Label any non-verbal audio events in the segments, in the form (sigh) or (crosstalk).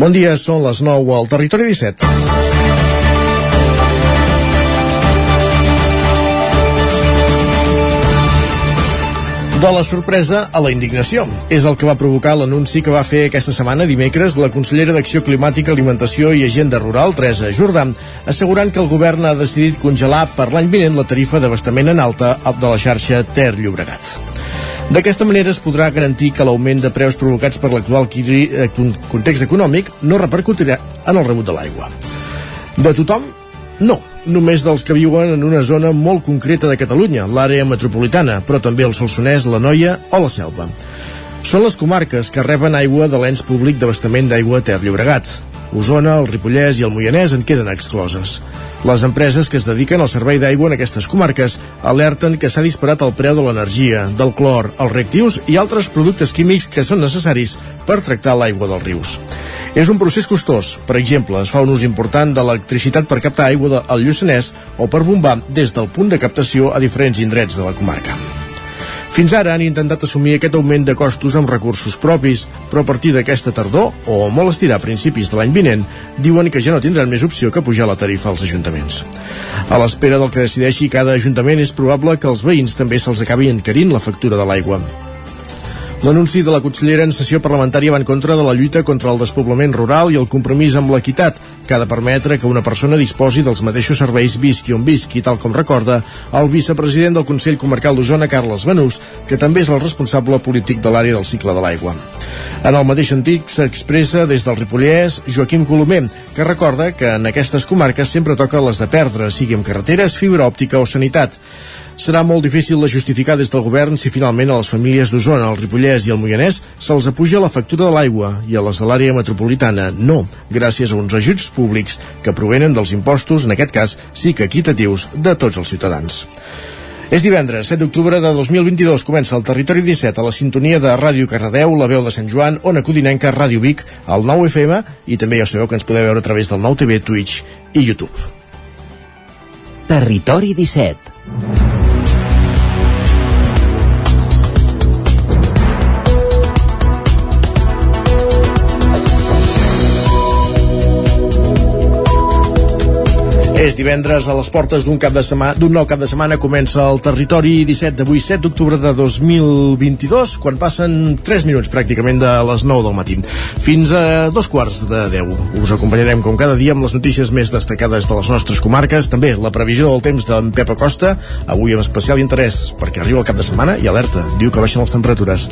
Bon dia, són les 9 al Territori 17. De la sorpresa a la indignació. És el que va provocar l'anunci que va fer aquesta setmana dimecres la consellera d'Acció Climàtica, Alimentació i Agenda Rural, Teresa Jordà, assegurant que el govern ha decidit congelar per l'any vinent la tarifa d'abastament en alta de la xarxa Ter Llobregat. D'aquesta manera es podrà garantir que l'augment de preus provocats per l'actual eh, context econòmic no repercutirà en el rebut de l'aigua. De tothom? No només dels que viuen en una zona molt concreta de Catalunya, l'àrea metropolitana, però també el Solsonès, la Noia o la Selva. Són les comarques que reben aigua de l'ens públic d'abastament d'aigua Ter Llobregat. Osona, el Ripollès i el Moianès en queden excloses. Les empreses que es dediquen al servei d'aigua en aquestes comarques alerten que s'ha disparat el preu de l'energia, del clor, els reactius i altres productes químics que són necessaris per tractar l'aigua dels rius. És un procés costós. Per exemple, es fa un ús important d'electricitat per captar aigua al Lluçanès o per bombar des del punt de captació a diferents indrets de la comarca. Fins ara han intentat assumir aquest augment de costos amb recursos propis, però a partir d'aquesta tardor, o molt estirar a principis de l'any vinent, diuen que ja no tindran més opció que pujar la tarifa als ajuntaments. A l'espera del que decideixi cada ajuntament és probable que els veïns també se'ls acabi encarint la factura de l'aigua. L'anunci de la consellera en sessió parlamentària va en contra de la lluita contra el despoblament rural i el compromís amb l'equitat, que ha de permetre que una persona disposi dels mateixos serveis visqui on visqui, tal com recorda el vicepresident del Consell Comarcal d'Osona, Carles Benús, que també és el responsable polític de l'àrea del cicle de l'aigua. En el mateix sentit s'expressa des del Ripollès Joaquim Colomer, que recorda que en aquestes comarques sempre toca les de perdre, sigui amb carreteres, fibra òptica o sanitat serà molt difícil de justificar des del govern si finalment a les famílies d'Osona, el Ripollès i el Moianès se'ls apuja la factura de l'aigua i a les de l'àrea metropolitana no, gràcies a uns ajuts públics que provenen dels impostos, en aquest cas sí que equitatius, de tots els ciutadans. És divendres, 7 d'octubre de 2022. Comença el Territori 17 a la sintonia de Ràdio Cardedeu, la veu de Sant Joan, Ona Codinenca, Ràdio Vic, el 9 FM i també ja sabeu que ens podeu veure a través del 9 TV, Twitch i YouTube. Territori 17 És divendres a les portes d'un cap de setmana d'un nou cap de setmana comença el territori 17 d'avui 7 d'octubre de 2022 quan passen 3 minuts pràcticament de les 9 del matí. Fins a dos quarts de 10 us acompanyarem com cada dia amb les notícies més destacades de les nostres comarques també la previsió del temps d'en Pep Acosta avui amb especial interès perquè arriba el cap de setmana i alerta, diu que baixen les temperatures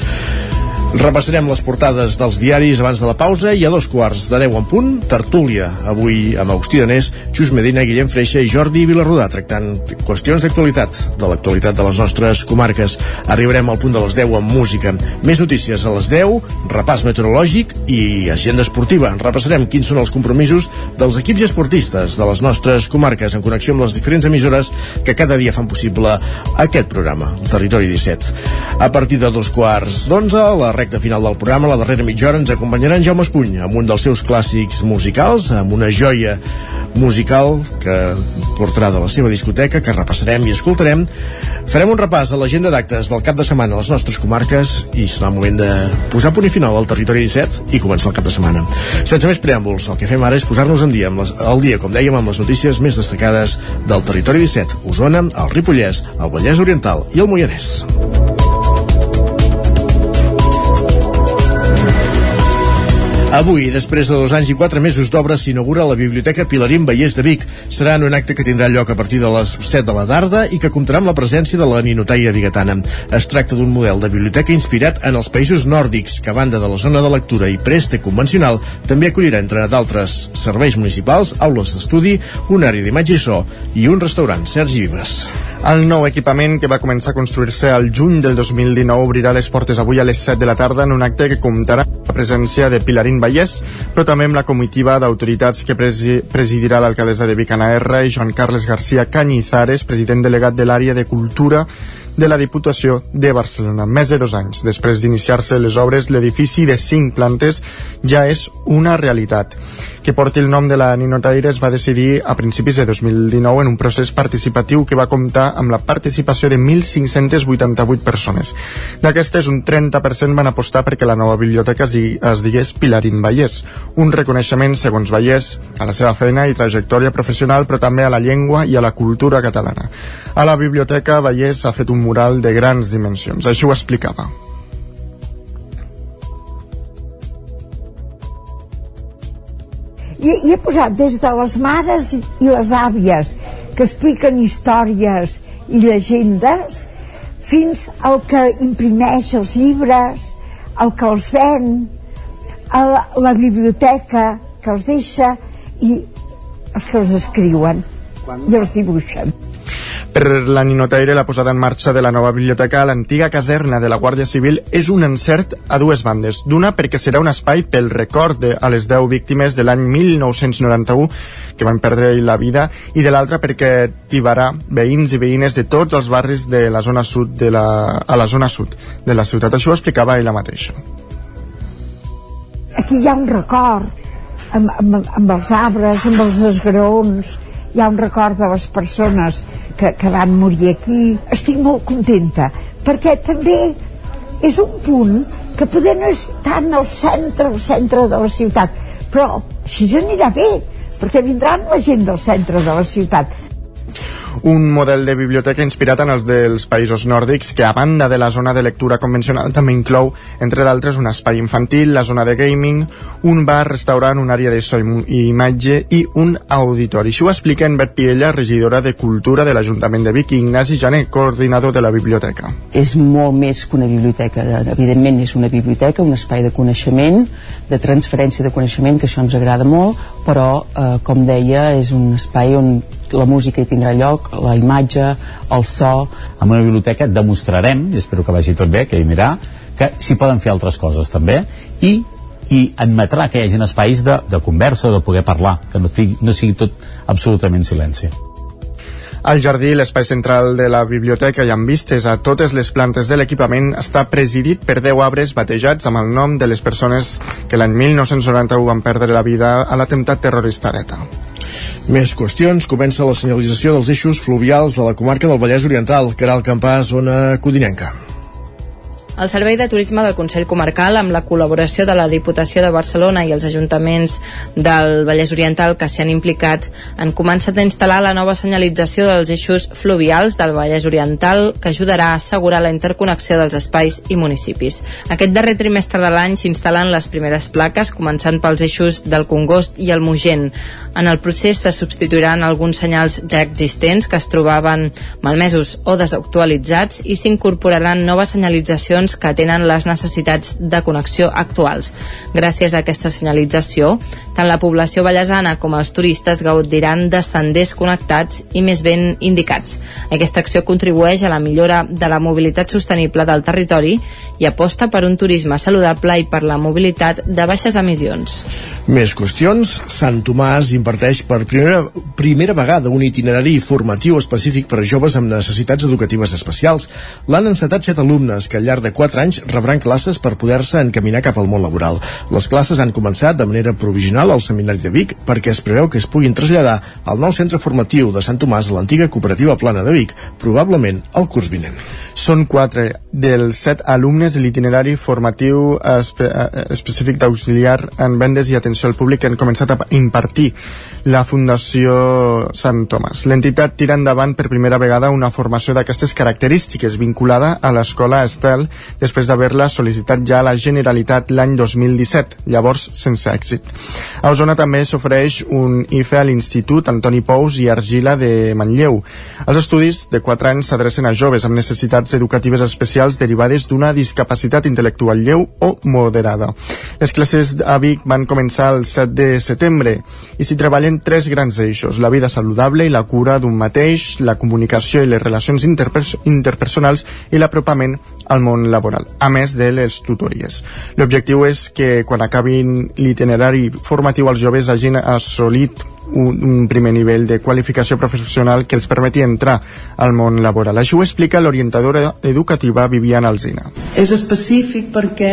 Repassarem les portades dels diaris abans de la pausa i a dos quarts de 10 en punt, tertúlia, avui amb Agustí Danés, Xus Medina, Guillem Freixa i Jordi Vilarrodà, tractant qüestions d'actualitat, de l'actualitat de les nostres comarques. Arribarem al punt de les 10 amb música. Més notícies a les 10, repàs meteorològic i agenda esportiva. Repassarem quins són els compromisos dels equips esportistes de les nostres comarques en connexió amb les diferents emissores que cada dia fan possible aquest programa, el Territori 17. A partir de dos quarts d'onze, la recta final del programa, la darrera mitja hora, ens acompanyarà en Jaume Espuny amb un dels seus clàssics musicals, amb una joia musical que portarà de la seva discoteca, que repassarem i escoltarem. Farem un repàs a l'agenda d'actes del cap de setmana a les nostres comarques i serà el moment de posar punt i final al territori 17 i començar el cap de setmana. Sense més preàmbuls, el que fem ara és posar-nos en dia, amb les, al dia, com dèiem, amb les notícies més destacades del territori 17, Osona, el Ripollès, el Vallès Oriental i el Moianès. Avui, després de dos anys i quatre mesos d'obra, s'inaugura la Biblioteca Pilarín Vallès de Vic. Serà en un acte que tindrà lloc a partir de les 7 de la tarda i que comptarà amb la presència de la ninotaire biguetana. Es tracta d'un model de biblioteca inspirat en els països nòrdics, que a banda de la zona de lectura i préstec convencional, també acollirà, entre d'altres serveis municipals, aules d'estudi, un àrea d'imatge i so i un restaurant. Sergi Vives. El nou equipament que va començar a construir-se al juny del 2019 obrirà les portes avui a les 7 de la tarda en un acte que comptarà amb la presència de Pilarín Vallès, però també amb la comitiva d'autoritats que presi presidirà l'alcaldessa de Vicana R i Joan Carles García Cañizares, president delegat de l'àrea de Cultura de la Diputació de Barcelona. Més de dos anys després d'iniciar-se les obres, l'edifici de cinc plantes ja és una realitat. Que porti el nom de la Ninotaire es va decidir a principis de 2019 en un procés participatiu que va comptar amb la participació de 1.588 persones. D'aquestes, un 30% van apostar perquè la nova biblioteca es, digui, es digués Pilarín Vallès, un reconeixement, segons Vallès, a la seva feina i trajectòria professional, però també a la llengua i a la cultura catalana. A la biblioteca Vallès ha fet un mural de grans dimensions, així ho explicava. I, i he posat des de les mares i les àvies que expliquen històries i llegendes fins al que imprimeix els llibres, el que els ven, a la, la biblioteca que els deixa i els que els escriuen i els dibuixen. Per la Ninotaire, la posada en marxa de la nova biblioteca a l'antiga caserna de la Guàrdia Civil és un encert a dues bandes. D'una, perquè serà un espai pel record de, a les 10 víctimes de l'any 1991 que van perdre la vida, i de l'altra perquè tibarà veïns i veïnes de tots els barris de la zona sud de la, a la zona sud de la ciutat. Això ho explicava ella mateixa. Aquí hi ha un record amb, amb, amb els arbres, amb els esgraons, hi ha un record de les persones que, que van morir aquí. Estic molt contenta, perquè també és un punt que poder no és tant al centre, al centre de la ciutat, però així anirà bé, perquè vindran la gent del centre de la ciutat un model de biblioteca inspirat en els dels països nòrdics que a banda de la zona de lectura convencional també inclou, entre d'altres, un espai infantil, la zona de gaming, un bar, restaurant, un àrea de so i imatge i un auditori. Això ho explica en Bet Piella, regidora de Cultura de l'Ajuntament de Vic i Ignasi Jané, coordinador de la biblioteca. És molt més que una biblioteca, evidentment és una biblioteca, un espai de coneixement, de transferència de coneixement, que això ens agrada molt, però, eh, com deia, és un espai on la música hi tindrà lloc, la imatge, el so. Amb una biblioteca demostrarem, i espero que vagi tot bé, que hi anirà, que s'hi poden fer altres coses també, i i admetrà que hi hagi espais de, de conversa, de poder parlar, que no, tingui, no sigui tot absolutament silenci. Al jardí, l'espai central de la biblioteca i amb vistes a totes les plantes de l'equipament està presidit per 10 arbres batejats amb el nom de les persones que l'any 1991 van perdre la vida a l'atemptat terrorista d'ETA. Més qüestions. Comença la senyalització dels eixos fluvials de la comarca del Vallès Oriental, que era el campàs zona codinenca. El Servei de Turisme del Consell Comarcal, amb la col·laboració de la Diputació de Barcelona i els ajuntaments del Vallès Oriental que s'hi han implicat, han començat a instal·lar la nova senyalització dels eixos fluvials del Vallès Oriental que ajudarà a assegurar la interconnexió dels espais i municipis. Aquest darrer trimestre de l'any s'instal·len les primeres plaques, començant pels eixos del Congost i el Mugent. En el procés se substituiran alguns senyals ja existents que es trobaven malmesos o desactualitzats i s'incorporaran noves senyalitzacions estacions que tenen les necessitats de connexió actuals. Gràcies a aquesta senyalització, tant la població ballesana com els turistes gaudiran de senders connectats i més ben indicats. Aquesta acció contribueix a la millora de la mobilitat sostenible del territori i aposta per un turisme saludable i per la mobilitat de baixes emissions. Més qüestions. Sant Tomàs imparteix per primera, primera vegada un itinerari formatiu específic per a joves amb necessitats educatives especials. L'han encetat set alumnes que al llarg de 4 anys rebran classes per poder-se encaminar cap al món laboral. Les classes han començat de manera provisional al Seminari de Vic perquè es preveu que es puguin traslladar al nou centre formatiu de Sant Tomàs a l'antiga cooperativa plana de Vic, probablement al curs vinent. Són quatre dels set alumnes de l'itinerari formatiu espe eh, específic d'auxiliar en vendes i atenció al públic que han començat a impartir la Fundació Sant Tomàs. L'entitat tira endavant per primera vegada una formació d'aquestes característiques vinculada a l'escola Estel després d'haver-la sol·licitat ja a la Generalitat l'any 2017, llavors sense èxit. A Osona també s'ofereix un IFE a l'Institut Antoni Pous i Argila de Manlleu. Els estudis de 4 anys s'adrecen a joves amb necessitats educatives especials derivades d'una discapacitat intel·lectual lleu o moderada. Les classes a Vic van començar el 7 de setembre i s'hi treballen tres grans eixos, la vida saludable i la cura d'un mateix, la comunicació i les relacions interpers interpersonals i l'apropament al món laboral, a més de les tutories. L'objectiu és que quan acabin l'itinerari formatiu els joves hagin assolit un, un primer nivell de qualificació professional que els permeti entrar al món laboral. Això ho explica l'orientadora educativa Viviana Alzina. És específic perquè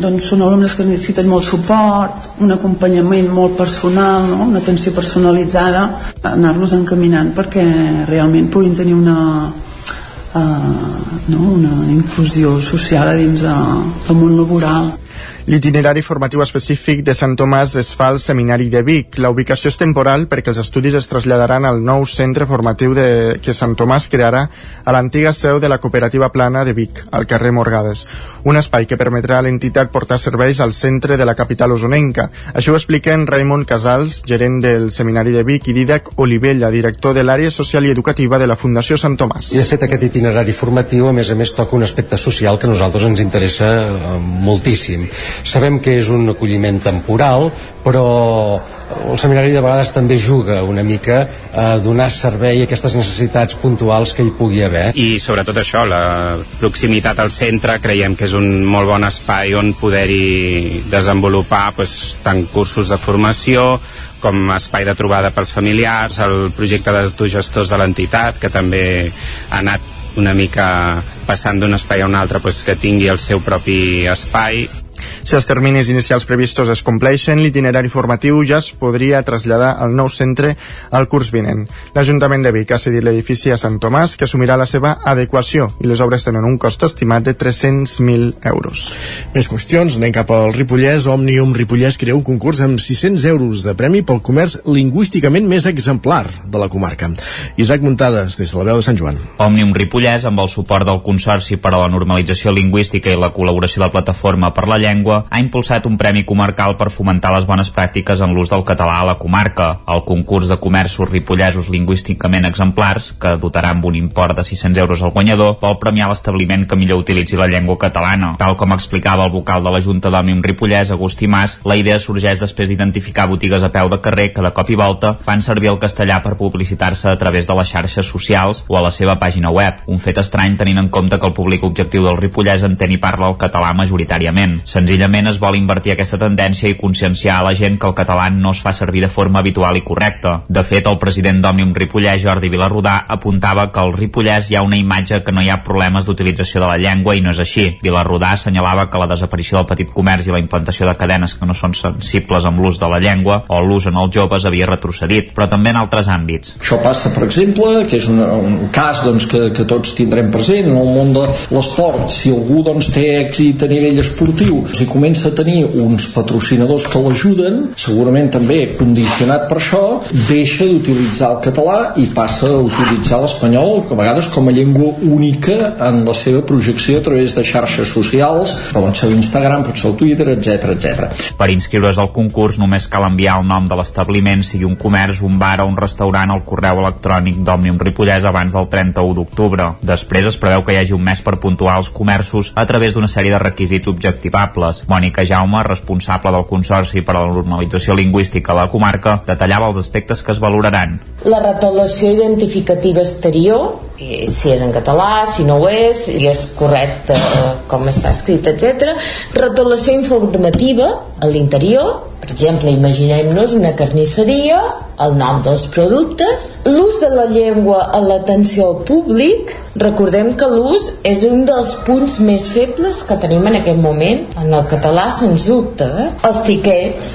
doncs, són alumnes que necessiten molt suport, un acompanyament molt personal, no? una atenció personalitzada, anar-los encaminant perquè realment puguin tenir una, uh, no? una inclusió social a dins de, del món laboral. L'itinerari formatiu específic de Sant Tomàs es fa al Seminari de Vic. La ubicació és temporal perquè els estudis es traslladaran al nou centre formatiu de, que Sant Tomàs crearà a l'antiga seu de la cooperativa plana de Vic, al carrer Morgades. Un espai que permetrà a l'entitat portar serveis al centre de la capital osonenca. Això ho expliquen Raimon Casals, gerent del Seminari de Vic, i Didac Olivella, director de l'àrea social i educativa de la Fundació Sant Tomàs. I de fet aquest itinerari formatiu a més a més toca un aspecte social que a nosaltres ens interessa eh, moltíssim Sabem que és un acolliment temporal, però el seminari de vegades també juga una mica a donar servei a aquestes necessitats puntuals que hi pugui haver. I sobretot això, la proximitat al centre, creiem que és un molt bon espai on poder-hi desenvolupar pues, tant cursos de formació com espai de trobada pels familiars, el projecte d'autogestors de l'entitat, que també ha anat una mica passant d'un espai a un altre pues, que tingui el seu propi espai si els terminis inicials previstos es compleixen, l'itinerari formatiu ja es podria traslladar al nou centre al curs vinent. L'Ajuntament de Vic ha cedit l'edifici a Sant Tomàs, que assumirà la seva adequació, i les obres tenen un cost estimat de 300.000 euros. Més qüestions, anem cap al Ripollès. Òmnium Ripollès crea un concurs amb 600 euros de premi pel comerç lingüísticament més exemplar de la comarca. Isaac Muntades, des de la veu de Sant Joan. Òmnium Ripollès, amb el suport del Consorci per a la Normalització Lingüística i la col·laboració de la Plataforma per la Llengua, Llengua ha impulsat un premi comarcal per fomentar les bones pràctiques en l'ús del català a la comarca. El concurs de comerços ripollesos lingüísticament exemplars, que dotarà amb un import de 600 euros al guanyador, vol premiar l'establiment que millor utilitzi la llengua catalana. Tal com explicava el vocal de la Junta d'Òmnium Ripollès, Agustí Mas, la idea sorgeix després d'identificar botigues a peu de carrer que de cop i volta fan servir el castellà per publicitar-se a través de les xarxes socials o a la seva pàgina web. Un fet estrany tenint en compte que el públic objectiu del Ripollès entén i parla el català majoritàriament. Senzillament Senzillament es vol invertir aquesta tendència i conscienciar a la gent que el català no es fa servir de forma habitual i correcta. De fet, el president d'Òmnium Ripollès, Jordi Vilarrodà, apuntava que al Ripollès hi ha una imatge que no hi ha problemes d'utilització de la llengua i no és així. Vilarrodà assenyalava que la desaparició del petit comerç i la implantació de cadenes que no són sensibles amb l'ús de la llengua o l'ús en els joves havia retrocedit, però també en altres àmbits. Això passa, per exemple, que és un, un cas doncs, que, que tots tindrem present en el món de l'esport. Si algú doncs, té èxit a nivell esportiu, si comença a tenir uns patrocinadors que l'ajuden, segurament també condicionat per això, deixa d'utilitzar el català i passa a utilitzar l'espanyol, a vegades com a llengua única en la seva projecció a través de xarxes socials, pot ser l'Instagram, pot ser el Twitter, etc etc. Per inscriure's al concurs només cal enviar el nom de l'establiment, sigui un comerç, un bar o un restaurant al correu electrònic d'Òmnium Ripollès abans del 31 d'octubre. Després es preveu que hi hagi un mes per puntuar els comerços a través d'una sèrie de requisits objectivables. Mònica Jaume, responsable del Consorci per a la Normalització Lingüística a la comarca, detallava els aspectes que es valoraran. La retolació identificativa exterior, si és en català, si no ho és, si és correcte com està escrit, etc. Retolació informativa a l'interior, per exemple, imaginem-nos una carnisseria, el nom dels productes, l'ús de la llengua a l'atenció al públic. Recordem que l'ús és un dels punts més febles que tenim en aquest moment. En el català sens dubte. Eh? Els tiquets,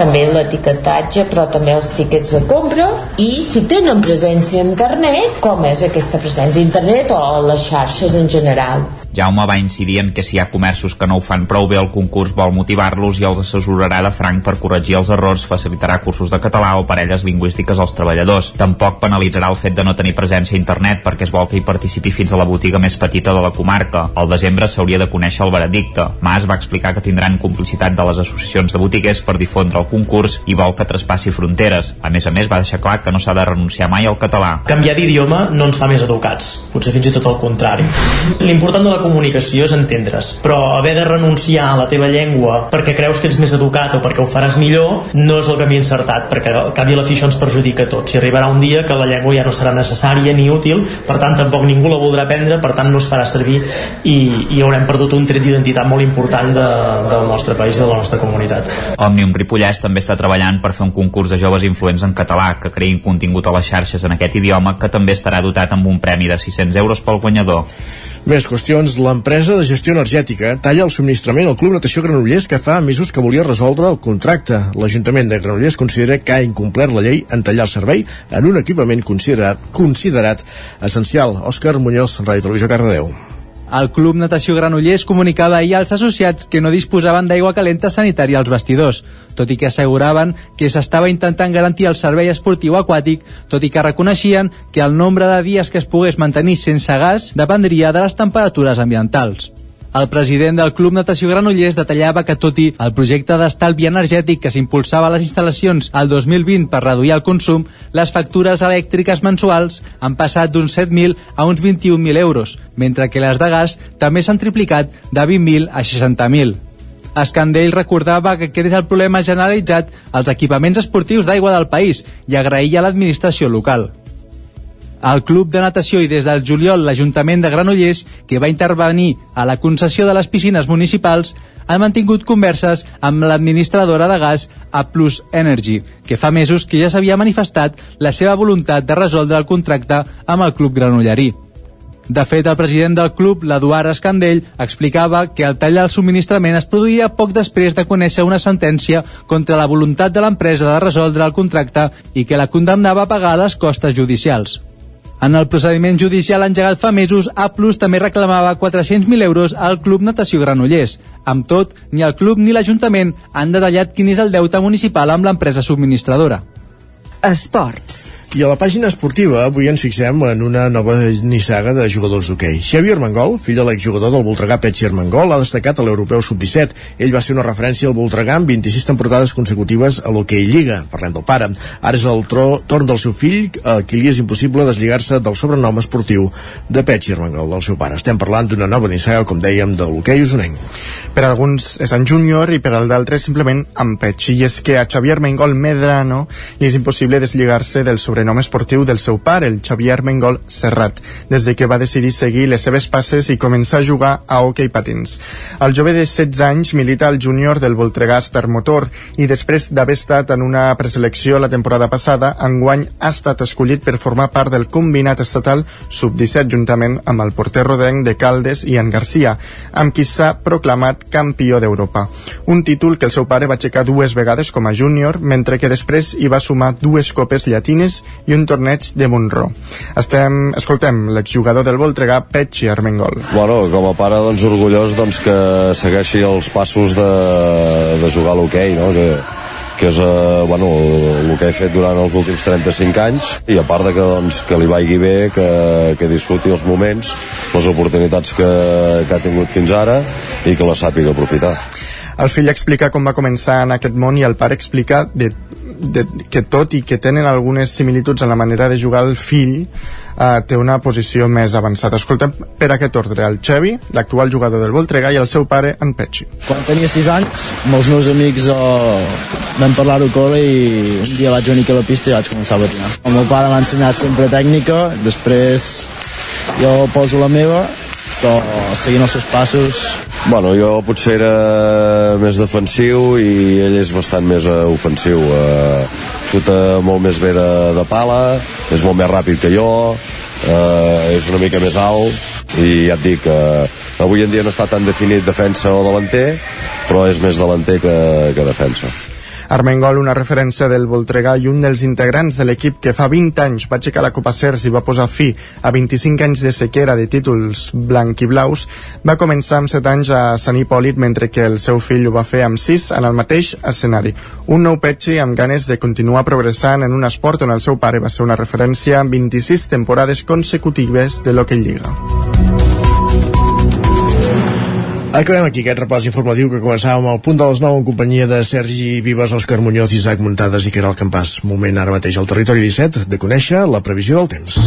també l'etiquetatge, però també els tiquets de compra. I si tenen presència a internet, com és aquesta presència a internet o a les xarxes en general. Jaume va incidir en que si hi ha comerços que no ho fan prou bé el concurs vol motivar-los i els assessorarà de franc per corregir els errors, facilitarà cursos de català o parelles lingüístiques als treballadors. Tampoc penalitzarà el fet de no tenir presència a internet perquè es vol que hi participi fins a la botiga més petita de la comarca. Al desembre s'hauria de conèixer el veredicte. Mas va explicar que tindran complicitat de les associacions de botiguers per difondre el concurs i vol que traspassi fronteres. A més a més, va deixar clar que no s'ha de renunciar mai al català. Canviar d'idioma no ens fa més educats, potser fins i tot el contrari. L'important de la comunicació és entendre's, però haver de renunciar a la teva llengua perquè creus que ets més educat o perquè ho faràs millor no és el camí encertat, perquè al cap i a la fi això ens perjudica a tots. I arribarà un dia que la llengua ja no serà necessària ni útil, per tant tampoc ningú la voldrà aprendre, per tant no es farà servir i, i haurem perdut un tret d'identitat molt important de, del nostre país i de la nostra comunitat. Òmnium Ripollès també està treballant per fer un concurs de joves influents en català que creïn contingut a les xarxes en aquest idioma que també estarà dotat amb un premi de 600 euros pel guanyador. Més qüestions. L'empresa de gestió energètica talla el subministrament al Club Natació Granollers que fa mesos que volia resoldre el contracte. L'Ajuntament de Granollers considera que ha incomplert la llei en tallar el servei en un equipament considerat, considerat essencial. Òscar Muñoz, Ràdio Televisió Cardedeu. El Club Natació Granollers comunicava ahir als associats que no disposaven d'aigua calenta sanitària als vestidors, tot i que asseguraven que s'estava intentant garantir el servei esportiu aquàtic, tot i que reconeixien que el nombre de dies que es pogués mantenir sense gas dependria de les temperatures ambientals. El president del Club Natació Granollers detallava que tot i el projecte d'estalvi energètic que s'impulsava a les instal·lacions al 2020 per reduir el consum, les factures elèctriques mensuals han passat d'uns 7.000 a uns 21.000 euros, mentre que les de gas també s'han triplicat de 20.000 a 60.000. Escandell recordava que aquest és el problema generalitzat als equipaments esportius d'aigua del país i agraïa a l'administració local. El Club de Natació i des del juliol l'Ajuntament de Granollers, que va intervenir a la concessió de les piscines municipals, han mantingut converses amb l'administradora de gas A Plus Energy, que fa mesos que ja s'havia manifestat la seva voluntat de resoldre el contracte amb el Club Granollerí. De fet, el president del club, l'Eduard Escandell, explicava que el tall del subministrament es produïa poc després de conèixer una sentència contra la voluntat de l'empresa de resoldre el contracte i que la condemnava a pagar les costes judicials. En el procediment judicial engegat fa mesos, A Plus també reclamava 400.000 euros al Club Natació Granollers. Amb tot, ni el club ni l'Ajuntament han detallat quin és el deute municipal amb l'empresa subministradora. Esports. I a la pàgina esportiva avui ens fixem en una nova nissaga de jugadors d'hoquei. Xavi Armengol, fill de l'exjugador del Voltregà Petxi Armengol, ha destacat a l'Europeu Sub-17. Ell va ser una referència al Voltregà amb 26 temporades consecutives a l'hoquei Lliga. Parlem del pare. Ara és el tro, torn del seu fill, a qui li és impossible deslligar-se del sobrenom esportiu de Petxi Armengol, del seu pare. Estem parlant d'una nova nissaga, com dèiem, de l'hoquei usonenc. Per alguns és en júnior i per al d'altres simplement en Petxi. I és que a Xavier Armengol Medrano li és impossible deslligar-se del sobrenom esportiu del seu pare, el Xavier Armengol Serrat, des de que va decidir seguir les seves passes i començar a jugar a hoquei patins. El jove de 16 anys milita al júnior del Voltregà Motor i després d'haver estat en una preselecció la temporada passada, enguany ha estat escollit per formar part del combinat estatal sub-17 juntament amb el porter rodenc de Caldes i en Garcia, amb qui s'ha proclamat campió d'Europa. Un títol que el seu pare va aixecar dues vegades com a júnior, mentre que després hi va sumar dues copes llatines i un torneig de Montró. Estem, escoltem l'exjugador del Voltregà, Petxi Armengol. Bueno, com a pare, doncs, orgullós doncs, que segueixi els passos de, de jugar a l'hoquei, no? que, que és eh, bueno, el que he fet durant els últims 35 anys i a part de que, doncs, que li vagi bé que, que disfruti els moments les oportunitats que, que ha tingut fins ara i que la sàpiga aprofitar el fill explica com va començar en aquest món i el pare explica de, de, que tot i que tenen algunes similituds en la manera de jugar el fill eh, té una posició més avançada. Escoltem per aquest ordre el Xevi, l'actual jugador del Voltregà, i el seu pare, en Petxi. Quan tenia 6 anys, amb els meus amics eh, vam parlar-ho col·le i un dia vaig venir a la pista i vaig començar a patinar. El meu pare m'ha ensenyat sempre tècnica, després jo poso la meva però seguint els seus passos Bueno, jo potser era més defensiu i ell és bastant més uh, ofensiu. Uh, xuta molt més bé de, de pala, és molt més ràpid que jo, uh, és una mica més alt i ja et dic uh, avui en dia no està tan definit defensa o davanter, però és més davanter que, que defensa. Armengol, una referència del Voltregà i un dels integrants de l'equip que fa 20 anys va aixecar la Copa Cers i va posar fi a 25 anys de sequera de títols blanc i blaus, va començar amb 7 anys a Sant Hipòlit mentre que el seu fill ho va fer amb 6 en el mateix escenari. Un nou petxi amb ganes de continuar progressant en un esport on el seu pare va ser una referència amb 26 temporades consecutives de l'Hockey Lliga. Acabem aquí aquest repàs informatiu que començàvem al punt de les 9 en companyia de Sergi Vives, Òscar Muñoz, Isaac Muntades i Caral Campàs. Moment ara mateix al territori 17 de conèixer la previsió del temps.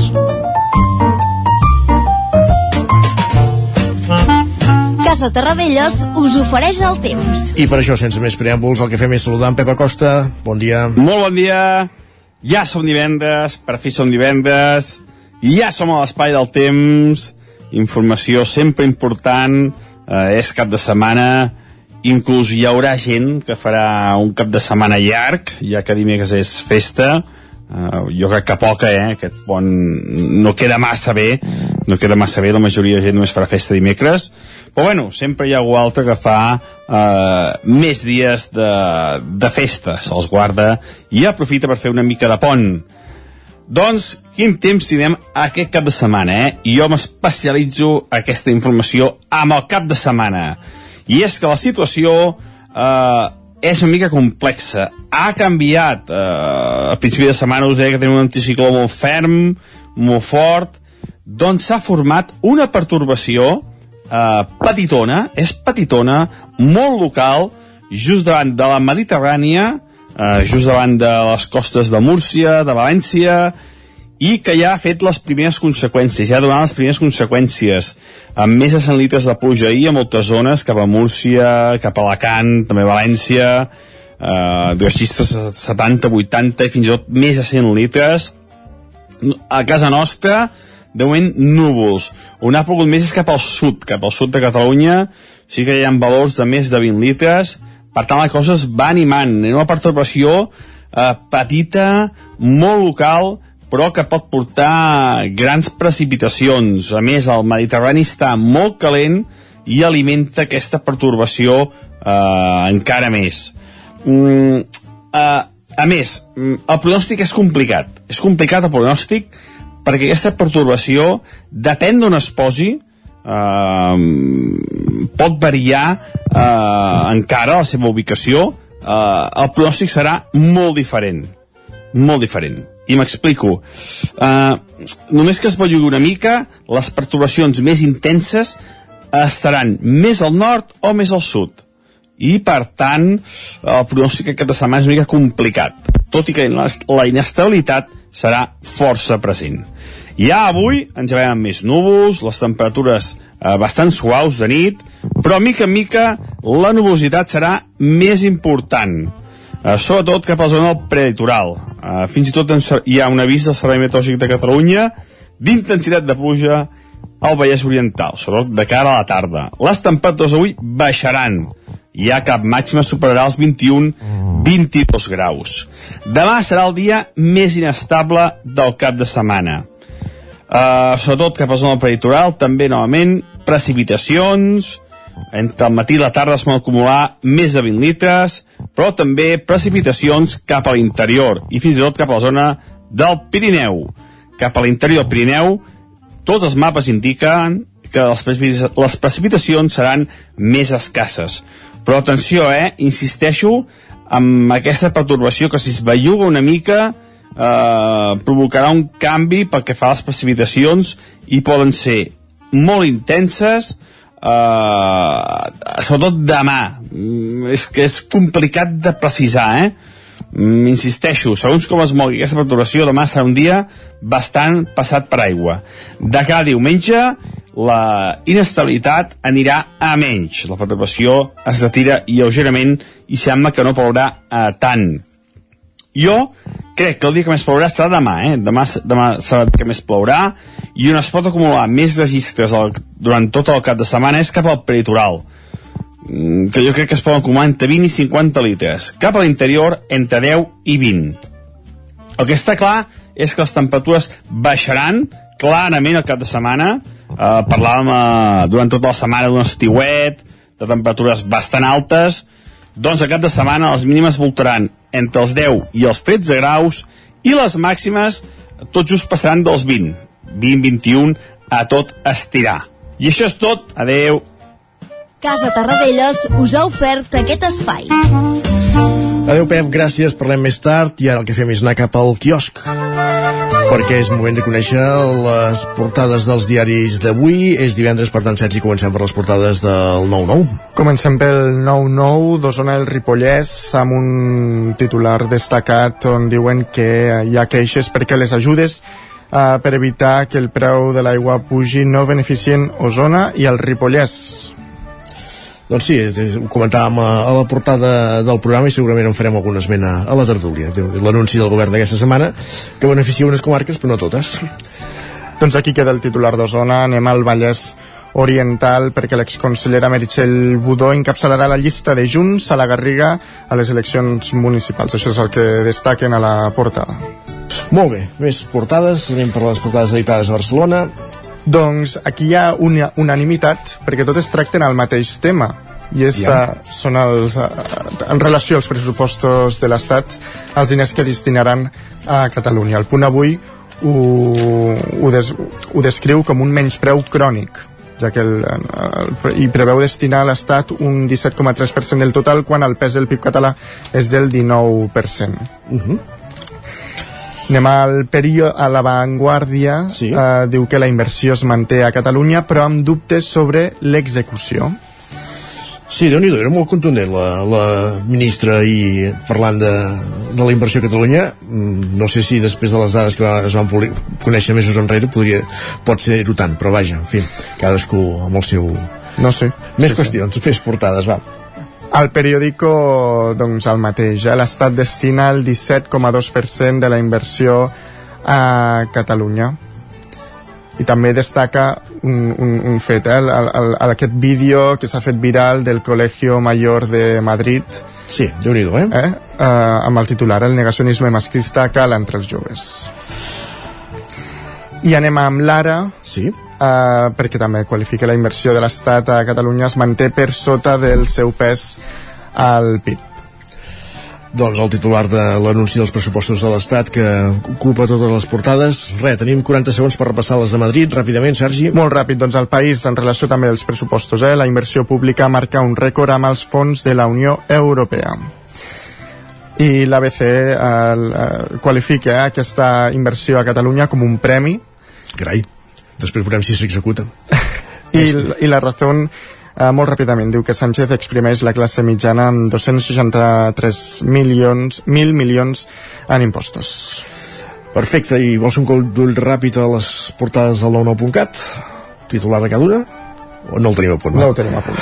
Casa Terradellos us ofereix el temps. I per això, sense més preàmbuls, el que fem és saludar en Pep Acosta. Bon dia. Molt bon dia. Ja som divendres, per fi som divendres, ja som a l'espai del temps, informació sempre important, eh, és cap de setmana, inclús hi haurà gent que farà un cap de setmana llarg, ja que dimecres és festa, Uh, jo crec que poca, eh? Aquest pont no queda massa bé, no queda massa bé, la majoria de gent només farà festa dimecres, però bueno, sempre hi ha algú altre que fa uh, més dies de, de festa, se'ls guarda i aprofita per fer una mica de pont. Doncs, quin temps tindrem aquest cap de setmana, eh? I jo m'especialitzo aquesta informació amb el cap de setmana. I és que la situació eh, és una mica complexa. Ha canviat. Eh, a principi de setmana us deia que tenim un anticicló molt ferm, molt fort. Doncs s'ha format una pertorbació eh, petitona, és petitona, molt local, just davant de la Mediterrània, eh, just davant de les costes de Múrcia, de València, i que ja ha fet les primeres conseqüències, ja ha donat les primeres conseqüències, amb més de 100 litres de pluja ahir a moltes zones, cap a Múrcia, cap a Alacant, també a València, eh, dues xistes 70, 80 i fins i tot més de 100 litres. A casa nostra, de moment, núvols. On ha plogut més és cap al sud, cap al sud de Catalunya, sí que hi ha valors de més de 20 litres, per tant la cosa es va animant, en una perturbació eh, petita, molt local, però que pot portar grans precipitacions. A més, el Mediterrani està molt calent i alimenta aquesta pertorbació eh, encara més. Mm, eh, a més, mm, el pronòstic és complicat. És complicat el pronòstic perquè aquesta pertorbació, depèn d'on es posi, eh, pot variar eh, encara la seva ubicació, eh, el pronòstic serà molt diferent. Molt diferent i m'explico. Uh, només que es bellugi una mica, les perturbacions més intenses estaran més al nord o més al sud. I, per tant, el pronòstic aquesta setmana és una mica complicat, tot i que la inestabilitat serà força present. Ja avui ens veiem més núvols, les temperatures eh, bastant suaus de nit, però mica en mica la nubositat serà més important eh, sobretot cap a la zona del prelitoral. Eh, fins i tot hi ha un avís del Servei Meteorològic de Catalunya d'intensitat de pluja al Vallès Oriental, sobretot de cara a la tarda. Les temperatures avui baixaran. Ja cap màxima superarà els 21-22 graus. Demà serà el dia més inestable del cap de setmana. Uh, sobretot cap a zona del prelitoral, també novament precipitacions, entre el matí i la tarda es poden acumular més de 20 litres, però també precipitacions cap a l'interior i fins i tot cap a la zona del Pirineu. Cap a l'interior del Pirineu, tots els mapes indiquen que les precipitacions seran més escasses. Però atenció, eh? Insisteixo amb aquesta perturbació que si es belluga una mica eh, provocarà un canvi pel que fa a les precipitacions i poden ser molt intenses, uh, sobretot demà mm, és que és complicat de precisar eh? Mm, insisteixo, segons com es mogui aquesta perturbació, demà serà un dia bastant passat per aigua. De cada diumenge, la inestabilitat anirà a menys. La perturbació es retira lleugerament i sembla que no plourà eh, tant. Jo crec que el dia que més plourà serà demà, eh? Demà, demà serà el que més plourà i on es pot acumular més registres el, durant tot el cap de setmana és cap al peritoral mm, que jo crec que es poden acumular entre 20 i 50 litres. Cap a l'interior, entre 10 i 20. El que està clar és que les temperatures baixaran clarament el cap de setmana. Eh, parlàvem eh, durant tota la setmana d'un estiuet, de temperatures bastant altes, doncs a cap de setmana les mínimes voltaran entre els 10 i els 13 graus i les màximes tot just passaran dels 20, 20-21 a tot estirar. I això és tot. Adeu. Casa Tarradellas us ha ofert aquest espai. Adeu, Pep, gràcies, parlem més tard i ara el que fem és anar cap al quiosc perquè és moment de conèixer les portades dels diaris d'avui. És divendres, per tant, 16 i comencem per les portades del 9-9. Comencem pel 9-9 d'Osona el Ripollès amb un titular destacat on diuen que hi ha queixes perquè les ajudes eh, per evitar que el preu de l'aigua pugi no beneficien Osona i el Ripollès. Doncs sí, eh, ho comentàvem a, a la portada del programa i segurament en farem alguna esmena a la tertúlia. L'anunci del govern d'aquesta setmana que beneficia unes comarques però no totes. Doncs aquí queda el titular d'Osona, anem al Vallès Oriental perquè l'exconsellera Meritxell Budó encapçalarà la llista de Junts a la Garriga a les eleccions municipals. Això és el que destaquen a la portada. Molt bé, més portades, anem per les portades editades a Barcelona. Doncs aquí hi ha una unanimitat perquè totes tracten el mateix tema i és, ja. uh, són els, uh, en relació als pressupostos de l'Estat els diners que destinaran a Catalunya. El punt avui ho, ho, des, ho descriu com un menyspreu crònic ja que el, el, i preveu destinar a l'Estat un 17,3% del total quan el pes del PIB català és del 19%. Uh -huh. Anem al període a l'avantguàrdia. Sí. Eh, diu que la inversió es manté a Catalunya, però amb dubtes sobre l'execució. Sí, déu nhi era molt contundent la, la ministra i parlant de, de la inversió a Catalunya mm, no sé si després de les dades que es van conèixer mesos enrere podria, pot ser-ho tant, però vaja, en fi cadascú amb el seu... No sé. Més sí, qüestions, sí. fes portades, va. Al periòdico, doncs, el mateix. Eh? L'Estat destina el 17,2% de la inversió a Catalunya. I també destaca un, un, un fet, eh? el, el, el, aquest vídeo que s'ha fet viral del Colegio Mayor de Madrid. Sí, déu nhi eh? eh? Uh, amb el titular El negacionisme masclista cala entre els joves. I anem amb l'ara. Sí eh, perquè també qualifica la inversió de l'Estat a Catalunya es manté per sota del seu pes al PIB doncs el titular de l'anunci dels pressupostos de l'Estat que ocupa totes les portades. Re, tenim 40 segons per repassar les de Madrid. Ràpidament, Sergi. Molt ràpid, doncs el país, en relació també als pressupostos, eh? la inversió pública marca un rècord amb els fons de la Unió Europea. I l'ABC eh, eh, qualifica eh, aquesta inversió a Catalunya com un premi. Carai després veurem si s'executa (laughs) I, i la raó eh, molt ràpidament diu que Sánchez exprimeix la classe mitjana amb 263 milions, mil milions en impostos Perfecte, i vols un col d'ull ràpid a les portades del 99.cat? Titular de cada una? O no el tenim a punt? No el tenim a punt.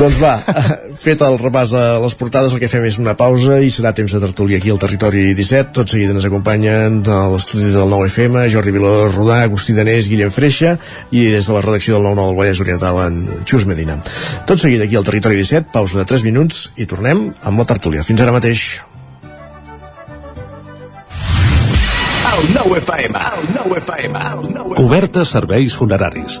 doncs va, (laughs) fet el repàs a les portades, el que fem és una pausa i serà temps de tertúlia aquí al Territori 17. Tot seguit ens acompanyen a l'estudi del 9FM, Jordi Vilador Rodà, Agustí Danés, Guillem Freixa i des de la redacció del 9-9 del Vallès Oriental en Xus Medina. Tot seguit aquí al Territori 17, pausa de 3 minuts i tornem amb la tertúlia. Fins ara mateix. El 9FM, el 9FM, el 9FM. Cobertes serveis funeraris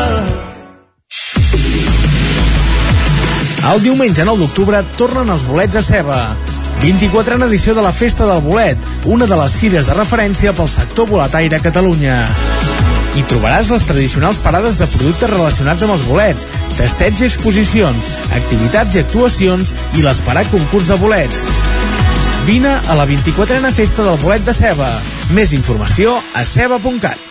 El diumenge 9 d'octubre tornen els bolets a ceba. 24a edició de la Festa del Bolet, una de les fires de referència pel sector boletaire a Catalunya. Hi trobaràs les tradicionals parades de productes relacionats amb els bolets, festeig i exposicions, activitats i actuacions i l'esperat concurs de bolets. Vine a la 24a Festa del Bolet de Ceba. Més informació a ceba.cat.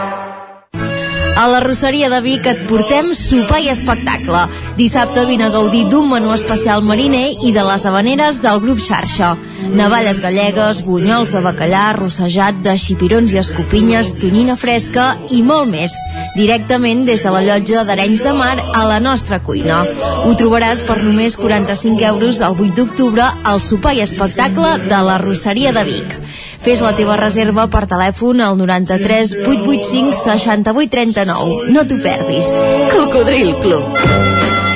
A la Rosseria de Vic et portem sopar i espectacle. Dissabte vine a gaudir d'un menú especial mariner i de les habaneres del grup Xarxa. Navalles gallegues, bunyols de bacallà, rossejat de xipirons i escopinyes, tonyina fresca i molt més. Directament des de la llotja d'Arenys de Mar a la nostra cuina. Ho trobaràs per només 45 euros el 8 d'octubre al sopar i espectacle de la Rosseria de Vic. Fes la teva reserva per telèfon al 93 885 68 39. No t'ho perdis. Cocodril Club.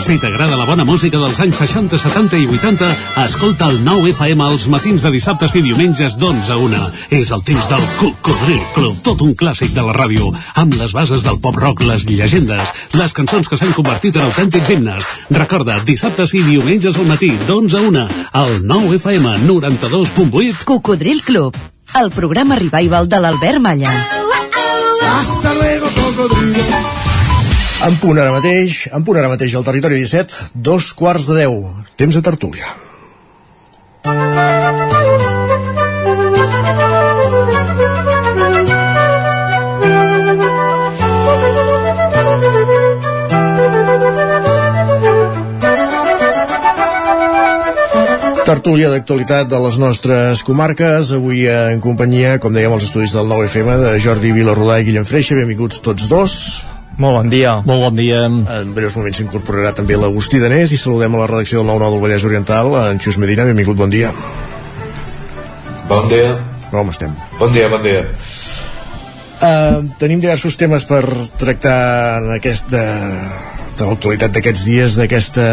Si t'agrada la bona música dels anys 60, 70 i 80, escolta el 9 FM els matins de dissabtes i diumenges d'11 a 1. És el temps del Cocodril Club, tot un clàssic de la ràdio, amb les bases del pop-rock, les llegendes, les cançons que s'han convertit en autèntics himnes. Recorda, dissabtes i diumenges al matí, d'11 a 1, al 9 FM 92.8. Cocodril Club, el programa revival de l'Albert Malla. Hasta luego, cocodrilo. En punt ara mateix, en punt ara mateix al territori 17, dos quarts de deu. Temps de tertúlia. Tertúlia d'actualitat de les nostres comarques, avui en companyia, com dèiem, als estudis del 9FM, de Jordi Vilarrodà i Guillem Freixa. Benvinguts tots dos. Molt bon dia. Molt bon dia. En breus moments s'incorporarà també l'Agustí Danés i saludem a la redacció del 9-9 del Vallès Oriental, en Xus Medina. Benvingut, bon dia. Bon dia. Com estem? Bon dia, bon dia. Uh, tenim diversos temes per tractar en aquest de, de l'actualitat d'aquests dies, d'aquesta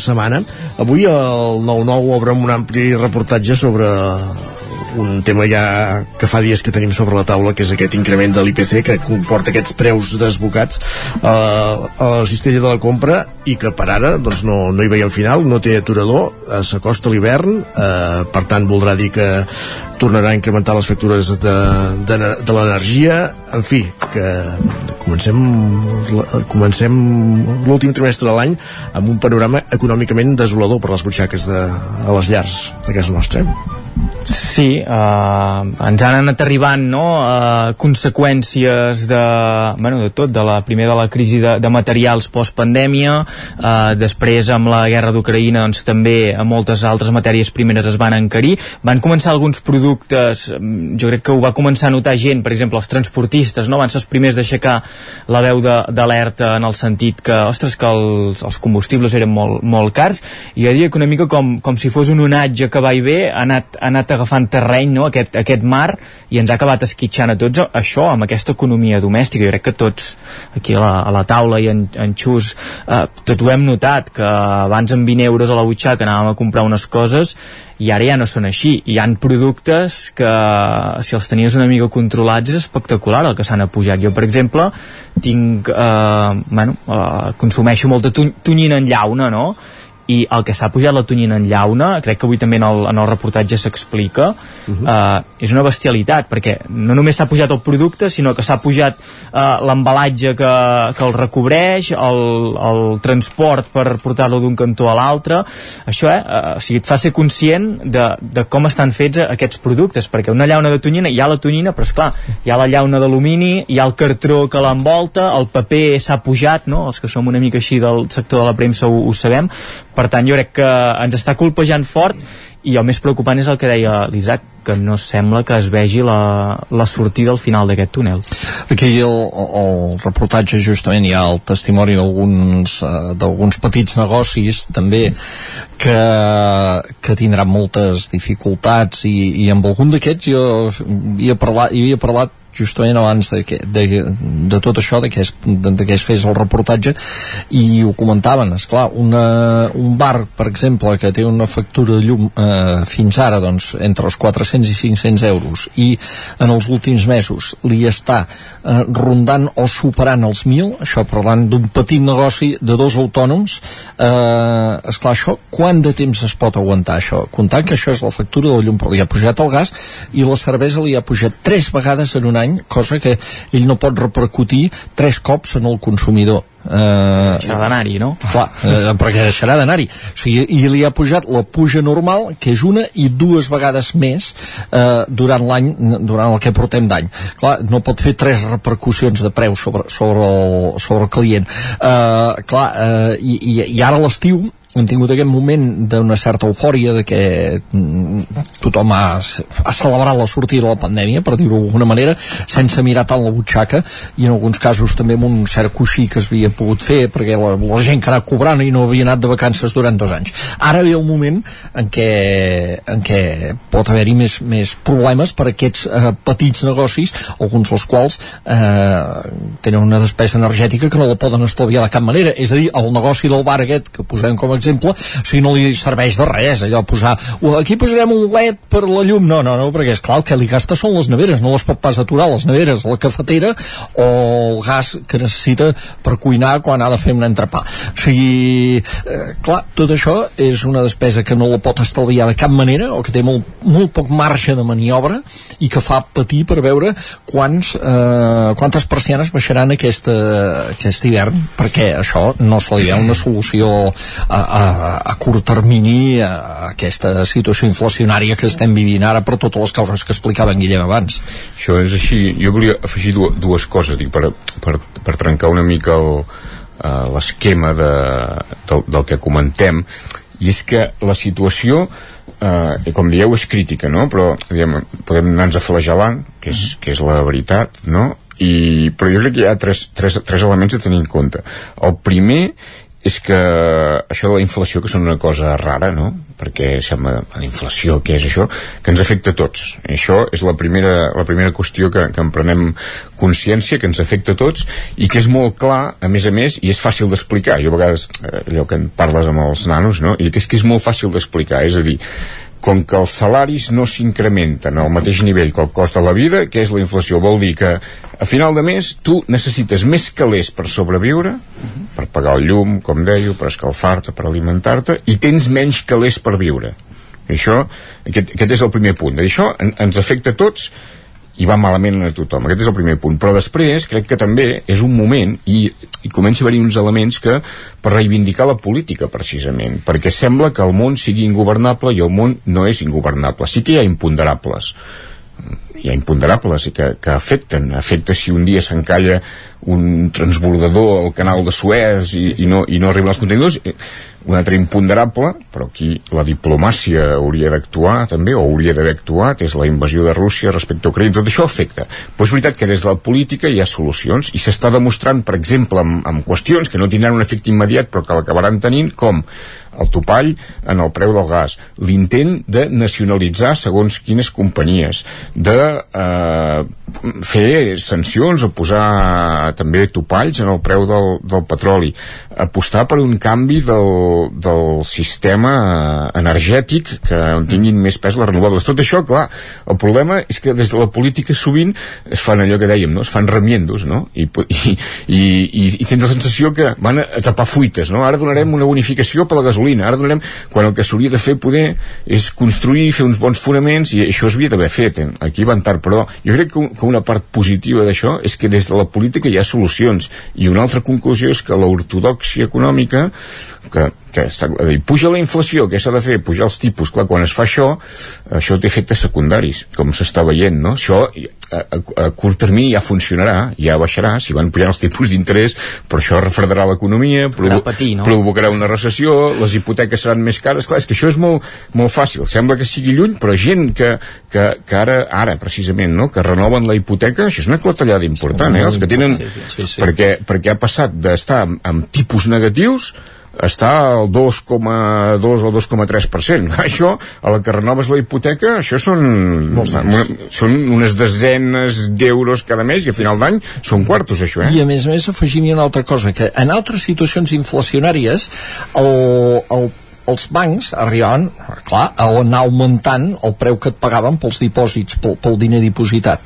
setmana. Avui el 9-9 obre un ampli reportatge sobre un tema ja que fa dies que tenim sobre la taula, que és aquest increment de l'IPC que comporta aquests preus desbocats a, a la cistella de la compra i que per ara doncs, no, no hi veiem final, no té aturador, eh, s'acosta l'hivern, eh, per tant voldrà dir que tornarà a incrementar les factures de, de, de l'energia, en fi, que comencem comencem l'últim trimestre de l'any amb un panorama econòmicament desolador per les butxaques de, a les llars de casa nostra. Sí, eh, ens han anat arribant no, eh, conseqüències de, bueno, de tot, de la, primer de la crisi de, de materials post-pandèmia, eh, després amb la guerra d'Ucraïna doncs, també a moltes altres matèries primeres es van encarir. Van començar alguns productes, mm, jo crec que ho va començar a notar gent, per exemple, els transportistes, no? van ser els primers d'aixecar la veu d'alerta en el sentit que, ostres, que els, els combustibles eren molt, molt cars, i jo diria que una mica com, com si fos un onatge que va i ve, ha anat, ha anat agafant terreny, no? aquest, aquest mar, i ens ha acabat esquitxant a tots això, amb aquesta economia domèstica. Jo crec que tots aquí a la, a la taula i en, en Xus, eh, tots ho hem notat, que abans amb 20 euros a la butxaca anàvem a comprar unes coses i ara ja no són així. Hi han productes que, si els tenies una mica controlats, és espectacular el que s'han apujat. Jo, per exemple, tinc, eh, bueno, eh, consumeixo molta tonyina en llauna, no?, i el que s'ha pujat la tonyina en llauna, crec que avui també en el, en el reportatge s'explica, uh -huh. uh, és una bestialitat, perquè no només s'ha pujat el producte, sinó que s'ha pujat uh, l'embalatge que, que el recobreix, el, el transport per portar-lo d'un cantó a l'altre, això, eh, uh, o sigui, et fa ser conscient de, de com estan fets aquests productes, perquè una llauna de tonyina, hi ha la tonyina, però és clar, hi ha la llauna d'alumini, hi ha el cartró que l'envolta, el paper s'ha pujat, no? els que som una mica així del sector de la premsa ho, ho sabem, per tant jo crec que ens està colpejant fort i el més preocupant és el que deia l'Isaac que no sembla que es vegi la, la sortida al final d'aquest túnel. Aquí el, el reportatge justament hi ha el testimoni d'alguns d'alguns petits negocis també que, que tindran moltes dificultats i, i amb algun d'aquests jo havia parlat, hi havia parlat justament abans de, que, de, de tot això de que, es, de, de que es fes el reportatge i ho comentaven, és clar una, un bar, per exemple, que té una factura de llum eh, fins ara doncs, entre els 400 i 500 euros i en els últims mesos li està eh, rondant o superant els 1.000, això parlant d'un petit negoci de dos autònoms eh, és clar, això quant de temps es pot aguantar això? Comptant que això és la factura del llum, però li ha pujat el gas i la cervesa li ha pujat tres vegades en un any, cosa que ell no pot repercutir tres cops en el consumidor Eh, Deixarà d'anar-hi, no? Clar, eh, perquè deixarà d'anar-hi. O sigui, I li ha pujat la puja normal, que és una i dues vegades més eh, durant l'any, durant el que portem d'any. Clar, no pot fer tres repercussions de preu sobre, sobre, el, sobre el client. Eh, clar, eh, i, i, i ara l'estiu hem tingut aquest moment d'una certa eufòria de que mm, tothom ha, ha celebrat la sortida de la pandèmia, per dir-ho d'alguna manera, sense mirar tant la butxaca i en alguns casos també amb un cert coixí que es havia pogut fer perquè la, la gent que anat cobrant i no havia anat de vacances durant dos anys. Ara ve el moment en què, en què pot haver-hi més, més problemes per aquests eh, petits negocis, alguns dels quals eh, tenen una despesa energètica que no la poden estalviar de cap manera. És a dir, el negoci del bar aquest que posem com a exemple, o sigui, no li serveix de res allò posar, "Oh, aquí posarem un led per la llum, no, no, no, perquè és clar el que li gasta són les neveres, no les pot pas aturar les neveres, la cafetera o el gas que necessita per cuinar quan ha de fer un entrepà. O sigui, eh, clar, tot això és una despesa que no la pot estalviar de cap manera o que té molt, molt poc marge de maniobra i que fa patir per veure quants, eh, quantes persianes baixaran aquesta, aquest hivern perquè això no se li veu una solució a, a, a curt termini a aquesta situació inflacionària que estem vivint ara per totes les causes que explicava en Guillem abans. Això és així. Jo volia afegir dues, dues coses, dic, per, per, per trencar una mica eh, l'esquema de, del, del que comentem, i és que la situació eh, com dieu és crítica no? però diguem, podem anar-nos a flagelant que és, que és la veritat no? I, però jo crec que hi ha tres, tres, tres elements a tenir en compte el primer és que això de la inflació, que són una cosa rara, no? perquè sembla la inflació, què és això? Que ens afecta a tots. I això és la primera, la primera qüestió que, que en prenem consciència, que ens afecta a tots i que és molt clar, a més a més, i és fàcil d'explicar. Jo a vegades, eh, allò que en parles amb els nanos, no? i que és que és molt fàcil d'explicar, és a dir, com que els salaris no s'incrementen al mateix nivell que el cost de la vida, que és la inflació, vol dir que a final de mes tu necessites més calés per sobreviure, per pagar el llum, com deia, per escalfar-te, per alimentar-te, i tens menys calés per viure. I això, aquest, aquest és el primer punt. I això en, ens afecta a tots i va malament a tothom. Aquest és el primer punt. Però després crec que també és un moment i, i comença a haver-hi uns elements que per reivindicar la política precisament, perquè sembla que el món sigui ingovernable i el món no és ingovernable. Sí que hi ha imponderables ha imponderables que, que afecten. Afecta si un dia s'encalla un transbordador al canal de Suez i, i, no, i no arriben els contenidors un altre imponderable però aquí la diplomàcia hauria d'actuar també, o hauria d'haver actuat és la invasió de Rússia respecte a Ucraïna. Tot això afecta, però és veritat que des de la política hi ha solucions i s'està demostrant per exemple amb, amb qüestions que no tindran un efecte immediat però que l'acabaran tenint com el topall en el preu del gas, l'intent de nacionalitzar segons quines companyies, de eh, fer sancions o posar també topalls en el preu del, del petroli, apostar per un canvi del, del sistema energètic que on tinguin més pes les renovables. Tot això, clar, el problema és que des de la política sovint es fan allò que dèiem, no? es fan remiendos, no? I, i, i, i tens la sensació que van a tapar fuites, no? Ara donarem una bonificació per la gasolina, ara donarem... Quan el que s'hauria de fer poder és construir, fer uns bons fonaments, i això es havia d'haver fet, eh? aquí van tard, però jo crec que, que una part positiva d'això és que des de la política hi ha solucions, i una altra conclusió és que l'ortodoxia econòmica que, que està, a dir, puja la inflació, què s'ha de fer? Pujar els tipus, clar, quan es fa això això té efectes secundaris, com s'està veient no? això a, a, a curt termini ja funcionarà, ja baixarà si van pujant els tipus d'interès, però això refredarà l'economia, provo patir, no? provocarà una recessió, les hipoteques seran més cares, clar, és que això és molt, molt fàcil sembla que sigui lluny, però gent que, que, que ara, ara precisament, no? que renoven la hipoteca, això és una clatellada important, eh? els que tenen, Sí, sí, sí. perquè, perquè ha passat d'estar amb, amb tipus negatius està al 2,2 o 2,3%. (laughs) Això, a la que renoves la hipoteca, això són, una, són unes desenes d'euros cada mes i a final d'any són quartos, això, eh? I a més a més afegim-hi una altra cosa, que en altres situacions inflacionàries el, el els bancs arribaven, clar, a anar augmentant el preu que et pagaven pels dipòsits, pel, pel diner dipositat.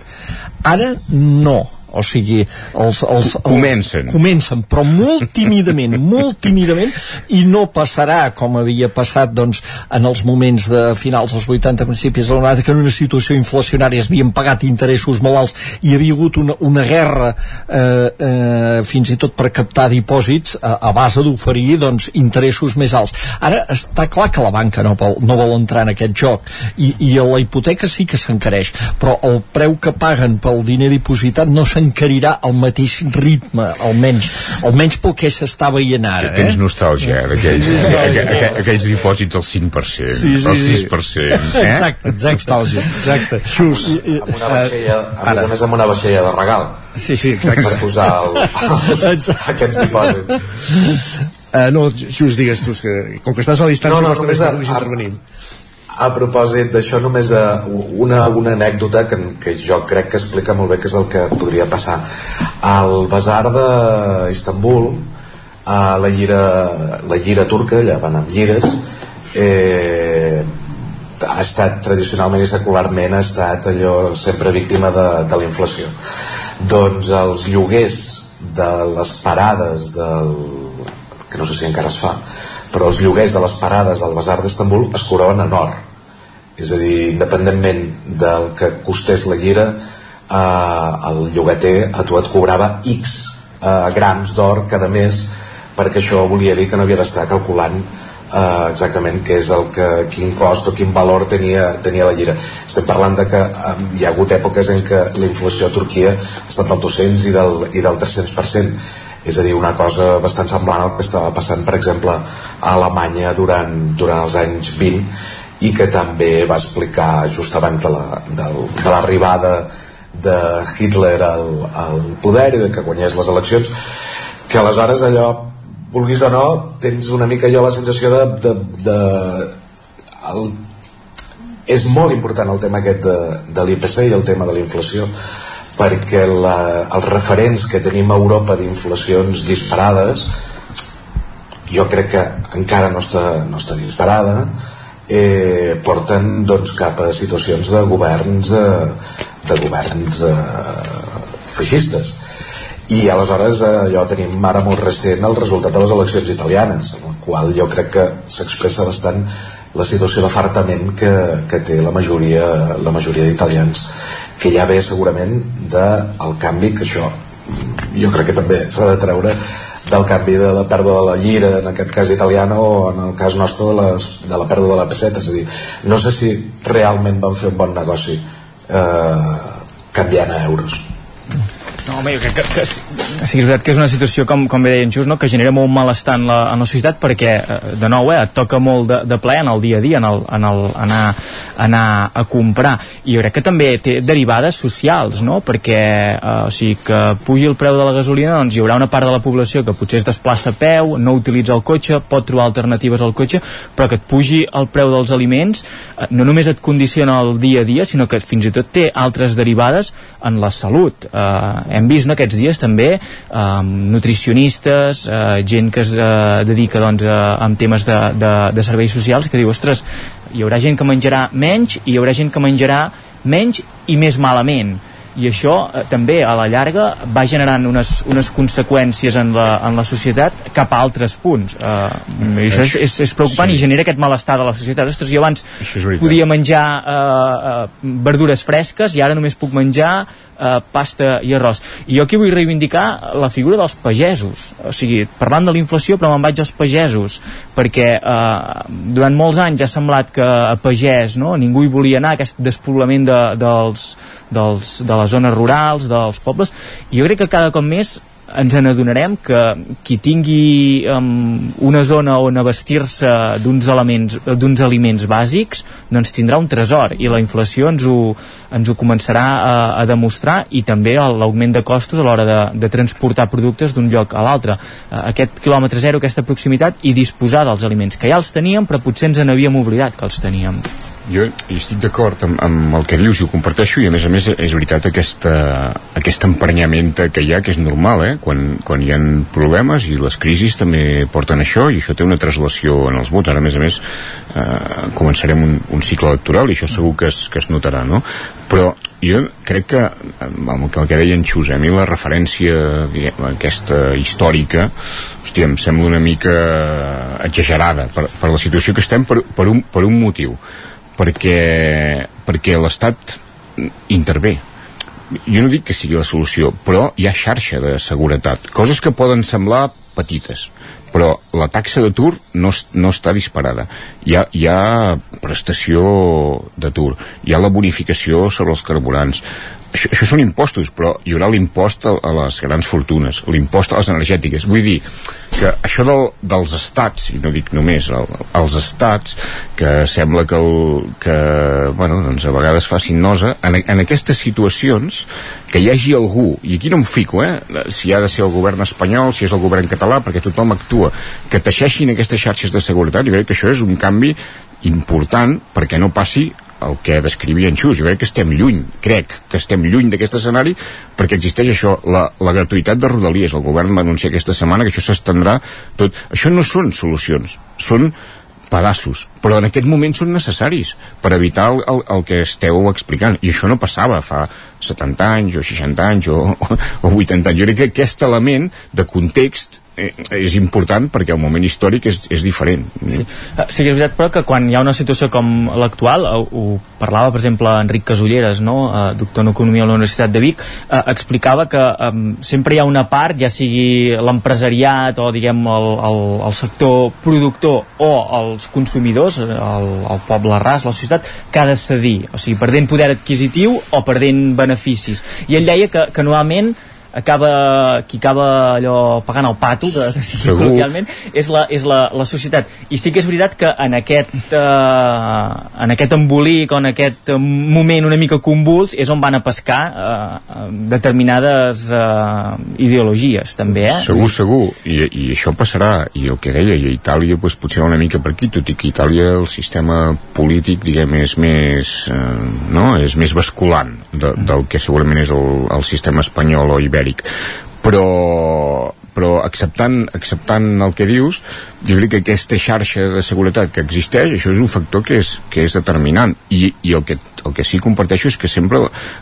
Ara no. O sigui els, els, els, Comencen. comencen, però molt (laughs) tímidament molt tímidament i no passarà com havia passat doncs, en els moments de finals dels 80 principis de l'onada que en una situació inflacionària es havien pagat interessos molt alts i hi havia hagut una, una guerra eh, eh, fins i tot per captar dipòsits a, a base d'oferir doncs, interessos més alts ara està clar que la banca no vol, no vol entrar en aquest joc i, i la hipoteca sí que s'encareix però el preu que paguen pel diner dipositat no s'encarirà al mateix ritme almenys, almenys pel que s'està veient ara Tens eh? nostàlgia, eh, d'aquells Sí, aqu- aqu- aquells dipòsits al 5%, Sí, sí, sí. 6%. Eh? Exacte, exacte. Nostàlgia. Exacte. Xus. amb una vaixella, a més a més amb una vaixella de regal sí, sí, exacte. per posar el, els, aquests dipòsits Uh, no, Xus, digues tu, que com que estàs a la distància No, no, només a- a-. a propòsit d'això només eh, una, una anècdota que, que jo crec que explica molt bé què és el que podria passar. Al basar d'Istanbul a la llira, la llira turca allà van amb llires eh, ha estat tradicionalment i secularment ha estat allò sempre víctima de, de la inflació. Doncs els lloguers de les parades del, que no sé si encara es fa però els lloguers de les parades del basar d'Estambul es cobraven en or és a dir, independentment del que costés la llira eh, el llogater a tu et cobrava X eh, grams d'or cada mes perquè això volia dir que no havia d'estar calculant eh, exactament què és el que, quin cost o quin valor tenia, tenia la llira estem parlant de que eh, hi ha hagut èpoques en què la inflació a Turquia ha estat del 200 i del, i del 300% és a dir, una cosa bastant semblant al que estava passant, per exemple, a Alemanya durant, durant els anys 20 i que també va explicar just abans de la- l'arribada de, de Hitler al, al poder i de que guanyés les eleccions que aleshores allò vulguis o no tens una mica allò la sensació de, de, de el, és molt important el tema aquest de, de l'IPC i el tema de la inflació perquè la, els referents que tenim a Europa d'inflacions disparades jo crec que encara no està, no està disparada eh, porten doncs, cap a situacions de governs eh, de governs eh, feixistes. I aleshores eh, allò tenim ara molt recent el resultat de les eleccions italianes en el qual jo crec que s'expressa bastant la situació d'afartament que, que té la majoria, la majoria d'italians que ja ve segurament del canvi que això jo crec que també s'ha de treure del canvi de la pèrdua de la llira en aquest cas italiana o en el cas nostre de, les, de la pèrdua de la peseta. És a dir, no sé si realment van fer un bon negoci eh, canviant a euros. No, home, jo crec que, que, sí és veritat que és una situació, com, com bé deia en Just, no? que genera molt malestar en la, en la societat perquè, eh, de nou, eh, et toca molt de, de ple en el dia a dia, en el, en el anar, anar a comprar. I jo crec que també té derivades socials, no? perquè eh, o sigui, que pugi el preu de la gasolina, doncs hi haurà una part de la població que potser es desplaça a peu, no utilitza el cotxe, pot trobar alternatives al cotxe, però que et pugi el preu dels aliments eh, no només et condiciona el dia a dia, sinó que fins i tot té altres derivades en la salut. Eh, hem vist no, aquests dies també eh, nutricionistes, eh, gent que es eh, dedica doncs, a, a temes de, de, de serveis socials que diu, ostres, hi haurà gent que menjarà menys i hi haurà gent que menjarà menys i més malament. I això eh, també a la llarga va generant unes, unes conseqüències en la, en la societat cap a altres punts. Eh, i això és, és, és preocupant sí. i genera aquest malestar de la societat. Ostres, jo abans podia menjar eh, eh, verdures fresques i ara només puc menjar eh, pasta i arròs. I jo aquí vull reivindicar la figura dels pagesos. O sigui, parlant de la inflació, però me'n vaig als pagesos, perquè eh, durant molts anys ha semblat que a pagès no, ningú hi volia anar, aquest despoblament de, dels, dels, de les zones rurals, dels pobles, i jo crec que cada cop més ens n'adonarem que qui tingui um, una zona on abastir-se d'uns elements d'uns aliments bàsics doncs tindrà un tresor i la inflació ens ho, ens ho començarà a, a demostrar i també l'augment de costos a l'hora de, de transportar productes d'un lloc a l'altre. Uh, aquest quilòmetre zero, aquesta proximitat i disposar dels aliments que ja els teníem però potser ens n'havíem oblidat que els teníem jo estic d'acord amb, amb el que dius i ho comparteixo i a més a més és veritat aquesta, aquest emprenyament que hi ha que és normal eh? quan, quan hi ha problemes i les crisis també porten això i això té una translació en els vots ara a més a més eh, començarem un, un cicle electoral i això segur que es, que es notarà no? però jo crec que amb el que deia en Xus, a mi la referència diguem, aquesta històrica hòstia, em sembla una mica exagerada per, per la situació que estem per, per, un, per un motiu perquè, perquè l'Estat intervé. Jo no dic que sigui la solució, però hi ha xarxa de seguretat, coses que poden semblar petites, però la taxa d'atur no, no està disparada. Hi ha, hi ha prestació d'atur, hi ha la bonificació sobre els carburants, això, això són impostos, però hi haurà l'impost a, a les grans fortunes, l'impost a les energètiques. Vull dir que això del, dels estats, i no dic només el, els estats, que sembla que, el, que bueno, doncs a vegades facin nosa, en, en aquestes situacions que hi hagi algú, i aquí no em fico, eh, si ha de ser el govern espanyol, si és el govern català, perquè tothom actua, que teixeixin aquestes xarxes de seguretat, jo crec que això és un canvi important perquè no passi el que descrivia en Xus, jo crec que estem lluny crec que estem lluny d'aquest escenari perquè existeix això, la, la gratuïtat de Rodalies. El govern va anunciar aquesta setmana que això s'estendrà tot, això no són solucions són pedaços, però en aquest moment són necessaris per evitar el, el, el que esteu explicant, i això no passava fa 70 anys o 60 anys o, o 80 anys, jo crec que aquest element de context és important perquè el moment històric és, és diferent. Sí. Eh, sí que és veritat, però que quan hi ha una situació com l'actual, ho, ho parlava, per exemple, Enric Casulleres, no? eh, doctor en Economia a la Universitat de Vic, eh, explicava que eh, sempre hi ha una part, ja sigui l'empresariat o, diguem, el, el, el sector productor o els consumidors, el, el poble ras, la societat, que ha de cedir, o sigui, perdent poder adquisitiu o perdent beneficis. I ell deia que, que normalment acaba, qui acaba allò pagant el pato, que, (laughs) col·loquialment, és, la, és la, la societat. I sí que és veritat que en aquest, eh, en aquest embolic o en aquest moment una mica convuls és on van a pescar eh, determinades eh, ideologies, també, eh? Segur, segur, I, i això passarà. I el que deia, i a Itàlia pues, potser una mica per aquí, tot i que a Itàlia el sistema polític, diguem, és més, eh, no? és més basculant de, del que segurament és el, el sistema espanyol o ibèric ibèric però, però acceptant, acceptant el que dius jo crec que aquesta xarxa de seguretat que existeix, això és un factor que és, que és determinant i, i el, que, el que sí que comparteixo és que sempre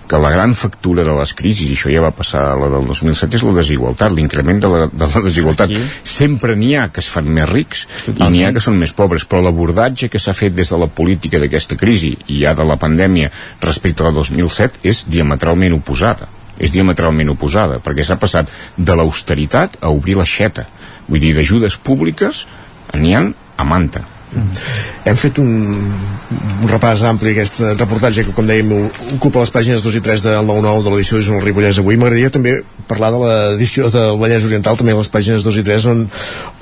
que la gran factura de les crisis, i això ja va passar la del 2007, és la desigualtat, l'increment de, la, de la desigualtat. Sí. Sempre n'hi ha que es fan més rics Totalment. i n'hi ha que són més pobres, però l'abordatge que s'ha fet des de la política d'aquesta crisi i ja de la pandèmia respecte a la 2007 és diametralment oposada és diametralment oposada, perquè s'ha passat de l'austeritat a obrir l'aixeta. Vull dir, d'ajudes públiques n'hi ha a manta. Mm. Hem fet un, un repàs ampli aquest reportatge que, com dèiem, ocupa les pàgines 2 i 3 del 9-9 de l'edició de Journal Ripollès avui. M'agradaria també parlar de l'edició del Vallès Oriental, també les pàgines 2 i 3, on,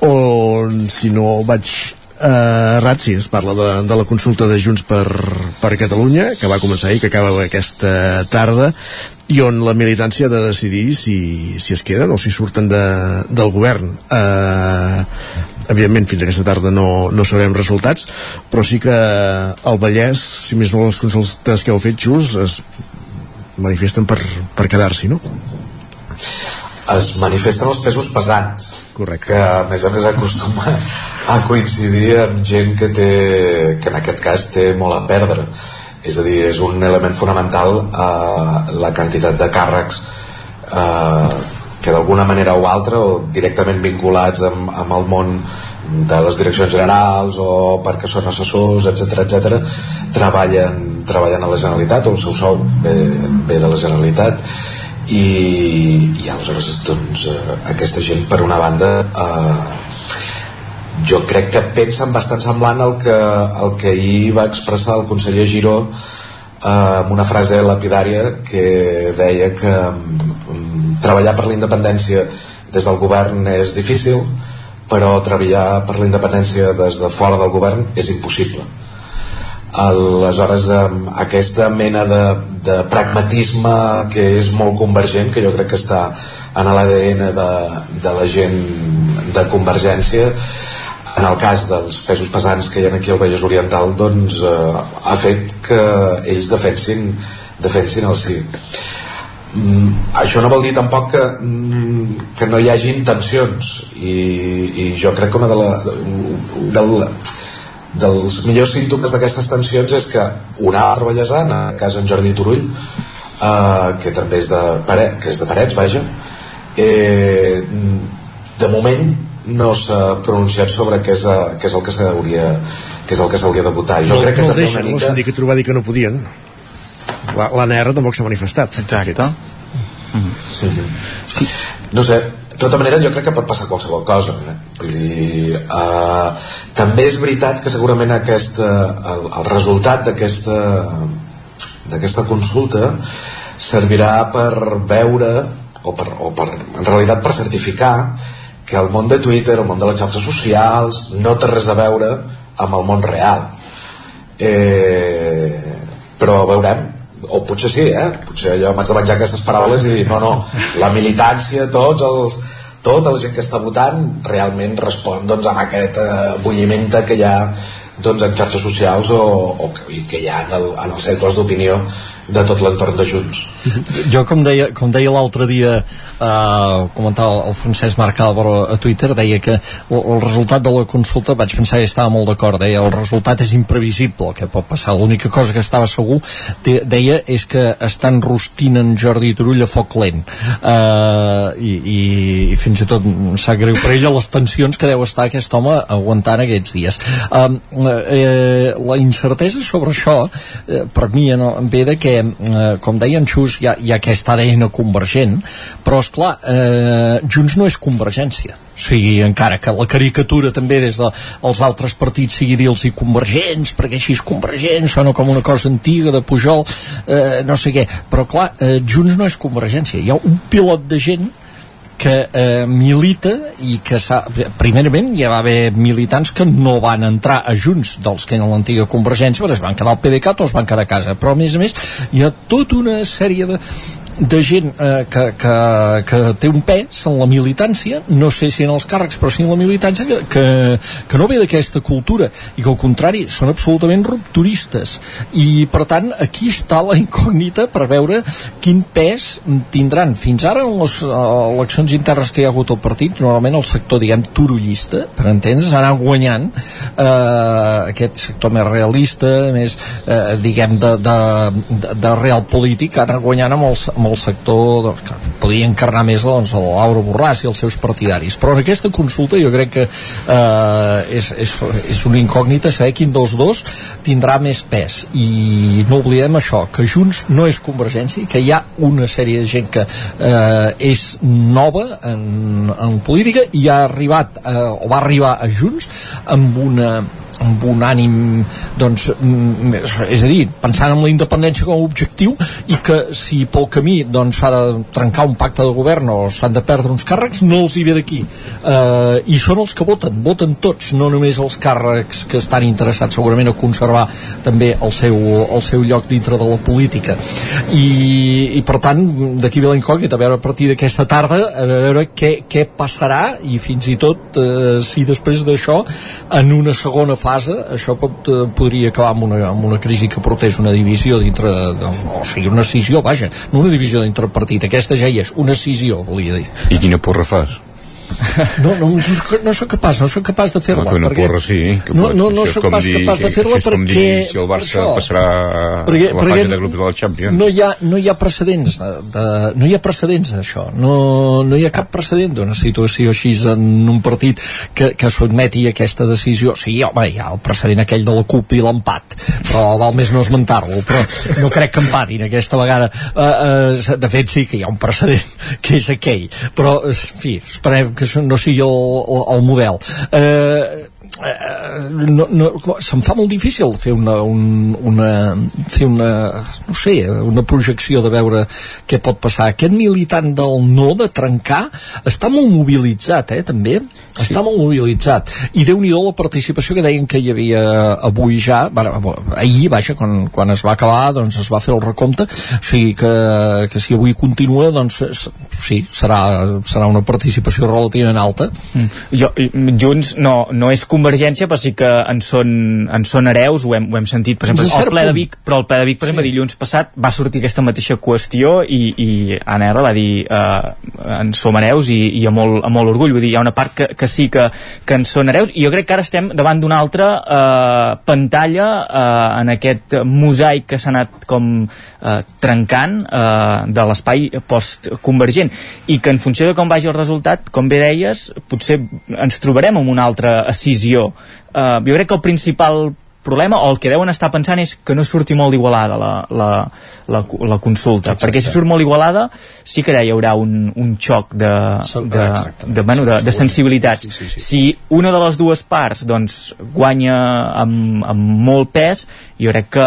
on si no vaig eh, Ratzi es parla de, de la consulta de Junts per, per Catalunya que va començar ahir, que acaba aquesta tarda i on la militància ha de decidir si, si es queden o si surten de, del govern eh, evidentment fins aquesta tarda no, no sabrem resultats però sí que el Vallès si més no les consultes que heu fet just es manifesten per, per quedar-s'hi no? es manifesten els pesos pesants Correcte. que a més a més acostuma a coincidir amb gent que té que en aquest cas té molt a perdre és a dir, és un element fonamental eh, la quantitat de càrrecs eh, que d'alguna manera o altra o directament vinculats amb, amb el món de les direccions generals o perquè són assessors, etc etc treballen, treballen a la Generalitat o el seu sou ve, ve de la Generalitat. I, i aleshores doncs, eh, aquesta gent per una banda eh, jo crec que pensen bastant semblant al que, el que ahir va expressar el conseller Giró eh, amb una frase lapidària que deia que um, treballar per la independència des del govern és difícil però treballar per la independència des de fora del govern és impossible. Aleshores um, aquesta mena de, de pragmatisme que és molt convergent que jo crec que està en l'ADN de, de la gent de Convergència en el cas dels pesos pesants que hi ha aquí al Vallès Oriental doncs eh, ha fet que ells defensin defensin el sí. Mm, això no vol dir tampoc que, mm, que no hi hagi intencions i, i jo crec que una de la, del, dels millors símptomes d'aquestes tensions és que una altra vallesana, a casa en Jordi Turull eh, que també és de, Pare, que és de Parets, vaja, eh, de moment no s'ha pronunciat sobre què és, eh, què és el que s'hauria què és el que s'hauria de votar. Jo no, crec que no també deixen, una mica... el sindicat va dir que no podien. La, la NR tampoc s'ha manifestat. Exacte. Sí, sí. sí. No sé, de tota manera jo crec que pot passar qualsevol cosa eh? Vull dir, uh, també és veritat que segurament aquesta, el, el resultat d'aquesta d'aquesta consulta servirà per veure o, per, o per, en realitat per certificar que el món de Twitter, el món de les xarxes socials no té res a veure amb el món real eh, però veurem o potser sí, eh? potser jo m'haig de menjar aquestes paraules i dir, no, no, la militància, tots els, tota la gent que està votant realment respon doncs, amb aquest eh, bulliment que hi ha doncs, en xarxes socials o, o que, que hi ha en, el, en els cercles d'opinió de tot l'entorn de Junts. Jo, com deia, com deia l'altre dia, eh, comentava el Francesc Marc Álvaro a Twitter, deia que el, el resultat de la consulta, vaig pensar que estava molt d'acord, deia el resultat és imprevisible, el que pot passar. L'única cosa que estava segur, de, deia, és que estan rostint en Jordi Turull a foc lent. Eh, i, i, I fins i tot sap greu per ella les tensions que deu estar aquest home aguantant aquests dies. Eh, eh, la incertesa sobre això, eh, per mi, no, ve de que eh, com deia en Xus, hi ha, hi ha aquest ADN convergent, però és clar, eh, Junts no és convergència. O sigui, encara que la caricatura també des dels de, altres partits sigui dir-los convergents, perquè així és convergent, sona com una cosa antiga de Pujol, eh, no sé què. Però clar, eh, Junts no és convergència. Hi ha un pilot de gent que eh, milita i que primerament ja va haver militants que no van entrar a Junts dels que en l'antiga Convergència es van quedar al PDeCAT o es van quedar a casa. Però a més a més hi ha tota una sèrie de de gent eh, que, que, que té un pes en la militància, no sé si en els càrrecs, però sí en la militància, que, que, que no ve d'aquesta cultura i que al contrari són absolutament rupturistes. I per tant, aquí està la incògnita per veure quin pes tindran. Fins ara, en les eleccions internes que hi ha hagut al partit, normalment el sector, diguem, turullista, per entendre's, ha anat guanyant eh, aquest sector més realista, més, eh, diguem, de, de, de, de real polític, ha anat guanyant amb els, amb el sector doncs, que podia encarnar més doncs, el Laura Borràs i els seus partidaris. Però en aquesta consulta jo crec que eh, és, és, és una incògnita saber quin dels dos tindrà més pes. I no oblidem això que Junts no és Convergència que hi ha una sèrie de gent que eh, és nova en, en política i ha arribat eh, o va arribar a Junts amb una amb un ànim doncs, mm, és a dir, pensant en la independència com a objectiu i que si pel camí doncs s'ha de trencar un pacte de govern o s'han de perdre uns càrrecs, no els hi ve d'aquí. Eh, i són els que voten, voten tots no només els càrrecs que estan interessats segurament a conservar també el seu, el seu lloc dintre de la política. I, i per tant d'aquí ve la incògnita, a veure a partir d'aquesta tarda a veure què, què passarà i fins i tot eh, si després d'això en una segona fase això pot, eh, podria acabar amb una, amb una crisi que portés una divisió dintre de, o sigui, una decisió, vaja no una divisió dintre el partit, aquesta ja hi és una decisió, volia dir i quina porra fas? No, no, no, soc capaç, no sóc capaç de fer-la. No, una perquè... porra sí. Que no, no, no sóc capaç, capaç de fer-la perquè... Dir si el Barça passarà perquè, la fase de grups de la Champions. No hi ha, no hi ha precedents, de, de, no hi ha precedents d'això. No, no hi ha cap precedent d'una situació així en un partit que, que sotmeti aquesta decisió. Sí, home, hi ha el precedent aquell de la CUP i l'empat, però val més no esmentar-lo, però no crec que empatin aquesta vegada. Uh, uh, de fet, sí que hi ha un precedent, (laughs) que és aquell. Però, en fi, esperem que no sigui el, el, el model. Eh, no, no, se'm fa molt difícil fer una, un, una fer una, no sé, una projecció de veure què pot passar. Aquest militant del no, de trencar, està molt mobilitzat, eh, també. Sí. Està molt mobilitzat. I déu nhi la participació que deien que hi havia avui ja, bueno, ahir, vaja, quan, quan es va acabar, doncs es va fer el recompte, o sigui que, que si avui continua, doncs sí, serà, serà una participació relativament alta. Mm. Jo, Junts no, no és Convergència, però sí que en són, en són hereus, ho hem, ho hem sentit, per exemple, el ple de Vic, però el ple de Vic, per exemple, sí. dilluns passat va sortir aquesta mateixa qüestió i, i Anna R va dir eh, en som hereus i, i amb, molt, amb molt orgull, vull dir, hi ha una part que, que sí que, que en són hereus i jo crec que ara estem davant d'una altra eh, pantalla eh, en aquest mosaic que s'ha anat com eh, trencant eh, de l'espai post-convergent i que en funció de com vagi el resultat, com bé deies, potser ens trobarem en una altra escissió. Eh, jo crec que el principal problema, o el que deuen estar pensant és que no surti molt igualada la, la, la, la consulta, Exacte. perquè si surt molt igualada sí que hi haurà un, un xoc de, de, de, bueno, de, de sensibilitats. Sí, sí, sí. Si una de les dues parts doncs, guanya amb, amb molt pes, jo crec que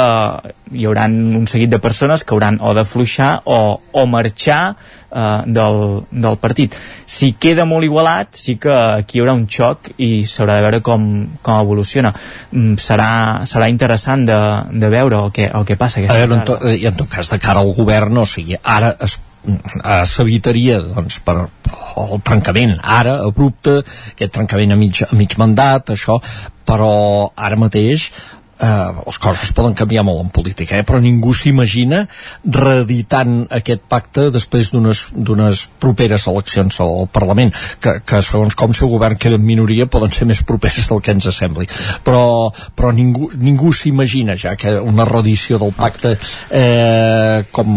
hi haurà un seguit de persones que hauran o de fluixar o, o marxar eh, del, del partit. Si queda molt igualat, sí que aquí hi haurà un xoc i s'haurà de veure com, com evoluciona. Mm, serà, serà interessant de, de veure el que, el que passa a veure, en to, I en tot cas, de cara al govern, o sigui, ara es eh, s'evitaria doncs, per el trencament ara abrupte, aquest trencament a mig, a mig mandat, això, però ara mateix eh, les coses poden canviar molt en política, eh? però ningú s'imagina reeditant aquest pacte després d'unes properes eleccions al Parlament, que, que segons com seu govern queda en minoria poden ser més properes del que ens sembli. Però, però ningú, ningú s'imagina ja que una reedició del pacte eh, com,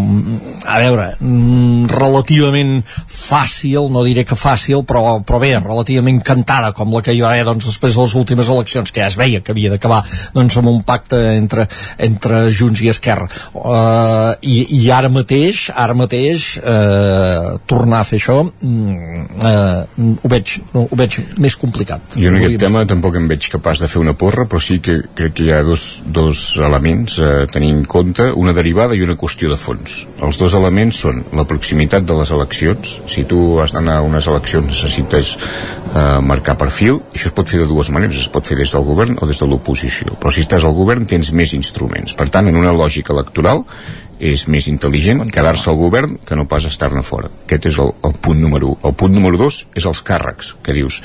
a veure, mm, relativament fàcil, no diré que fàcil, però, però bé, relativament cantada, com la que hi va haver doncs, després de les últimes eleccions, que ja es veia que havia d'acabar doncs, amb un pacte entre, entre Junts i Esquerra. Uh, i, i ara mateix ara mateix uh, tornar a fer això uh, ho, veig, no, ho veig més complicat. Jo en aquest tema tampoc em veig capaç de fer una porra però sí que crec que hi ha dos, dos elements a tenir en compte una derivada i una qüestió de fons. Els dos elements són la proximitat de les eleccions. Si tu has d'anar a unes eleccions necessites uh, marcar perfil. Això es pot fer de dues maneres. Es pot fer des del govern o des de l'oposició. Però si estàs al govern tens més instruments. Per tant, en una lògica electoral és més intel·ligent quedar-se al govern que no pas estar-ne fora. Aquest és el, el punt número 1. El punt número 2 és els càrrecs, que dius,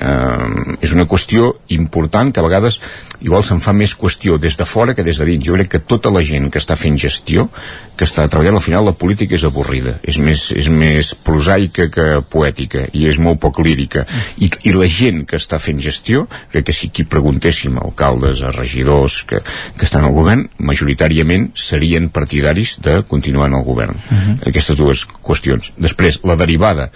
eh, és una qüestió important que a vegades igual se'n fa més qüestió des de fora que des de dins. Jo crec que tota la gent que està fent gestió, que està treballant, al final la política és avorrida, és més, és més prosaica que poètica i és molt poc lírica. I, i la gent que està fent gestió, crec que si qui preguntéssim a alcaldes, a regidors que, que estan al govern, majoritàriament serien partidaris de continuar en el govern. Uh mhm. -huh. Aquestes dues qüestions. Després, la derivada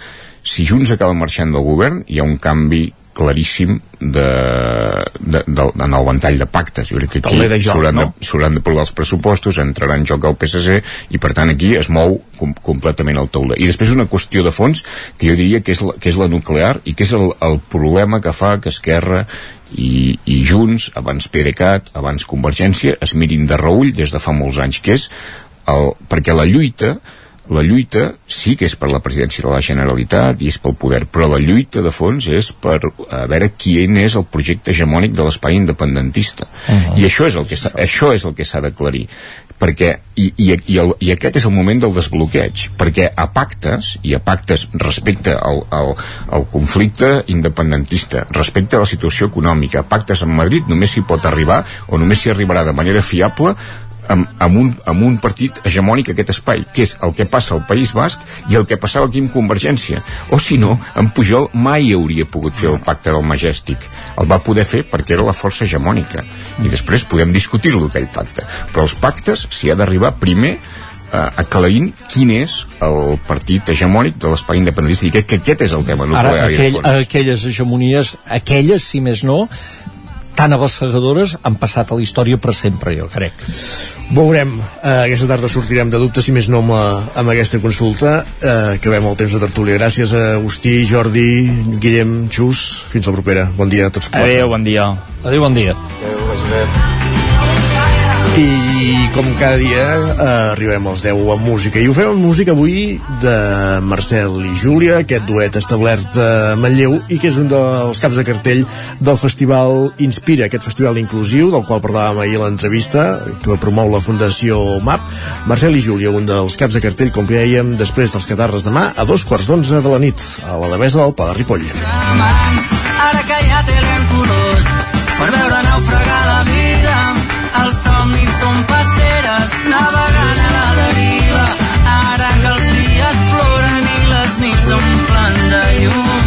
si Junts acaba marxant del govern, hi ha un canvi claríssim de, de, de, en el ventall de pactes jo crec que aquí s'hauran no? d'aprovar els pressupostos entrarà en joc el PSC i per tant aquí es mou com, completament el taulell i després una qüestió de fons que jo diria que és la, que és la nuclear i que és el, el problema que fa que Esquerra i, i Junts, abans PDeCAT, abans Convergència, es mirin de reull des de fa molts anys, que és el, perquè la lluita la lluita sí que és per la presidència de la Generalitat i és pel poder, però la lluita de fons és per a veure quin és el projecte hegemònic de l'espai independentista. Uh -huh. I això és el que això és el que s'ha d'aclarir perquè, i, i, i, el, i aquest és el moment del desbloqueig perquè a pactes, i a pactes respecte al, al, al conflicte independentista, respecte a la situació econòmica, pactes amb Madrid només s'hi pot arribar o només s'hi arribarà de manera fiable amb, amb, un, amb un partit hegemònic aquest espai, que és el que passa al País Basc i el que passava aquí amb Convergència. O si no, en Pujol mai hauria pogut fer el pacte del Majestic. El va poder fer perquè era la força hegemònica. I després podem discutir-lo, aquell pacte. Però els pactes s'hi ha d'arribar primer eh, aclarint quin és el partit hegemònic de l'espai independentista i crec que aquest és el tema nuclear Ara, aquell, aquelles hegemonies aquelles, si més no tan abassegadores han passat a la història per sempre, jo crec. Veurem. Uh, aquesta tarda sortirem de dubtes, si més no, amb, amb aquesta consulta. Uh, acabem el temps de tertúlia. Gràcies a Agustí, Jordi, Guillem, Xus. Fins la propera. Bon dia a tots. Adéu, bon dia. Adéu, bon dia. Adéu, i com cada dia eh, arribem als 10 amb música. I ho fem amb música avui de Marcel i Júlia aquest duet establert a Manlleu i que és un dels caps de cartell del festival Inspira, aquest festival inclusiu del qual parlàvem ahir a l'entrevista que promou la Fundació MAP. Marcel i Júlia, un dels caps de cartell com que dèiem després dels catarres demà a dos quarts d'onze de la nit a la Devesa del Pla de Ripoll. Ara que ja té colors you.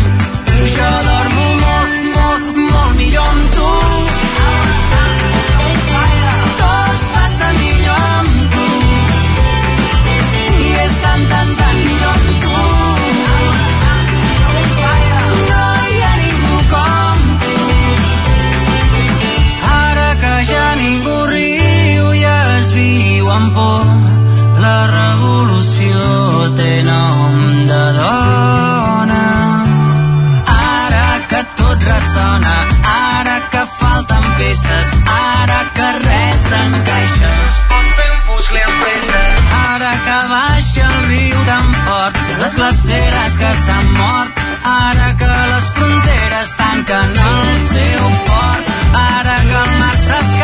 peces, ara que res s'encaixa. Ara que baixa el riu tan fort, i les glaceres que s'han mort, ara que les fronteres tanquen el seu port, ara que el mar s'escapa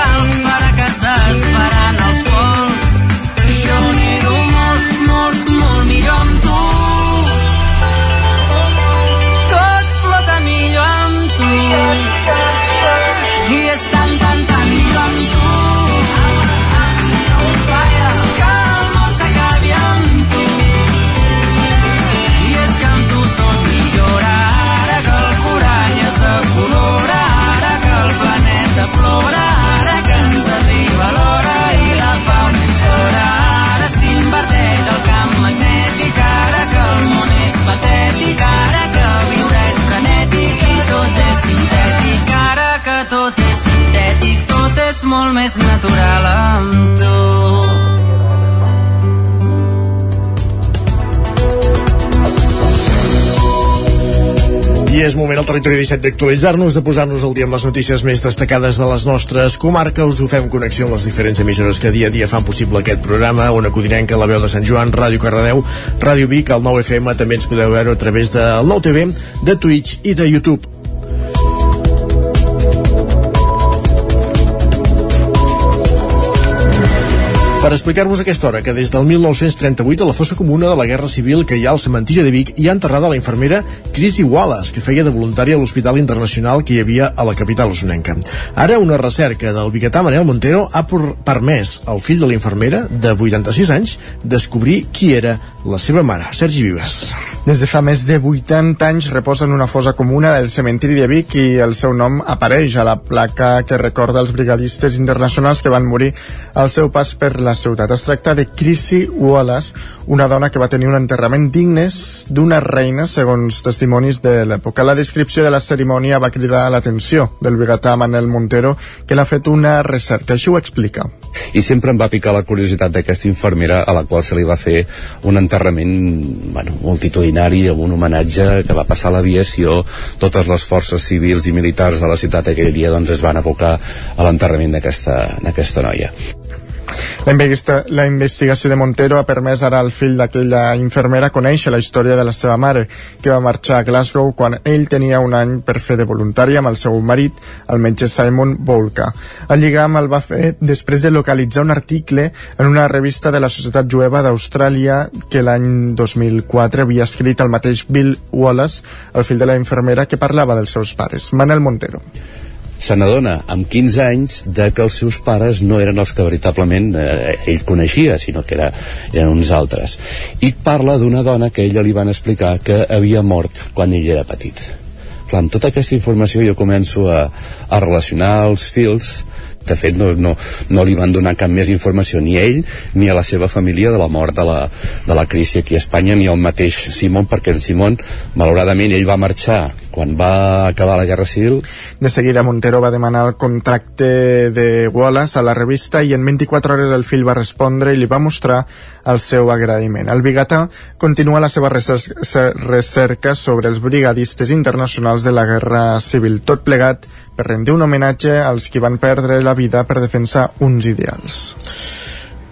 és moment al territori 17 d'actualitzar-nos, de posar-nos al dia amb les notícies més destacades de les nostres comarques. Ho fem connexió amb les diferents emissores que dia a dia fan possible aquest programa. Ona Codinenca, La Veu de Sant Joan, Ràdio Cardedeu, Ràdio Vic, el 9FM, també ens podeu veure a través del 9TV, de Twitch i de YouTube. Per explicar-vos aquesta hora que des del 1938 a la fossa comuna de la Guerra Civil que hi ha al cementiri de Vic hi ha enterrada la infermera Chrissy Wallace, que feia de voluntària a l'Hospital Internacional que hi havia a la capital osonenca. Ara una recerca del biguetà Manel Montero ha permès al fill de la infermera, de 86 anys, descobrir qui era la seva mare, Sergi Vives. Des de fa més de 80 anys reposa en una fosa comuna del cementiri de Vic i el seu nom apareix a la placa que recorda els brigadistes internacionals que van morir al seu pas per la ciutat. Es tracta de Chrissy Wallace, una dona que va tenir un enterrament dignes d'una reina, segons testimonis de l'època. La descripció de la cerimònia va cridar l'atenció del bigatà Manel Montero, que l'ha fet una recerca. Així ho explica. i sempre em va picar la curiositat d'aquesta infermera a la qual se li va fer un enterrament bueno, multitudinari amb un homenatge que va passar a l'aviació. Totes les forces civils i militars de la ciutat aquell dia doncs es van abocar a l'enterrament d'aquesta noia La, investi- la investigació de Montero ha permès ara al fill d'aquella infermera conèixer la història de la seva mare, que va marxar a Glasgow quan ell tenia un any per fer de voluntari amb el seu marit, el metge Simon Bolka. El lligam el va fer després de localitzar un article en una revista de la Societat Jueva d'Austràlia que l'any 2004 havia escrit el mateix Bill Wallace, el fill de la infermera, que parlava dels seus pares. Manel Montero. Se n'adona amb 15 anys de que els seus pares no eren els que veritablement eh, ell coneixia, sinó que era, eren uns altres. I parla d'una dona que ella li van explicar que havia mort quan ell era petit. Clar, amb tota aquesta informació jo començo a, a relacionar els fils de fet no, no, no li van donar cap més informació ni a ell ni a la seva família de la mort de la, de la crisi aquí a Espanya ni al mateix Simon perquè en Simon malauradament ell va marxar quan va acabar la Guerra Civil De seguida Montero va demanar el contracte de Wallace a la revista i en 24 hores el fill va respondre i li va mostrar el seu agraïment. El Bigatà continua la seva recer- se- recerca sobre els brigadistes internacionals de la Guerra Civil, tot plegat per rendir un homenatge als qui van perdre la vida per defensar uns ideals.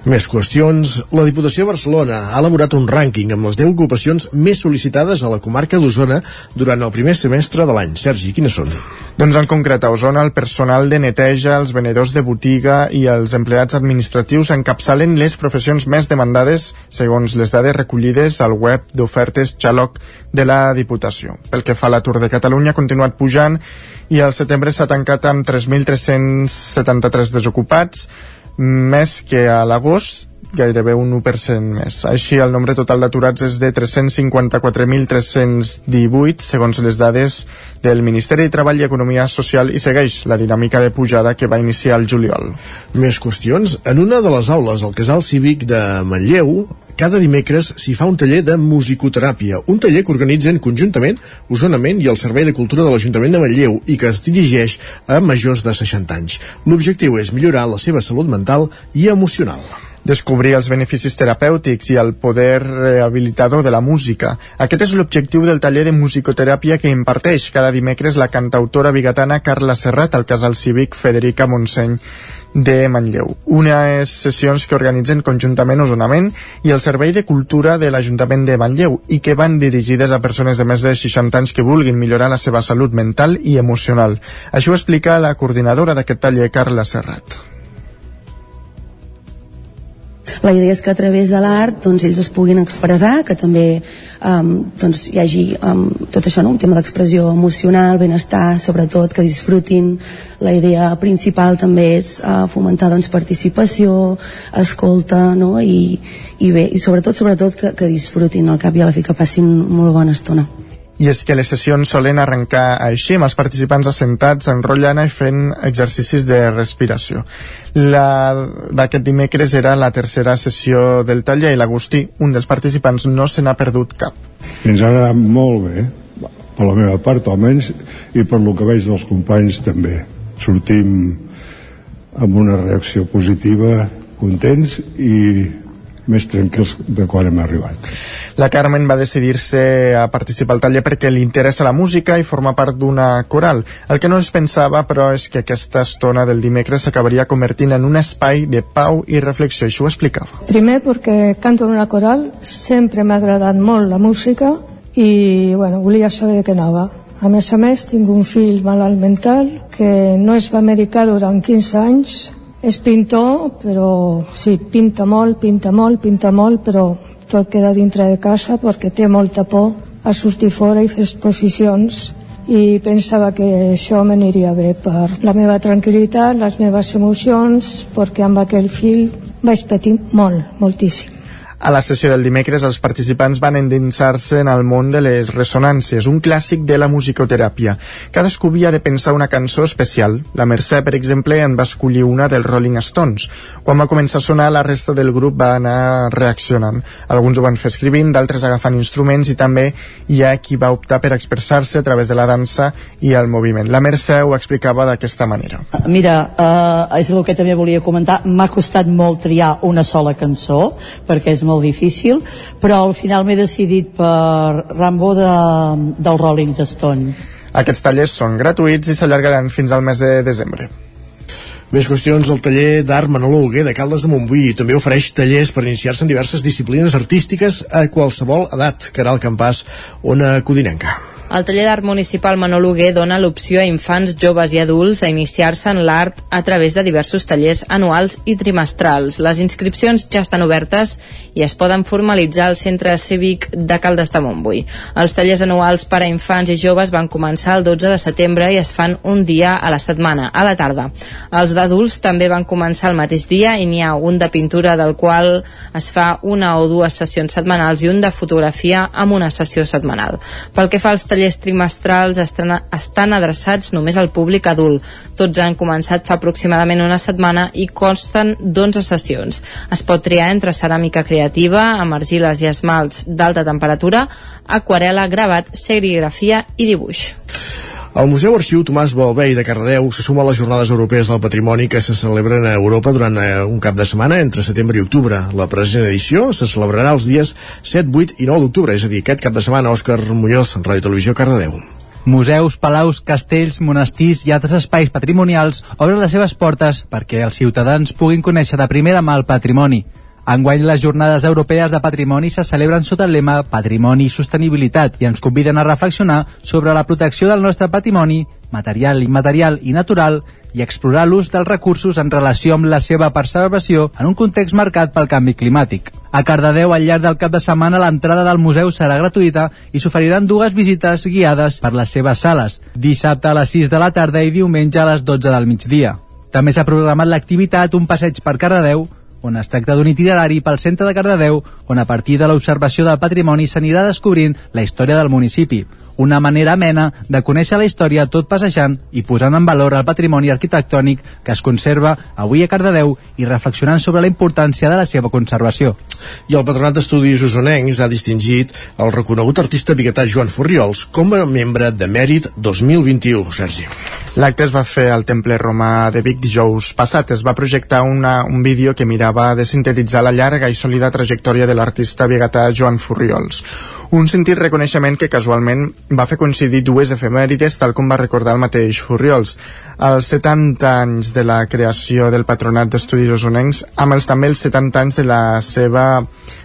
Més qüestions. La Diputació de Barcelona ha elaborat un rànquing amb les 10 ocupacions més sol·licitades a la comarca d'Osona durant el primer semestre de l'any. Sergi, quines són? Doncs en concret a Osona el personal de neteja, els venedors de botiga i els empleats administratius encapçalen les professions més demandades segons les dades recollides al web d'ofertes Xaloc de la Diputació. Pel que fa a l'atur de Catalunya ha continuat pujant i al setembre s'ha tancat amb 3.373 desocupats, més que a l'agost gairebé un 1% més. Així, el nombre total d'aturats és de 354.318, segons les dades del Ministeri de Treball i Economia Social, i segueix la dinàmica de pujada que va iniciar el juliol. Més qüestions. En una de les aules al Casal Cívic de Manlleu, cada dimecres s'hi fa un taller de musicoteràpia, un taller que organitzen conjuntament Osonament i el Servei de Cultura de l'Ajuntament de Manlleu i que es dirigeix a majors de 60 anys. L'objectiu és millorar la seva salut mental i emocional descobrir els beneficis terapèutics i el poder rehabilitador de la música. Aquest és l'objectiu del taller de musicoteràpia que imparteix cada dimecres la cantautora bigatana Carla Serrat al casal cívic Federica Montseny de Manlleu. Unes sessions que organitzen conjuntament Osonament i el Servei de Cultura de l'Ajuntament de Manlleu i que van dirigides a persones de més de 60 anys que vulguin millorar la seva salut mental i emocional. Això ho explica la coordinadora d'aquest taller, Carla Serrat. La idea és que a través de l'art doncs, ells es puguin expressar, que també um, doncs, hi hagi um, tot això, no? un tema d'expressió emocional, benestar, sobretot, que disfrutin. La idea principal també és uh, fomentar doncs, participació, escolta, no? I, i bé, i sobretot, sobretot que, que disfrutin al cap i a la fi, que passin molt bona estona i és que les sessions solen arrencar així, amb els participants assentats, enrotllant i fent exercicis de respiració. D'aquest dimecres era la tercera sessió del taller i l'Agustí, un dels participants, no se n'ha perdut cap. Ens ha anat molt bé, per la meva part almenys, i per lo que veig dels companys també. Sortim amb una reacció positiva, contents i més tranquils de quan hem arribat. La Carmen va decidir-se a participar al taller perquè li interessa la música i forma part d'una coral. El que no es pensava, però, és que aquesta estona del dimecres s'acabaria convertint en un espai de pau i reflexió. Això ho explicava. Primer perquè canto en una coral, sempre m'ha agradat molt la música i bueno, volia saber de què anava. A més a més, tinc un fill malalt mental que no es va medicar durant 15 anys és pintor, però sí, pinta molt, pinta molt, pinta molt, però tot queda dintre de casa perquè té molta por a sortir fora i fer exposicions i pensava que això m'aniria bé per la meva tranquil·litat, les meves emocions, perquè amb aquell fill vaig patir molt, moltíssim. A la sessió del dimecres, els participants van endinsar-se en el món de les ressonàncies, un clàssic de la musicoteràpia. Cadascú havia de pensar una cançó especial. La Mercè, per exemple, en va escollir una dels Rolling Stones. Quan va començar a sonar, la resta del grup va anar reaccionant. Alguns ho van fer escrivint, d'altres agafant instruments i també hi ha qui va optar per expressar-se a través de la dansa i el moviment. La Mercè ho explicava d'aquesta manera. Mira, eh, és el que també volia comentar. M'ha costat molt triar una sola cançó, perquè és molt molt difícil, però al final m'he decidit per Rambo de, del Rolling Stone. Aquests tallers són gratuïts i s'allargaran fins al mes de desembre. Més qüestions, el taller d'art Manolo Olguer de Caldes de Montbui també ofereix tallers per iniciar-se en diverses disciplines artístiques a qualsevol edat. Caral Campàs, una codinenca. El taller d'art municipal Manol Huguer dona l'opció a infants, joves i adults a iniciar-se en l'art a través de diversos tallers anuals i trimestrals. Les inscripcions ja estan obertes i es poden formalitzar al Centre Cívic de Caldes de Montbui. Els tallers anuals per a infants i joves van començar el 12 de setembre i es fan un dia a la setmana, a la tarda. Els d'adults també van començar el mateix dia i n'hi ha un de pintura del qual es fa una o dues sessions setmanals i un de fotografia amb una sessió setmanal. Pel que fa als tallers tallers trimestrals estan, adreçats només al públic adult. Tots han començat fa aproximadament una setmana i consten d'11 sessions. Es pot triar entre ceràmica creativa, amb argiles i esmalts d'alta temperatura, aquarela, gravat, serigrafia i dibuix. El Museu Arxiu Tomàs Balvei de Cardedeu se suma a les Jornades Europees del Patrimoni que se celebren a Europa durant eh, un cap de setmana entre setembre i octubre. La present edició se celebrarà els dies 7, 8 i 9 d'octubre, és a dir, aquest cap de setmana, Òscar Muñoz, Ràdio Televisió, Cardedeu. Museus, palaus, castells, monestirs i altres espais patrimonials obren les seves portes perquè els ciutadans puguin conèixer de primera mà el patrimoni. Enguany les jornades europees de patrimoni se celebren sota el lema Patrimoni i Sostenibilitat i ens conviden a reflexionar sobre la protecció del nostre patrimoni, material, immaterial i natural i explorar l'ús dels recursos en relació amb la seva preservació en un context marcat pel canvi climàtic. A Cardedeu, al llarg del cap de setmana, l'entrada del museu serà gratuïta i s'oferiran dues visites guiades per les seves sales, dissabte a les 6 de la tarda i diumenge a les 12 del migdia. També s'ha programat l'activitat Un passeig per Cardedeu, on es tracta d'un itinerari pel centre de Cardedeu, on a partir de l'observació del patrimoni s'anirà descobrint la història del municipi, una manera amena de conèixer la història tot passejant i posant en valor el patrimoni arquitectònic que es conserva avui a Cardedeu i reflexionant sobre la importància de la seva conservació. I el Patronat d'Estudis Usonencs ha distingit el reconegut artista biguetà Joan Furriols com a membre de Mèrit 2021, Sergi. L'acte es va fer al Temple Romà de Vic dijous passat. Es va projectar una, un vídeo que mirava de sintetitzar la llarga i sòlida trajectòria de l'artista biguetà Joan Furriols Un sentit reconeixement que casualment va fer coincidir dues efemèrides, tal com va recordar el mateix Furriols. Els 70 anys de la creació del Patronat d'Estudis Osonencs, amb els també els 70 anys de la seva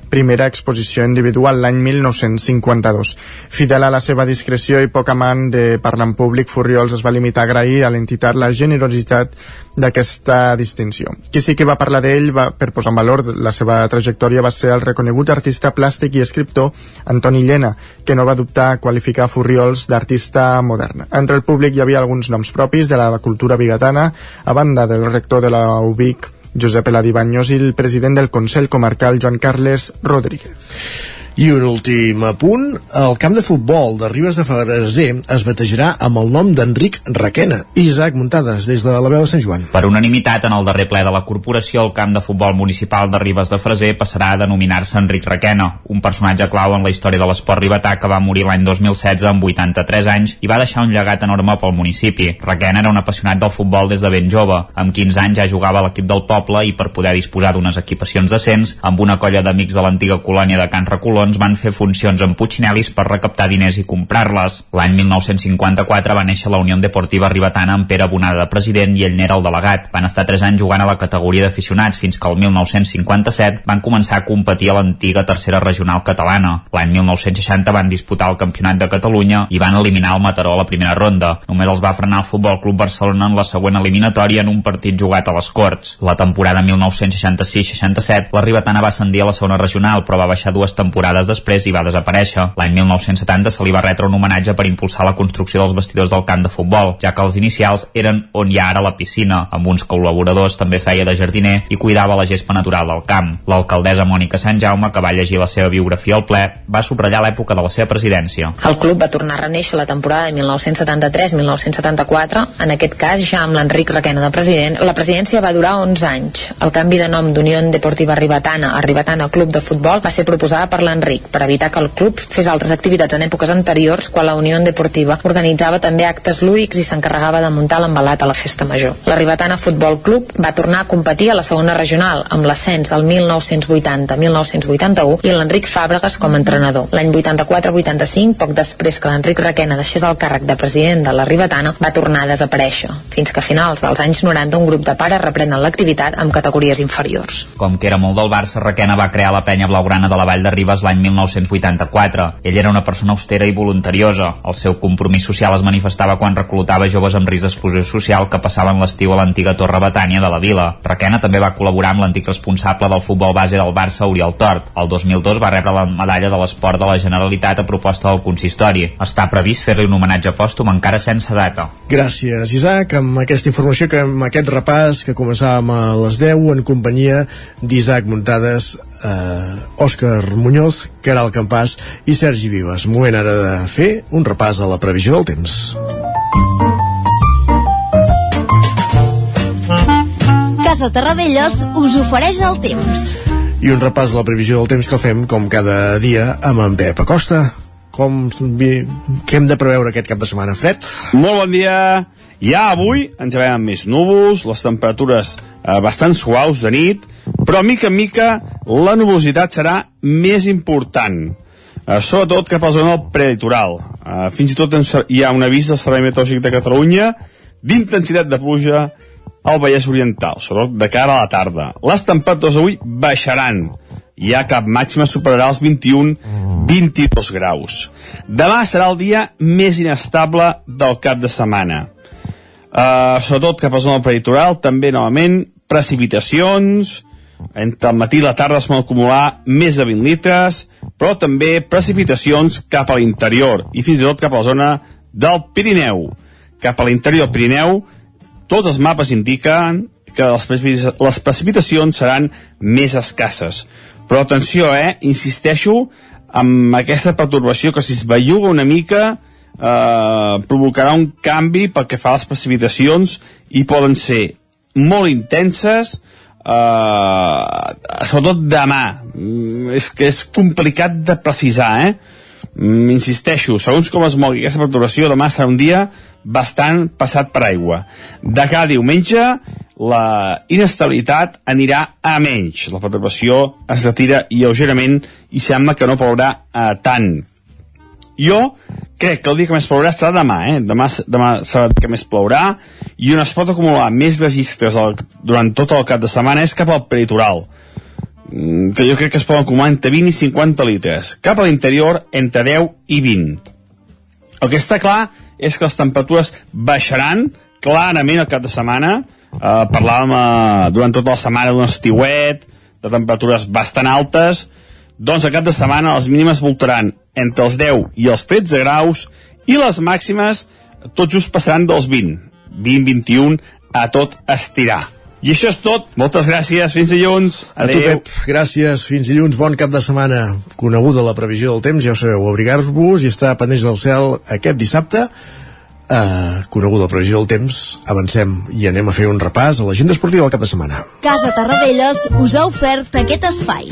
primera exposició individual l'any 1952. Fidel a la seva discreció i poc amant de parlar en públic, Furriols es va limitar a agrair a l'entitat la generositat d'aquesta distinció. Qui sí que va parlar d'ell va, per posar en valor la seva trajectòria va ser el reconegut artista plàstic i escriptor Antoni Llena, que no va dubtar a qualificar Furriols d'artista modern. Entre el públic hi havia alguns noms propis de la cultura bigatana, a banda del rector de la UBIC, Josep Eladi Baños i el president del Consell Comarcal, Joan Carles Rodríguez. I un últim apunt, el camp de futbol de Ribes de Freser es batejarà amb el nom d'Enric Requena. Isaac Muntades, des de la veu de Sant Joan. Per unanimitat, en el darrer ple de la corporació, el camp de futbol municipal de Ribes de Freser passarà a denominar-se Enric Requena, un personatge clau en la història de l'esport ribetà que va morir l'any 2016 amb 83 anys i va deixar un llegat enorme pel municipi. Requena era un apassionat del futbol des de ben jove. Amb 15 anys ja jugava a l'equip del poble i per poder disposar d'unes equipacions decents, amb una colla d'amics de l'antiga colònia de Can Recolons van fer funcions amb Puignelis per recaptar diners i comprar-les. L'any 1954 va néixer la Unió Deportiva Ribetana amb Pere Bonada de president i ell n'era el delegat. Van estar 3 anys jugant a la categoria d'aficionats fins que el 1957 van començar a competir a l'antiga tercera regional catalana. L'any 1960 van disputar el Campionat de Catalunya i van eliminar el Mataró a la primera ronda. Només els va frenar el Futbol Club Barcelona en la següent eliminatòria en un partit jugat a les Corts. La temporada 1966-67 la Ribetana va ascendir a la segona regional però va baixar dues temporades després i va desaparèixer. L'any 1970 se li va retre un homenatge per impulsar la construcció dels vestidors del camp de futbol, ja que els inicials eren on hi ha ara la piscina, amb uns col·laboradors també feia de jardiner i cuidava la gespa natural del camp. L'alcaldessa Mònica Sant Jaume, que va llegir la seva biografia al ple, va subratllar l'època de la seva presidència. El club va tornar a reneixer la temporada de 1973-1974, en aquest cas ja amb l'Enric Requena de president. La presidència va durar 11 anys. El canvi de nom d'Unió Deportiva Ribetana a Ribetana Club de Futbol va ser proposada per l'Enric per evitar que el club fes altres activitats en èpoques anteriors quan la Unió Deportiva organitzava també actes lúdics i s'encarregava de muntar l'embalat a la festa major. La Ribetana Futbol Club va tornar a competir a la segona regional amb l'ascens al 1980-1981 i l'Enric Fàbregas com a entrenador. L'any 84-85, poc després que l'Enric Requena deixés el càrrec de president de la Ribetana, va tornar a desaparèixer, fins que a finals dels anys 90 un grup de pares reprenen l'activitat amb categories inferiors. Com que era molt del Barça, Requena va crear la penya blaugrana de la Vall de Ribes l'any 1984. Ell era una persona austera i voluntariosa. El seu compromís social es manifestava quan reclutava joves amb risc d'exclusió social que passaven l'estiu a l'antiga Torre Betània de la vila. Requena també va col·laborar amb l'antic responsable del futbol base del Barça, Oriol Tort. El 2002 va rebre la medalla de l'esport de la Generalitat a proposta del consistori. Està previst fer-li un homenatge pòstum encara sense data. Gràcies, Isaac, amb aquesta informació, que amb aquest repàs que començàvem a les 10 en companyia d'Isaac Muntades, eh, Òscar Muñoz, Caral Campàs i Sergi Vives. Moment ara de fer un repàs a la previsió del temps. Casa Terradellos us ofereix el temps. I un repàs a la previsió del temps que fem com cada dia amb en Pep Acosta. Com, què hem de preveure aquest cap de setmana? Fred? Molt bon dia. Ja avui ens veiem amb més núvols, les temperatures eh, bastant suaus de nit, però mica en mica la nuvolositat serà més important. Eh, sobretot cap a la zona del prelitoral. Eh, fins i tot hi ha un avís del Servei Meteorològic de Catalunya d'intensitat de pluja al Vallès Oriental, sobretot de cara a la tarda. Les temperatures avui baixaran. Ja cap màxima superarà els 21-22 graus. Demà serà el dia més inestable del cap de setmana. Uh, sobretot cap a zona peritoral, també novament precipitacions, entre el matí i la tarda es poden acumular més de 20 litres, però també precipitacions cap a l'interior i fins i tot cap a la zona del Pirineu. Cap a l'interior del Pirineu, tots els mapes indiquen que les, les precipitacions seran més escasses. Però atenció, eh? Insisteixo amb aquesta pertorbació que si es belluga una mica eh, provocarà un canvi pel que fa a les precipitacions i poden ser molt intenses eh, sobretot demà Mm, és que és complicat de precisar eh? Mm, insisteixo, segons com es mogui aquesta perturbació, demà serà un dia bastant passat per aigua. De cada diumenge, la inestabilitat anirà a menys. La perturbació es retira lleugerament i sembla que no plourà eh, tant. Jo crec que el dia que més plourà serà demà, eh? Demà, demà serà que més plourà i on es pot acumular més registres al, durant tot el cap de setmana és cap al peritoral mm, que jo crec que es poden acumular entre 20 i 50 litres. Cap a l'interior, entre 10 i 20. El que està clar és que les temperatures baixaran clarament el cap de setmana. Eh, parlàvem eh, durant tota la setmana d'un estiuet, de temperatures bastant altes, doncs el cap de setmana les mínimes voltaran entre els 10 i els 13 graus i les màximes tot just passaran dels 20, 20-21 a tot estirar. I això és tot. Moltes gràcies. Fins dilluns. A tu, Pep. Gràcies. Fins dilluns. Bon cap de setmana. Coneguda la previsió del temps, ja ho sabeu, abrigar-vos i estar pendents del cel aquest dissabte. Uh, coneguda la previsió del temps, avancem i anem a fer un repàs a l'agenda esportiva del cap de setmana. Casa Tarradellas us ha ofert aquest espai.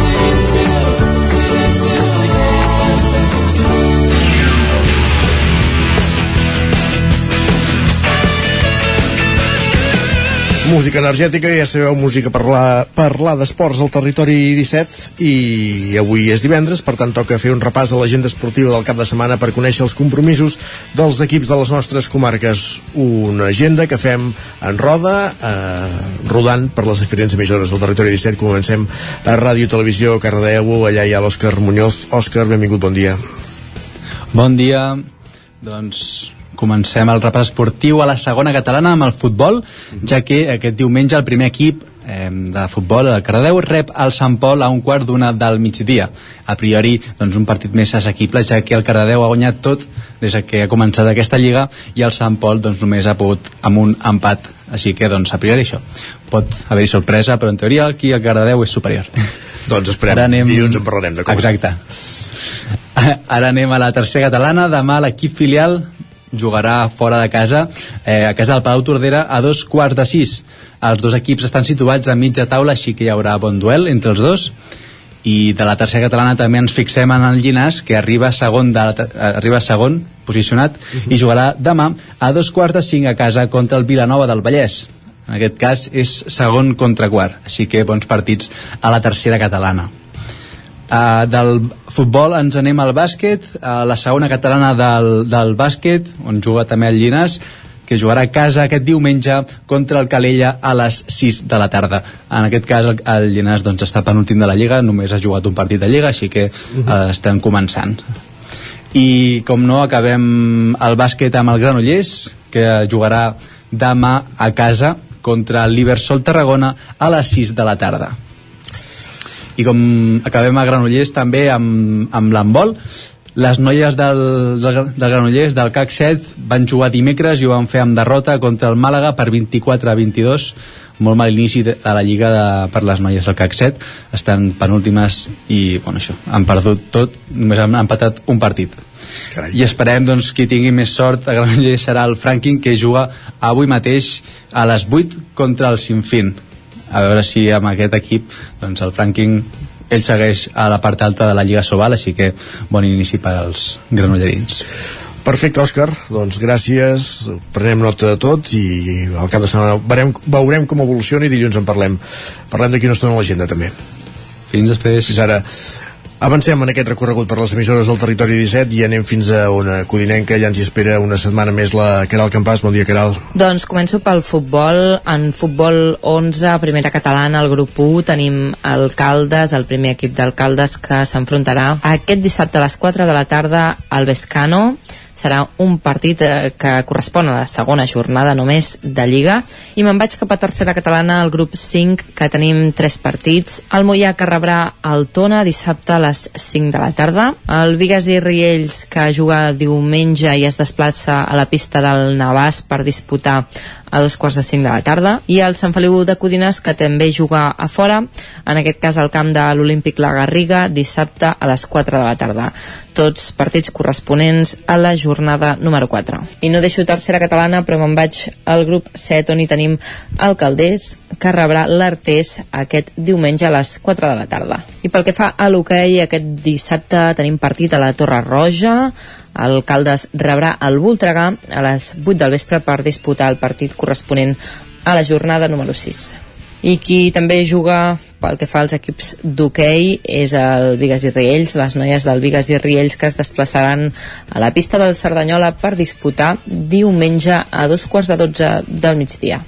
Música energètica, ja sabeu, música per parlar, parlar d'esports al territori 17 i avui és divendres, per tant toca fer un repàs a l'agenda esportiva del cap de setmana per conèixer els compromisos dels equips de les nostres comarques. Una agenda que fem en roda, eh, rodant per les diferents emissores del territori 17. Comencem a Ràdio Televisió Cardedeu, allà hi ha l'Òscar Muñoz. Òscar, benvingut, bon dia. Bon dia. Doncs comencem el repàs esportiu a la segona catalana amb el futbol, ja que aquest diumenge el primer equip eh, de futbol, el Cardedeu, rep el Sant Pol a un quart d'una del migdia. A priori, doncs, un partit més assequible, ja que el Cardedeu ha guanyat tot des que ha començat aquesta lliga i el Sant Pol doncs, només ha pogut amb un empat. Així que, doncs, a priori això. Pot haver-hi sorpresa, però en teoria aquí el Cardedeu és superior. Doncs esperem, Ara anem... dilluns en parlarem, d'acord? Exacte. Ara anem a la tercera catalana. Demà l'equip filial jugarà fora de casa eh, a casa del Palau Tordera a dos quarts de sis. Els dos equips estan situats a mitja taula així que hi haurà bon duel entre els dos. I de la tercera catalana també ens fixem en el Llinàs que arriba segon, de la, eh, arriba segon posicionat i jugarà demà a dos quarts de cinc a casa contra el Vilanova del Vallès. En aquest cas és segon contra quart així que bons partits a la tercera catalana Uh, del futbol ens anem al bàsquet, a la segona catalana del, del bàsquet, on juga també el Llinàs, que jugarà a casa aquest diumenge contra el Calella a les 6 de la tarda. En aquest cas el, el doncs, està penúltim de la Lliga, només ha jugat un partit de Lliga, així que uh, estem començant. I com no, acabem el bàsquet amb el Granollers, que jugarà demà a casa contra el Liversol Tarragona a les 6 de la tarda i com acabem a Granollers també amb, amb l'handbol les noies del, del, del Granollers del CAC 7 van jugar dimecres i ho van fer amb derrota contra el Màlaga per 24 a 22 molt mal inici de, de la lliga de, per les noies del CAC 7 estan penúltimes i bueno, això, han perdut tot només han empatat un partit. Carai. i esperem doncs, qui tingui més sort a Granollers serà el Franklin que juga avui mateix a les 8 contra el Sinfín a veure si amb aquest equip doncs el Franklin ell segueix a la part alta de la Lliga Sobal així que bon inici per als granollerins Perfecte, Òscar. Doncs gràcies. Prenem nota de tot i al cap de setmana veurem, veurem com evoluciona i dilluns en parlem. Parlem d'aquí una estona a l'agenda, també. Fins després. Fins ara. Avancem en aquest recorregut per les emissores del territori 17 i anem fins a una codinenca. Ja ens hi espera una setmana més la Caral Campàs. Bon dia, Caral. Doncs començo pel futbol. En futbol 11, primera catalana, al grup 1, tenim el Caldes, el primer equip del Caldes que s'enfrontarà aquest dissabte a les 4 de la tarda al Vescano serà un partit eh, que correspon a la segona jornada només de Lliga. I me'n vaig cap a tercera catalana al grup 5 que tenim tres partits. El Mollà que rebrà el Tona dissabte a les 5 de la tarda. El Vigas i Riells que juga diumenge i es desplaça a la pista del Navàs per disputar a dos quarts de cinc de la tarda i el Sant Feliu de Codines que també juga a fora, en aquest cas al camp de l'Olímpic La Garriga dissabte a les 4 de la tarda tots partits corresponents a la jornada número 4. I no deixo tercera catalana, però me'n vaig al grup 7, on hi tenim el Caldés, que rebrà l'Artés aquest diumenge a les 4 de la tarda. I pel que fa a l'hoquei, aquest dissabte tenim partit a la Torre Roja, el Caldes rebrà el Voltregà a les 8 del vespre per disputar el partit corresponent a la jornada número 6 i qui també juga pel que fa als equips d'hoquei és el Vigas i Riells, les noies del Vigas i Riells que es desplaçaran a la pista del Cerdanyola per disputar diumenge a dos quarts de dotze del migdia.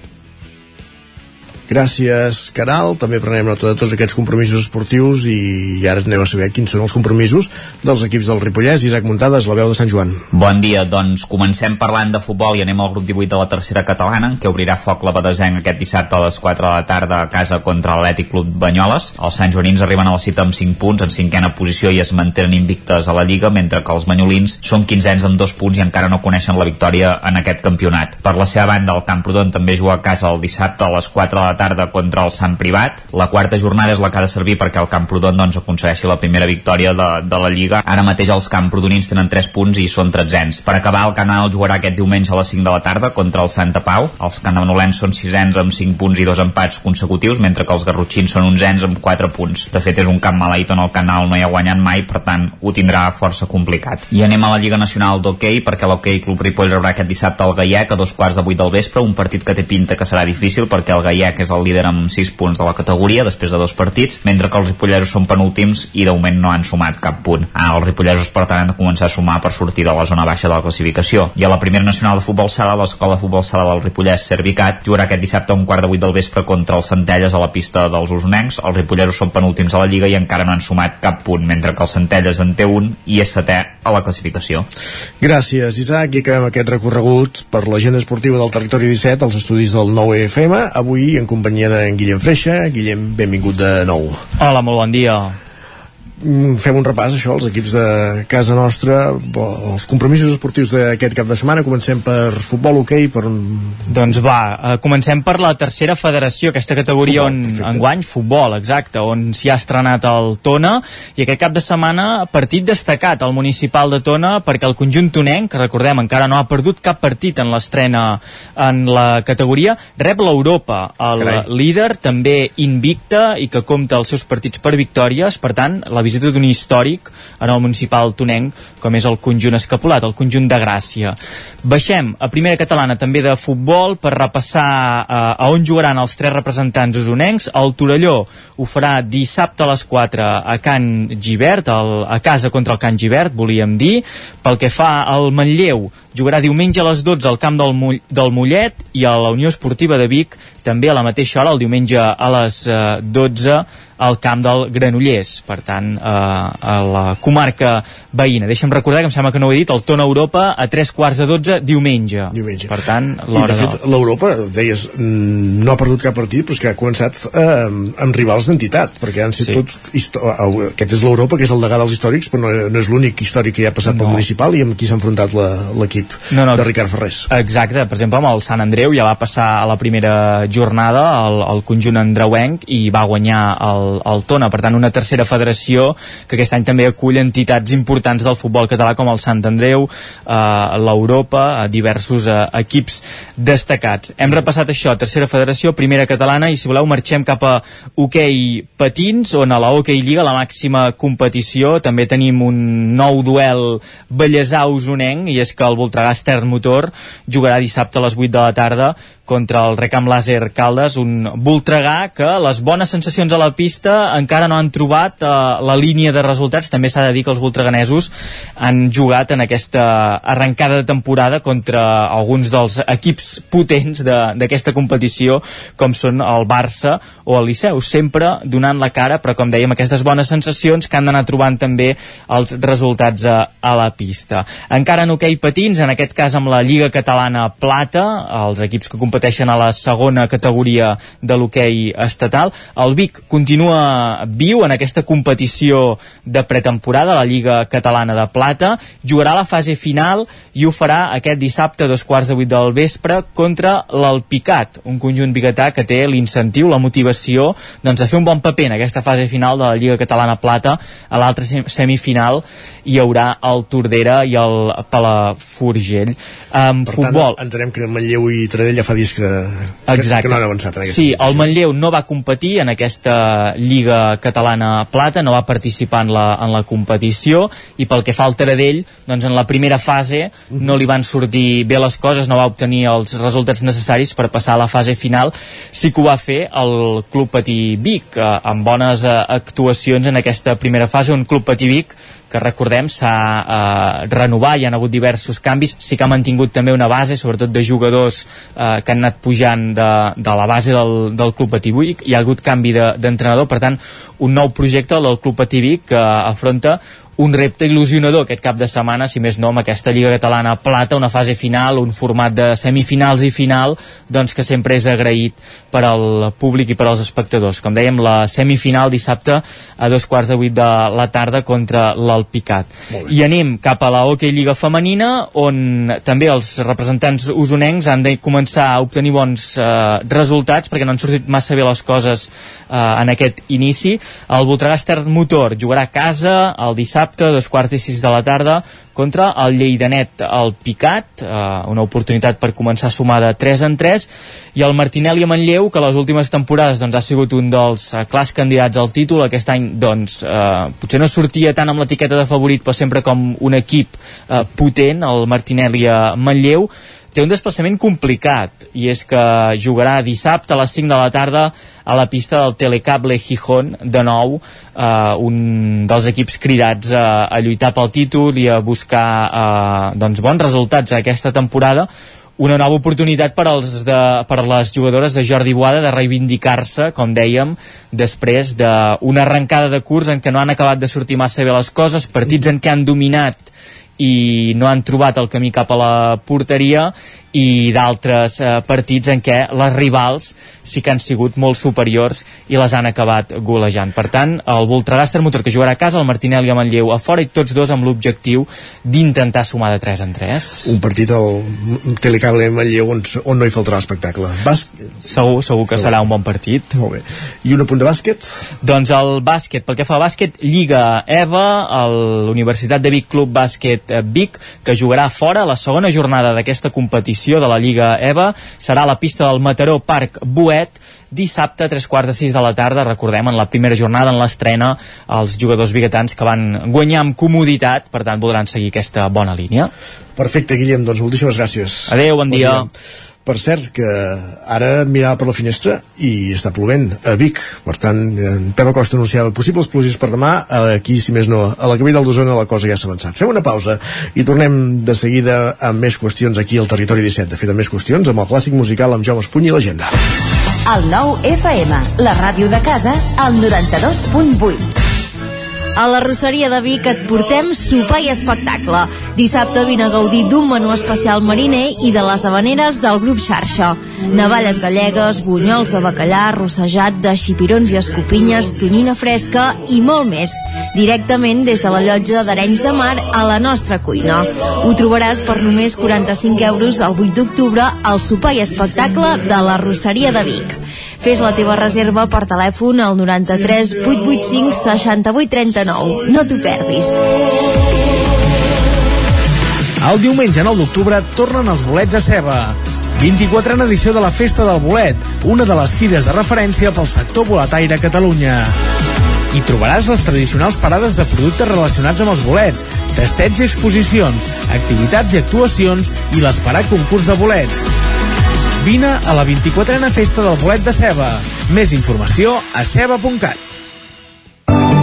Gràcies, Caral. També prenem nota de tots aquests compromisos esportius i ara anem a saber quins són els compromisos dels equips del Ripollès. Isaac Muntades, la veu de Sant Joan. Bon dia, doncs comencem parlant de futbol i anem al grup 18 de la tercera catalana, que obrirà foc la Badesenc aquest dissabte a les 4 de la tarda a casa contra l'Atlètic Club Banyoles. Els Sant Joanins arriben a la cita amb 5 punts, en cinquena posició i es mantenen invictes a la Lliga, mentre que els banyolins són quinzens amb dos punts i encara no coneixen la victòria en aquest campionat. Per la seva banda, el Camprodon també juga a casa el dissabte a les 4 de la tarda contra el Sant Privat. La quarta jornada és la que ha de servir perquè el Camprodon doncs, aconsegueixi la primera victòria de, de la Lliga. Ara mateix els Camprodonins tenen 3 punts i són tretzens. Per acabar, el Canal jugarà aquest diumenge a les 5 de la tarda contra el Santa Pau. Els cananolens són sisens amb 5 punts i dos empats consecutius, mentre que els garrotxins són onzens amb 4 punts. De fet, és un camp maleït on el Canal no hi ha guanyat mai, per tant, ho tindrà força complicat. I anem a la Lliga Nacional d'Hockey, perquè l'Hockey Club Ripoll rebrà aquest dissabte el Gaiec a dos quarts de vuit del vespre, un partit que té pinta que serà difícil perquè el És el líder amb 6 punts de la categoria després de dos partits, mentre que els ripollesos són penúltims i de moment no han sumat cap punt. Ah, els ripollesos per tant han de començar a sumar per sortir de la zona baixa de la classificació. I a la primera nacional de futbol sala, l'escola de futbol sala del Ripollès Servicat jugarà aquest dissabte a un quart de vuit del vespre contra els Centelles a la pista dels usonencs. Els ripollesos són penúltims a la Lliga i encara no han sumat cap punt, mentre que els Centelles en té un i és setè a la classificació. Gràcies, Isaac. I acabem aquest recorregut per l'agenda esportiva del Territori 17 als estudis del 9FM, avui en companyia d'en Guillem Freixa. Guillem, benvingut de nou. Hola, molt bon dia. Mm, Fem un repàs, això, els equips de casa nostra, els compromisos esportius d'aquest cap de setmana. Comencem per futbol, hoquei, per. Doncs va, eh, comencem per la tercera federació, aquesta categoria Futbol, on perfecte. enguany, futbol, exacte, on s'hi ha estrenat el Tona, i aquest cap de setmana partit destacat al municipal de Tona, perquè el conjunt tonenc, que recordem encara no ha perdut cap partit en l'estrena en la categoria, rep l'Europa, el Carai. líder també invicta i que compta els seus partits per victòries, per tant, la visita d'un històric en el municipal tonenc, com és el conjunt escapulat, el conjunt de Gràcia. Baixem a primera catalana també de futbol per repassar eh, a on jugaran els tres representants usonencs. El Torelló ho farà dissabte a les 4 a Can Givert, el, a casa contra el Can Givert, volíem dir. Pel que fa al Manlleu, jugarà diumenge a les 12 al camp del, Mull, del Mollet i a la Unió Esportiva de Vic també a la mateixa hora, el diumenge a les eh, 12 al camp del Granollers, per tant, eh, a la comarca veïna. Deixa'm recordar que em sembla que no ho he dit, el Tona Europa a 3 quarts de 12 diumenge. Diumenge. Per tant, I l'hora de fet, l'Europa, deies, mm, no ha perdut cap partit, però és que ha començat eh, amb rivals d'entitat, perquè han sigut Sí. tots... Aquest és l'Europa, que és el degà dels històrics, però no, no és l'únic històric que hi ha passat pel No. municipal i amb qui s'ha enfrontat la- l'equip No, no. de Ricard Ferrés. Exacte, per exemple amb el Sant Andreu ja va passar a la primera jornada el, el conjunt andreuenc i va guanyar el, el Tona, per tant una tercera federació que aquest any també acull entitats importants del futbol català com el Sant Andreu, eh, l'Europa, eh, diversos eh, equips destacats. Hem repassat això, tercera federació, primera catalana i si voleu marxem cap a hoquei patins on a la Hockey Lliga, la màxima competició, també tenim un nou duel Bellesà-Usonenc i és que el Voltregà Stern Motor jugarà dissabte a les 8 de la tarda contra el Recam Laser Caldes, un Voltregà que les bones sensacions a la pista encara no han trobat eh, la línia de resultats. També s'ha de dir que els voltreganesos han jugat en aquesta arrencada de temporada contra alguns dels equips potents d'aquesta competició, com són el Barça o el Liceu, sempre donant la cara, però com dèiem, aquestes bones sensacions que han d'anar trobant també els resultats a, a la pista. Encara en hoquei patins, en aquest cas amb la Lliga Catalana Plata, els equips que competeixen a la segona categoria de l'hoquei estatal. El Vic continua viu en aquesta competició de pretemporada, la Lliga Catalana de Plata, jugarà la fase final i ho farà aquest dissabte a dos quarts de vuit del vespre contra l'Alpicat, un conjunt biguetà que té l'incentiu, la motivació doncs, de fer un bon paper en aquesta fase final de la Lliga Catalana Plata. A l'altra semifinal hi haurà el Tordera i el Palafrugell. Um, Per futbol. tant, entenem que Manlleu i Taradell ja fa dies que, que, Exacte. que no han avançat en Sí, el Manlleu no va competir en aquesta Lliga Catalana Plata, no va participar en la, en la competició i pel que fa al Taradell, doncs en la primera fase no li van sortir bé les coses, no va obtenir els resultats necessaris per passar a la fase final. Sí que ho va fer el Club Patí Vic, eh, amb bones eh, actuacions en aquesta primera fase, un Club Patí Vic que recordem s'ha eh, renovat, hi ha hagut diversos canvis, sí que ha mantingut també una base, sobretot de jugadors eh, que han anat pujant de, de la base del, del Club Pativic, hi ha hagut canvi de- d'entrenador, per tant, un nou projecte el del Club Pativic que afronta un repte il·lusionador aquest cap de setmana, si més no, amb aquesta Lliga Catalana Plata, una fase final, un format de semifinals i final, doncs que sempre és agraït per al públic i per als espectadors. Com dèiem, la semifinal dissabte a dos quarts de vuit de la tarda contra l'Alpicat. I anem cap a la Hockey Lliga Femenina, on també els representants usonencs han de començar a obtenir bons eh, resultats, perquè no han sortit massa bé les coses eh, en aquest inici. El Voltregà Motor jugarà a casa el dissabte, a dos quarts i sis de la tarda, contra el Lleidanet al Picat, eh, una oportunitat per començar a sumar de 3 en 3, i el Martinelli a Manlleu, que les últimes temporades doncs, ha sigut un dels eh, clars candidats al títol, aquest any doncs, eh, potser no sortia tant amb l'etiqueta de favorit, però sempre com un equip eh, potent, el Martinelli a Manlleu, té un desplaçament complicat i és que jugarà dissabte a les 5 de la tarda a la pista del Telecable Gijón de nou eh, un dels equips cridats a, a lluitar pel títol i a buscar eh, doncs bons resultats aquesta temporada. Una nova oportunitat per, als de, per les jugadores de Jordi Boada de reivindicar-se, com dèiem, després d'una arrencada de curs en què no han acabat de sortir massa bé les coses, partits en què han dominat i no han trobat el camí cap a la porteria i d'altres eh, partits en què les rivals sí que han sigut molt superiors i les han acabat golejant. Per tant, el Voltregà Motor que jugarà a casa, el Martinelli a Manlleu a fora i tots dos amb l'objectiu d'intentar sumar de 3 en 3. Un partit al Telecable Manlleu on, on no hi faltarà espectacle. Bas... Segur, segur que Segur. serà un bon partit. Molt bé. I un apunt de bàsquet? Doncs el bàsquet, pel que fa a bàsquet, Lliga EVA, l'Universitat de Vic Club Bàsquet Vic, que jugarà fora la segona jornada d'aquesta competició de la Lliga EVA, serà a la pista del Mataró Parc Buet, dissabte a tres quarts de sis de la tarda, recordem, en la primera jornada, en l'estrena, els jugadors biguetans que van guanyar amb comoditat, per tant, podran seguir aquesta bona línia. Perfecte, Guillem, doncs moltíssimes gràcies. Adéu, bon dia. Per cert, que ara mirava per la finestra i està plovent a Vic. Per tant, en Pep Acosta anunciava possibles pluges per demà. Aquí, si més no, a la del d'Osona la cosa ja s'ha avançat. Fem una pausa i tornem de seguida amb més qüestions aquí al Territori 17. De fet, amb més qüestions, amb el clàssic musical amb Jaume Espuny i l'agenda. El nou FM, la ràdio de casa, al 92.8. A la Rosseria de Vic et portem sopar i espectacle. Dissabte vine a gaudir d'un menú especial mariner i de les habaneres del grup Xarxa. Navalles gallegues, bunyols de bacallà, rossejat de xipirons i escopinyes, tonyina fresca i molt més. Directament des de la llotja d'Arenys de Mar a la nostra cuina. Ho trobaràs per només 45 euros el 8 d'octubre al sopar i espectacle de la Rosseria de Vic. Fes la teva reserva per telèfon al 93 885 68 39. No t'ho perdis. El diumenge 9 d'octubre tornen els bolets a ceba. 24a edició de la Festa del Bolet, una de les fires de referència pel sector boletaire a Catalunya. Hi trobaràs les tradicionals parades de productes relacionats amb els bolets, testets i exposicions, activitats i actuacions i l'esperat concurs de bolets. Vine a la 24a Festa del Bolet de Ceba. Més informació a ceba.cat.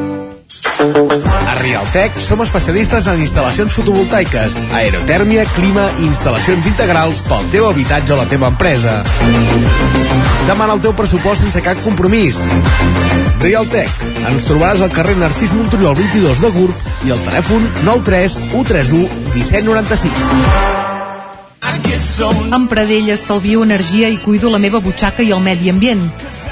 A Rialtec som especialistes en instal·lacions fotovoltaiques, aerotèrmia, clima i instal·lacions integrals pel teu habitatge o la teva empresa. Demana el teu pressupost sense cap compromís. Rialtec. Ens trobaràs al carrer Narcís Monturiol 22 de Gurb i al telèfon 93 131 1796. Amb Pradell estalvio energia i cuido la meva butxaca i el medi ambient.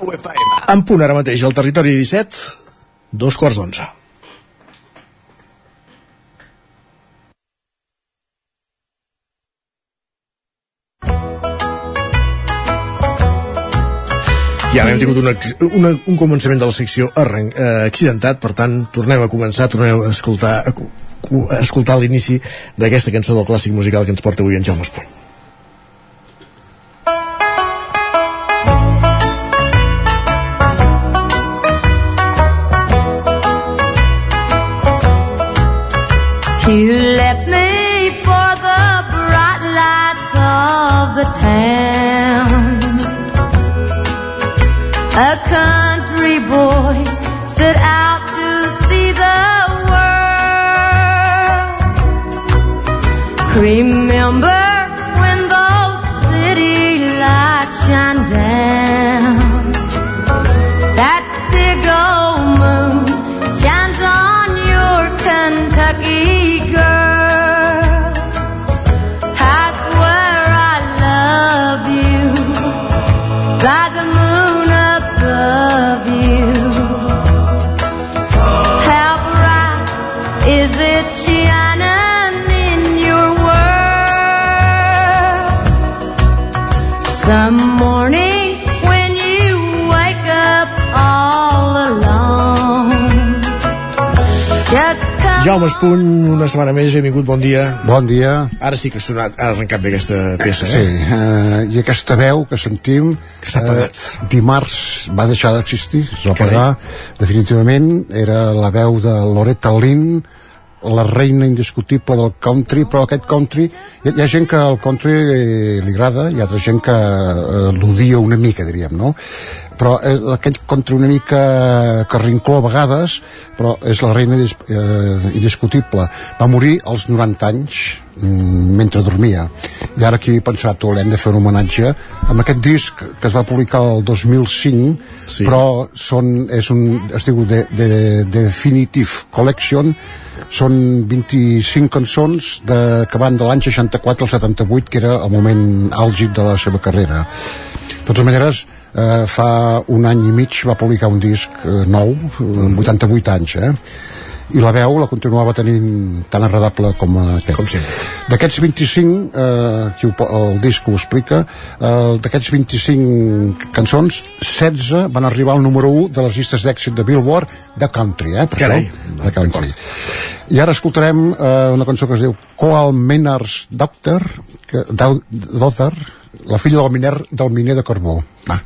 el 9 FM. En punt ara mateix al territori 17, dos quarts d'onze. I ara hem tingut una, una, un començament de la secció arran, eh, accidentat, per tant, tornem a començar, tornem a escoltar, a, a escoltar l'inici d'aquesta cançó del clàssic musical que ens porta avui en Jaume Espuny. A country boy set out to see the world. Remember Jaume Espuny, una setmana més, benvingut, bon dia. Bon dia. Ara sí que ha sonat, ha arrencat bé aquesta peça, Sí, eh? eh, i aquesta veu que sentim que s'ha apagat. dimarts va deixar d'existir, es va apagar definitivament, era la veu de Loretta Lynn la reina indiscutible del country però aquest country, hi hi ha gent que el country eh, li agrada, hi ha altra gent que eh, l'odia una mica diríem, no? Però eh, aquest country una mica carrincló a vegades però és la reina indis, eh, indiscutible. Va morir als 90 anys mm, mentre dormia. I ara aquí he pensat, oh, l'hem de fer un homenatge amb aquest disc que es va publicar el 2005 sí. però són, és un, es diu de, de, de Definitive Collection. Són 25 cançons de, que van de l'any 64 al 78 que era el moment àlgid de la seva carrera. De totes maneres eh, fa un any i mig va publicar un disc eh, nou amb 88 anys eh? i la veu la continuava tenint tan agradable com aquest. Com D'aquests 25, eh, qui ho, el disc ho explica, eh, d'aquests 25 cançons, 16 van arribar al número 1 de les llistes d'èxit de Billboard de country, eh? Per Carai. això, de country. I ara escoltarem eh, una cançó que es diu Coal Maynard's Doctor, que, Dau- Daughter, la filla del miner, del miner de carbó. Va.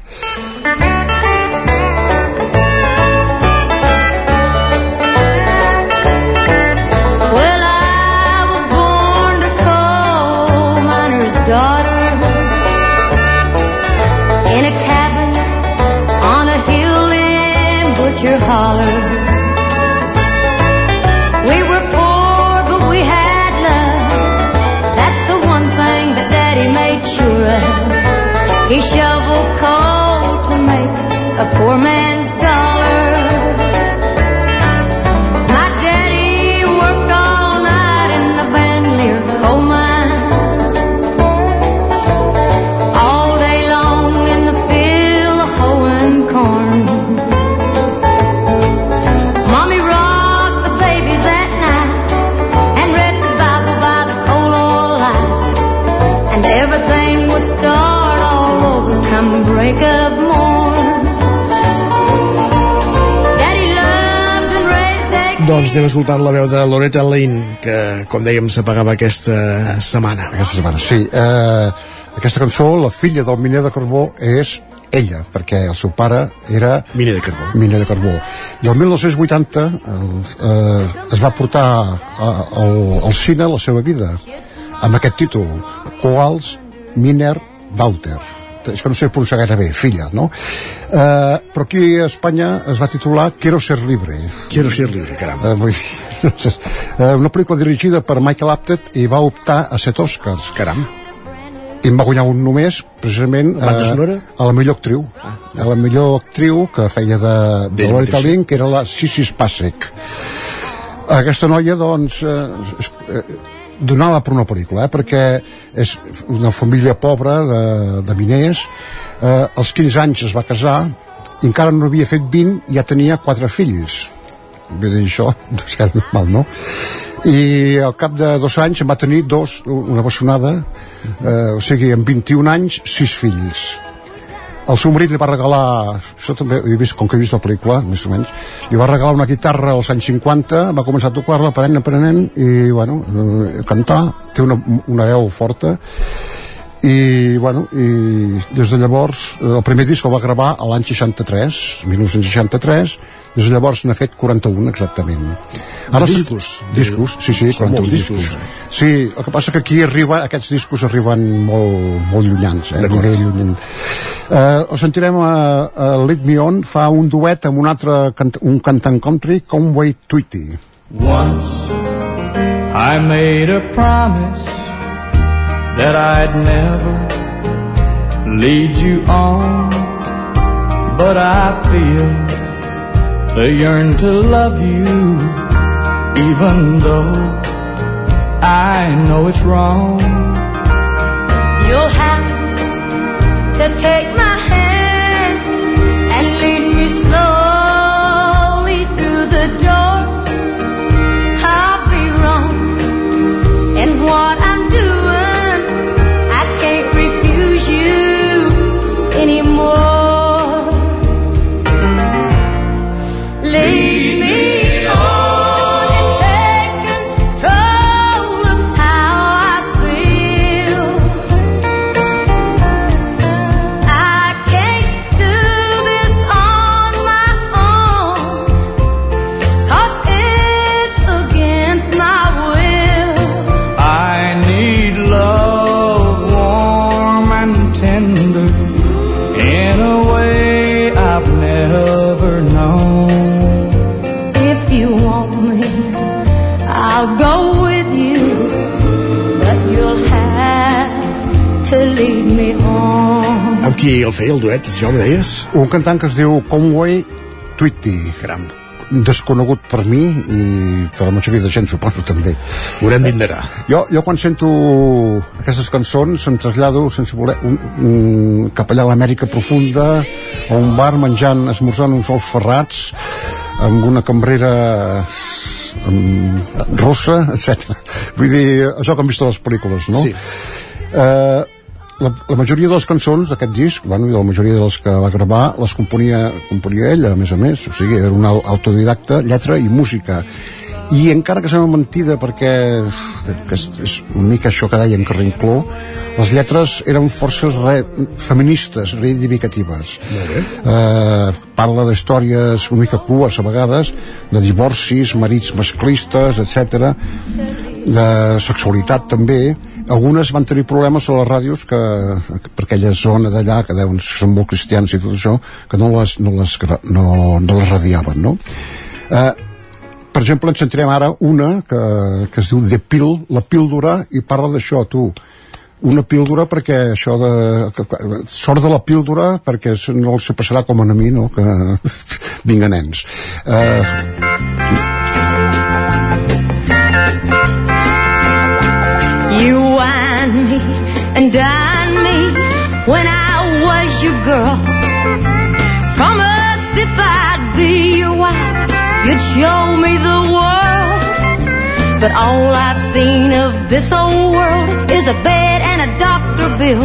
Doncs anem escoltant la veu de Loretta Lane, que, com dèiem, s'apagava aquesta setmana. Aquesta setmana, sí. Eh, aquesta cançó, la filla del miner de carbó, és ella, perquè el seu pare era... Miner de carbó. Miner de carbó. I el 1980 el, eh, es va portar a, al, al cine la seva vida, amb aquest títol, Quals Miner Daughter és que no sé pronunciar gaire bé, filla, no? Eh, però aquí a Espanya es va titular Quiero ser libre. Quiero ser libre, caram. Eh, vull dir, (laughs) eh, una pel·lícula dirigida per Michael Apted i va optar a set Oscars. Caram. I en va guanyar un només, precisament, sonora? a la millor actriu. Ah. A la millor actriu que feia de, de Loretta. Lynn, que era la Sissy Spacek. Aquesta noia, doncs, eh, eh, donava per una pel·lícula, eh, perquè és una família pobra de, de miners, eh, als 15 anys es va casar, i encara no havia fet 20 i ja tenia quatre fills. Vull dir, això (laughs) no gaire normal, no? I al cap de dos anys en va tenir dos, una bessonada, eh, o sigui, amb 21 anys, sis fills el seu marit li va regalar això també he vist, com que he vist la pel·lícula més o menys, li va regalar una guitarra als anys 50 va començar a tocar-la aprenent, aprenent i bueno, eh, cantar té una, una veu forta i bueno i des de llavors eh, el primer disc el va gravar l'any 63 1963 des de llavors n'ha fet 41 exactament De discos? discos, sí, sí, Són 41 molts discos. discos, eh? sí, el que passa que aquí arriba aquests discos arriben molt, molt llunyans eh? D'acord. Nivell llunyant. Eh, el sentirem a, a Lead Me On fa un duet amb un altre cant un cantant country Conway Twitty Once I made a promise that I'd never lead you on, but I feel the yearn to love you, even though I know it's wrong. You'll have to take my feia el duet, això em deies? un cantant que es diu Conway Twitty Caram. desconegut per mi i per la majoria de gent suposo també Haurem d'indagar. jo, jo quan sento aquestes cançons em trasllado sense voler un, un, cap allà a l'Amèrica profunda a un bar menjant, esmorzant uns ous ferrats amb una cambrera amb, rossa, etc. Vull dir, això que hem vist a les pel·lícules, no? Sí. Eh, la, la majoria de les cançons d'aquest disc, bueno, i la majoria de les que va gravar, les componia, componia ella, a més a més, o sigui, era un au- autodidacta, lletra i música. I encara que sembla mentida, perquè que és, és una mica això que deia en Carrincló, les lletres eren força re, feministes, reivindicatives. Eh, parla d'històries una mica crues a vegades, de divorcis, marits masclistes, etc de sexualitat també algunes van tenir problemes a les ràdios que, per aquella zona d'allà que deuen que són molt cristians i tot això que no les, no les, no, no les radiaven no? eh, per exemple ens sentirem ara una que, que es diu The Pill, la píldora i parla d'això tu una píldora perquè això de que, que, sort de la píldora perquè no els passarà com a mi no? que (laughs) vinga nens eh, and dine me when I was your girl. Promised if I'd be your wife, you'd show me the world. But all I've seen of this old world is a bed and a doctor bill.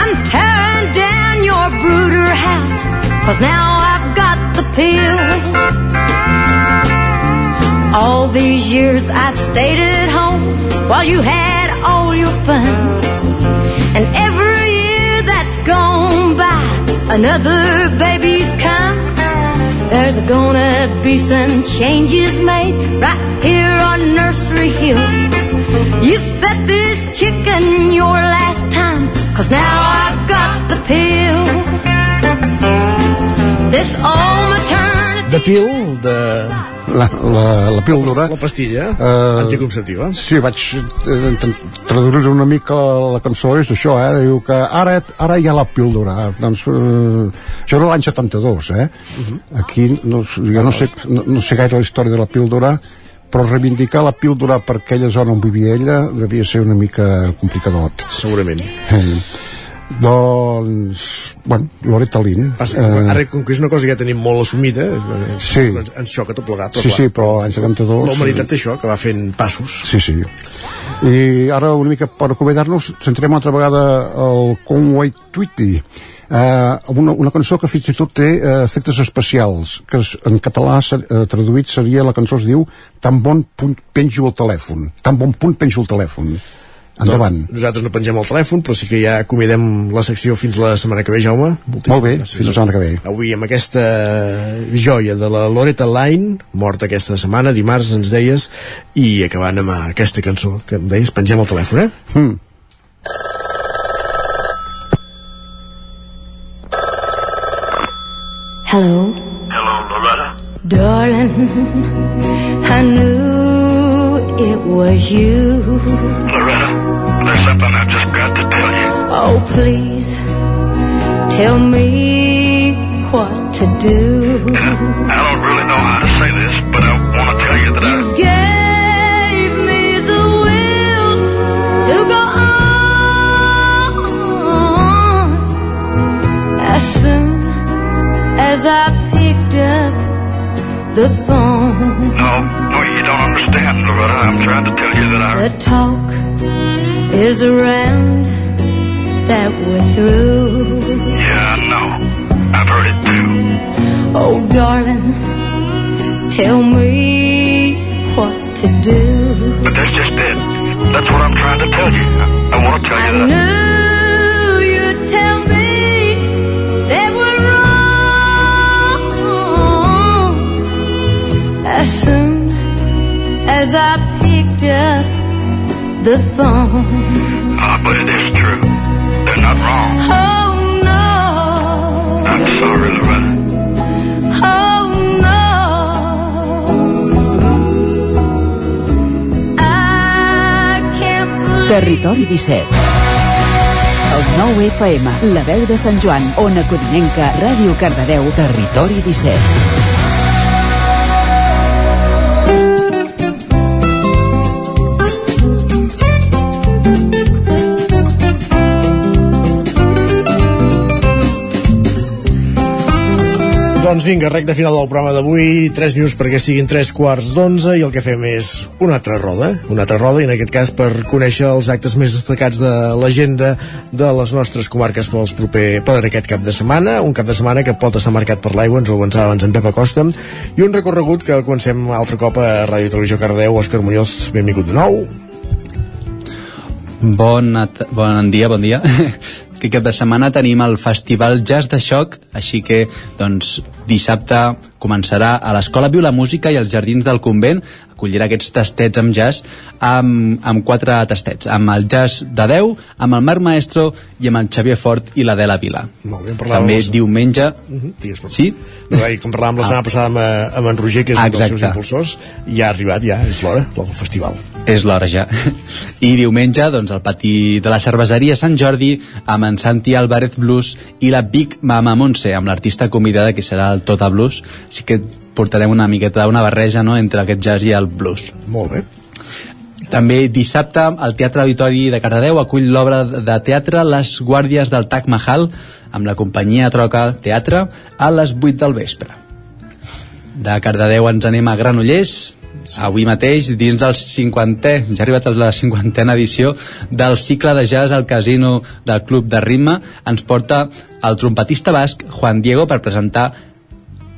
I'm tearing down your brooder house, cause now I've got the pill. All these years I've stayed at home while you had all your fun. And every year that's gone by, another baby's come. There's gonna be some changes made right here on Nursery Hill. You set this chicken your last time, cause now I've got the pill. This all maternity. The Pill, de... La, la, la píldora... La pastilla eh, anticonceptiva. Sí, vaig eh, traduir una mica la cançó, és això, eh? Diu que ara, ara hi ha la píldora. Doncs, eh, això era l'any 72, eh? Aquí, no, jo no sé, no, no sé gaire la història de la píldora, però reivindicar la píldora per aquella zona on vivia ella devia ser una mica complicadot. Segurament. Eh, doncs, bueno, Loretta Lynn. Passa, eh... Ara, com que és una cosa que ja tenim molt assumida, eh, Sí. ens, ens xoca tot plegat. Sí, sí, però l'any 72... La humanitat té això, que va fent passos. Sí, sí. I ara una mica per acomiadar-nos centrem altra vegada el Conway Twitty eh, una, una cançó que fins i tot té eh, efectes especials que en català ser, eh, traduït seria la cançó es diu tan bon punt penjo el telèfon tan bon punt penjo el telèfon endavant No, nosaltres no pengem el telèfon, però sí que ja acomiadem la secció fins la setmana que ve, Jaume. Moltíssimes Molt bé, gràcies. fins la setmana que ve. Avui amb aquesta joia de la Loretta Line, morta aquesta setmana, dimarts ens deies, i acabant amb aquesta cançó que em deies, pengem el telèfon, eh? Mm. Hello, Hello, Loretta. darling. I knew it was you. Loretta, there's something I've just got to tell you. Oh, please tell me what to do. I don't really know how to say this, but I want to tell you that I... Gave me the will to go on as soon as I picked up the phone. No, no, you don't understand, Loretta. I'm trying to tell you that I... The talk is around that we're through. Yeah, I know. I've heard it too. Oh, darling, tell me what to do. But that's just it. That's what I'm trying to tell you. I, I want to tell you that... Knew you'd tell me that we're wrong as soon as I picked up the phone. Ah, but it is true. They're not wrong. Oh no, I'm sorry, Loretta. oh no. I can't believe Territori 17. El 9 FM, la veu de Sant Joan, Ona Codinenca, Ràdio Cardedeu, Territori 17. Doncs vinga, recte final del programa d'avui, 3 minuts perquè siguin 3 quarts d'11 i el que fem és una altra roda, una altra roda i en aquest cas per conèixer els actes més destacats de l'agenda de les nostres comarques pels proper, per aquest cap de setmana, un cap de setmana que pot estar marcat per l'aigua, ens ho avançava abans en Pep Acosta, i un recorregut que comencem altre cop a Ràdio Televisió Cardeu, Òscar Muñoz, benvingut de nou. Bon, bon dia, bon dia. Aquest cap de setmana tenim el Festival Jazz de Xoc, així que doncs, dissabte començarà a l'Escola Viu la Música i als Jardins del Convent, acollirà aquests tastets amb jazz amb, amb quatre tastets, amb el jazz de Déu, amb el Marc Maestro i amb el Xavier Fort i l'Adela Vila. Molt bé, parlàvem També diumenge... Mhm, digues, perdó. Sí? No, i com parlàvem la setmana passada amb, eh, amb en Roger, que és un dels seus Exacte. impulsors, ja ha arribat, ja, és l'hora del festival. És l'hora ja. I diumenge, doncs, al pati de la cerveseria Sant Jordi, amb en Santi Álvarez Blues i la Big Mama Montse, amb l'artista convidada que serà el Tota Blues. Així que portarem una miqueta, una barreja no?, entre aquest jazz i el blues. Molt bé. També dissabte el Teatre Auditori de Cardedeu acull l'obra de teatre Les Guàrdies del Taj Mahal amb la companyia Troca Teatre a les 8 del vespre. De Cardedeu ens anem a Granollers avui mateix dins del 50è ja ha arribat a la 50a edició del cicle de jazz al casino del Club de Ritme. Ens porta el trompetista basc Juan Diego per presentar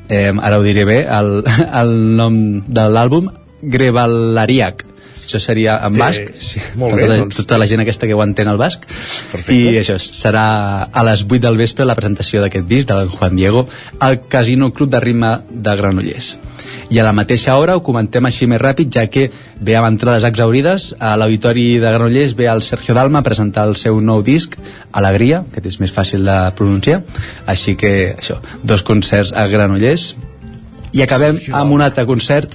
eh, ara ho diré bé el, (laughs) el nom de l'àlbum Grevalariac això seria en basc. sí, molt per bé, tota, doncs- tota la gent aquesta que ho entén el basc. Perfecte. i això serà a les 8 del vespre la presentació d'aquest disc del Juan Diego al Casino Club de Ritme de Granollers. I a la mateixa hora ho comentem així més ràpid ja que ve amb entrades exaurides. A l'auditori de Granollers ve el Sergio Dalma a presentar el seu nou disc Alegria, que és més fàcil de pronunciar. Així que això, dos concerts a Granollers. I acabem amb un altre concert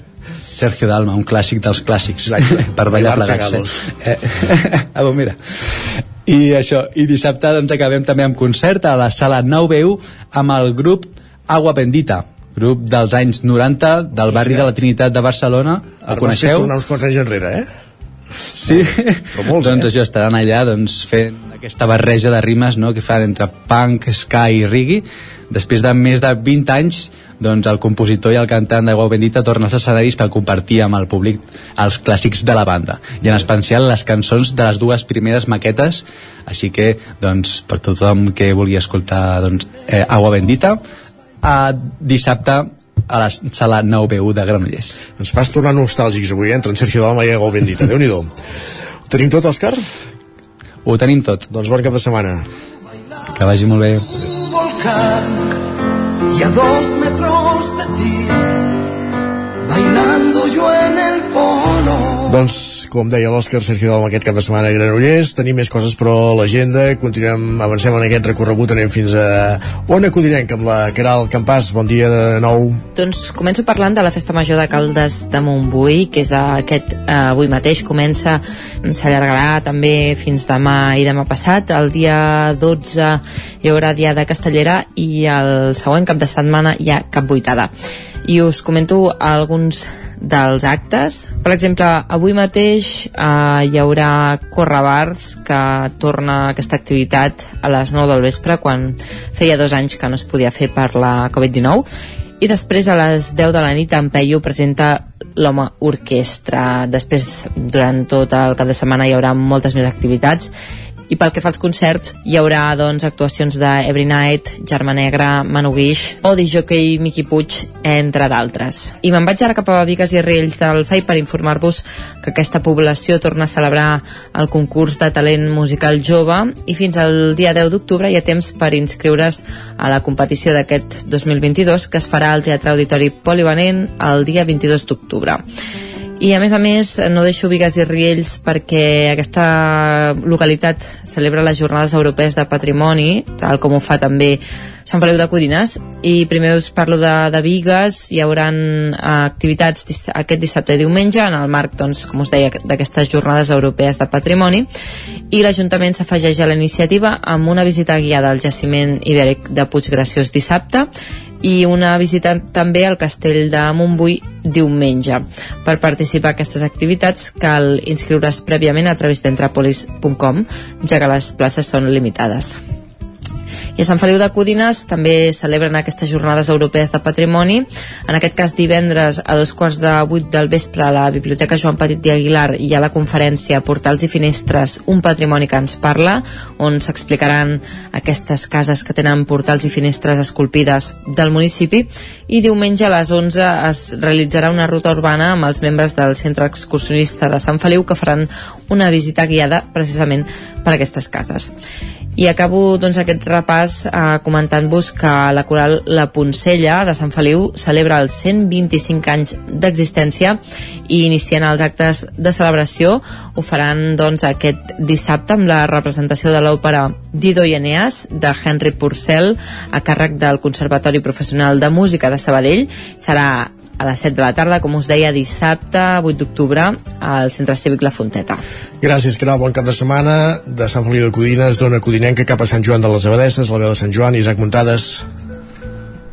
Sergio Dalma, un clàssic dels clàssics (laughs) per ballar plegats eh? (laughs) ah, bon, mira i això, i dissabte doncs acabem també amb concert a la sala 9BU amb el grup Agua Bendita grup dels anys 90 del barri Sí. de la Trinitat de Barcelona el fet coneixeu? tornar uns quants anys enrere, eh? Sí, doncs això, estaran allà doncs, fent aquesta barreja de rimes no, que fan entre punk, ska i reggae. Després de més de 20 anys, doncs, el compositor i el cantant d'Aigua Bendita torna als escenaris per compartir amb el públic els clàssics de la banda, i en especial les cançons de les dues primeres maquetes, així que, doncs, per tothom que vulgui escoltar doncs, eh, Agua Bendita, a dissabte a la sala 9BU de Granollers. Ens fas tornar nostàlgics avui, eh? entre en Sergio Dalma i Agó Bendita. Déu-n'hi-do. Ho tenim tot, Òscar? Ho tenim tot. Doncs bon cap de setmana. Que vagi molt bé. volcán y a dos metros de ti, bailando yo en el polo. Doncs, com deia l'Òscar Sergio Dalma aquest cap de setmana a Granollers, tenim més coses però a l'agenda, continuem, avancem en aquest recorregut, anem fins a Ona Codinenc amb la Caral Campàs, bon dia de nou. Doncs començo parlant de la Festa Major de Caldes de Montbui, que és aquest eh, avui mateix, comença, s'allargarà també fins demà i demà passat. El dia 12 hi haurà dia de Castellera i el següent cap de setmana hi ha cap vuitada. I us comento alguns dels actes. Per exemple, avui mateix eh, hi haurà Correbars que torna aquesta activitat a les 9 del vespre quan feia dos anys que no es podia fer per la Covid-19 i després a les 10 de la nit en Peyu presenta l'Home Orquestra. Després durant tot el cap de setmana hi haurà moltes més activitats i pel que fa als concerts hi haurà doncs actuacions de Every Night, Germa Negra, Manu Guix o Jockey Miqui Puig, entre d'altres. I me'n vaig ara cap a Vigues i Riells del FEI per informar-vos que aquesta població torna a celebrar el concurs de talent musical jove i fins al dia 10 d'octubre hi ha temps per inscriure's a la competició d'aquest 2022 que es farà al Teatre Auditori Polivalent el dia 22 d'octubre. I a més a més no deixo Vigues i Riells perquè aquesta localitat celebra les jornades europees de patrimoni, tal com ho fa també Sant Feliu de Codines. I primer us parlo de, de Vigues hi haurà activitats dis aquest dissabte i diumenge en el marc, doncs, com us deia, d'aquestes jornades europees de patrimoni. I l'Ajuntament s'afegeix a la iniciativa amb una visita guiada al jaciment ibèric de Puiggraciós dissabte i una visita també al castell de Montbui diumenge. Per participar a aquestes activitats cal inscriure's prèviament a través d'entrapolis.com, ja que les places són limitades. I a Sant Feliu de Codines també celebren aquestes jornades europees de patrimoni. En aquest cas, divendres a dos quarts de vuit del vespre a la Biblioteca Joan Petit i Aguilar hi ha la conferència Portals i Finestres, un patrimoni que ens parla, on s'explicaran aquestes cases que tenen portals i finestres esculpides del municipi. I diumenge a les 11 es realitzarà una ruta urbana amb els membres del Centre Excursionista de Sant Feliu que faran una visita guiada precisament per aquestes cases. I acabo doncs, aquest repàs eh, comentant-vos que la coral La Poncella de Sant Feliu celebra els 125 anys d'existència i inicien els actes de celebració. Ho faran doncs, aquest dissabte amb la representació de l'òpera Dido i Eneas de Henry Purcell a càrrec del Conservatori Professional de Música de Sabadell. Serà a les 7 de la tarda, com us deia, dissabte 8 d'octubre al Centre Cívic La Fonteta. Gràcies, Caral. Bon cap de setmana de Sant Feliu de Codines, d'Ona Codinenca cap a Sant Joan de les Abadesses, la veu de Sant Joan, Isaac Muntades.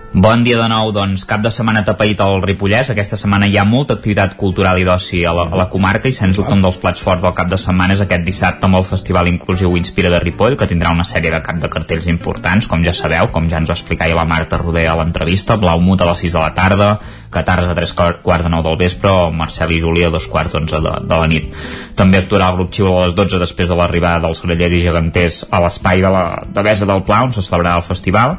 Bon dia de nou, doncs cap de setmana tapaït al Ripollès. Aquesta setmana hi ha molta activitat cultural i d'oci a, la, a la comarca i sens dubte un dels plats forts del cap de setmana és aquest dissabte amb el Festival Inclusiu Inspira de Ripoll, que tindrà una sèrie de cap de cartells importants, com ja sabeu, com ja ens va explicar la Marta Roder a l'entrevista, Blau Mut a les 6 de la tarda, Catars a 3 quarts de 9 del vespre, o Marcel i Júlia a dos quarts d'onze de, de la nit. També actuarà el grup Xiu a les 12 després de l'arribada dels grellers i geganters a l'espai de la Devesa del Pla, on se celebrarà el festival